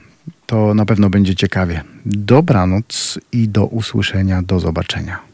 [SPEAKER 1] to na pewno będzie ciekawie. Dobranoc i do usłyszenia, do zobaczenia.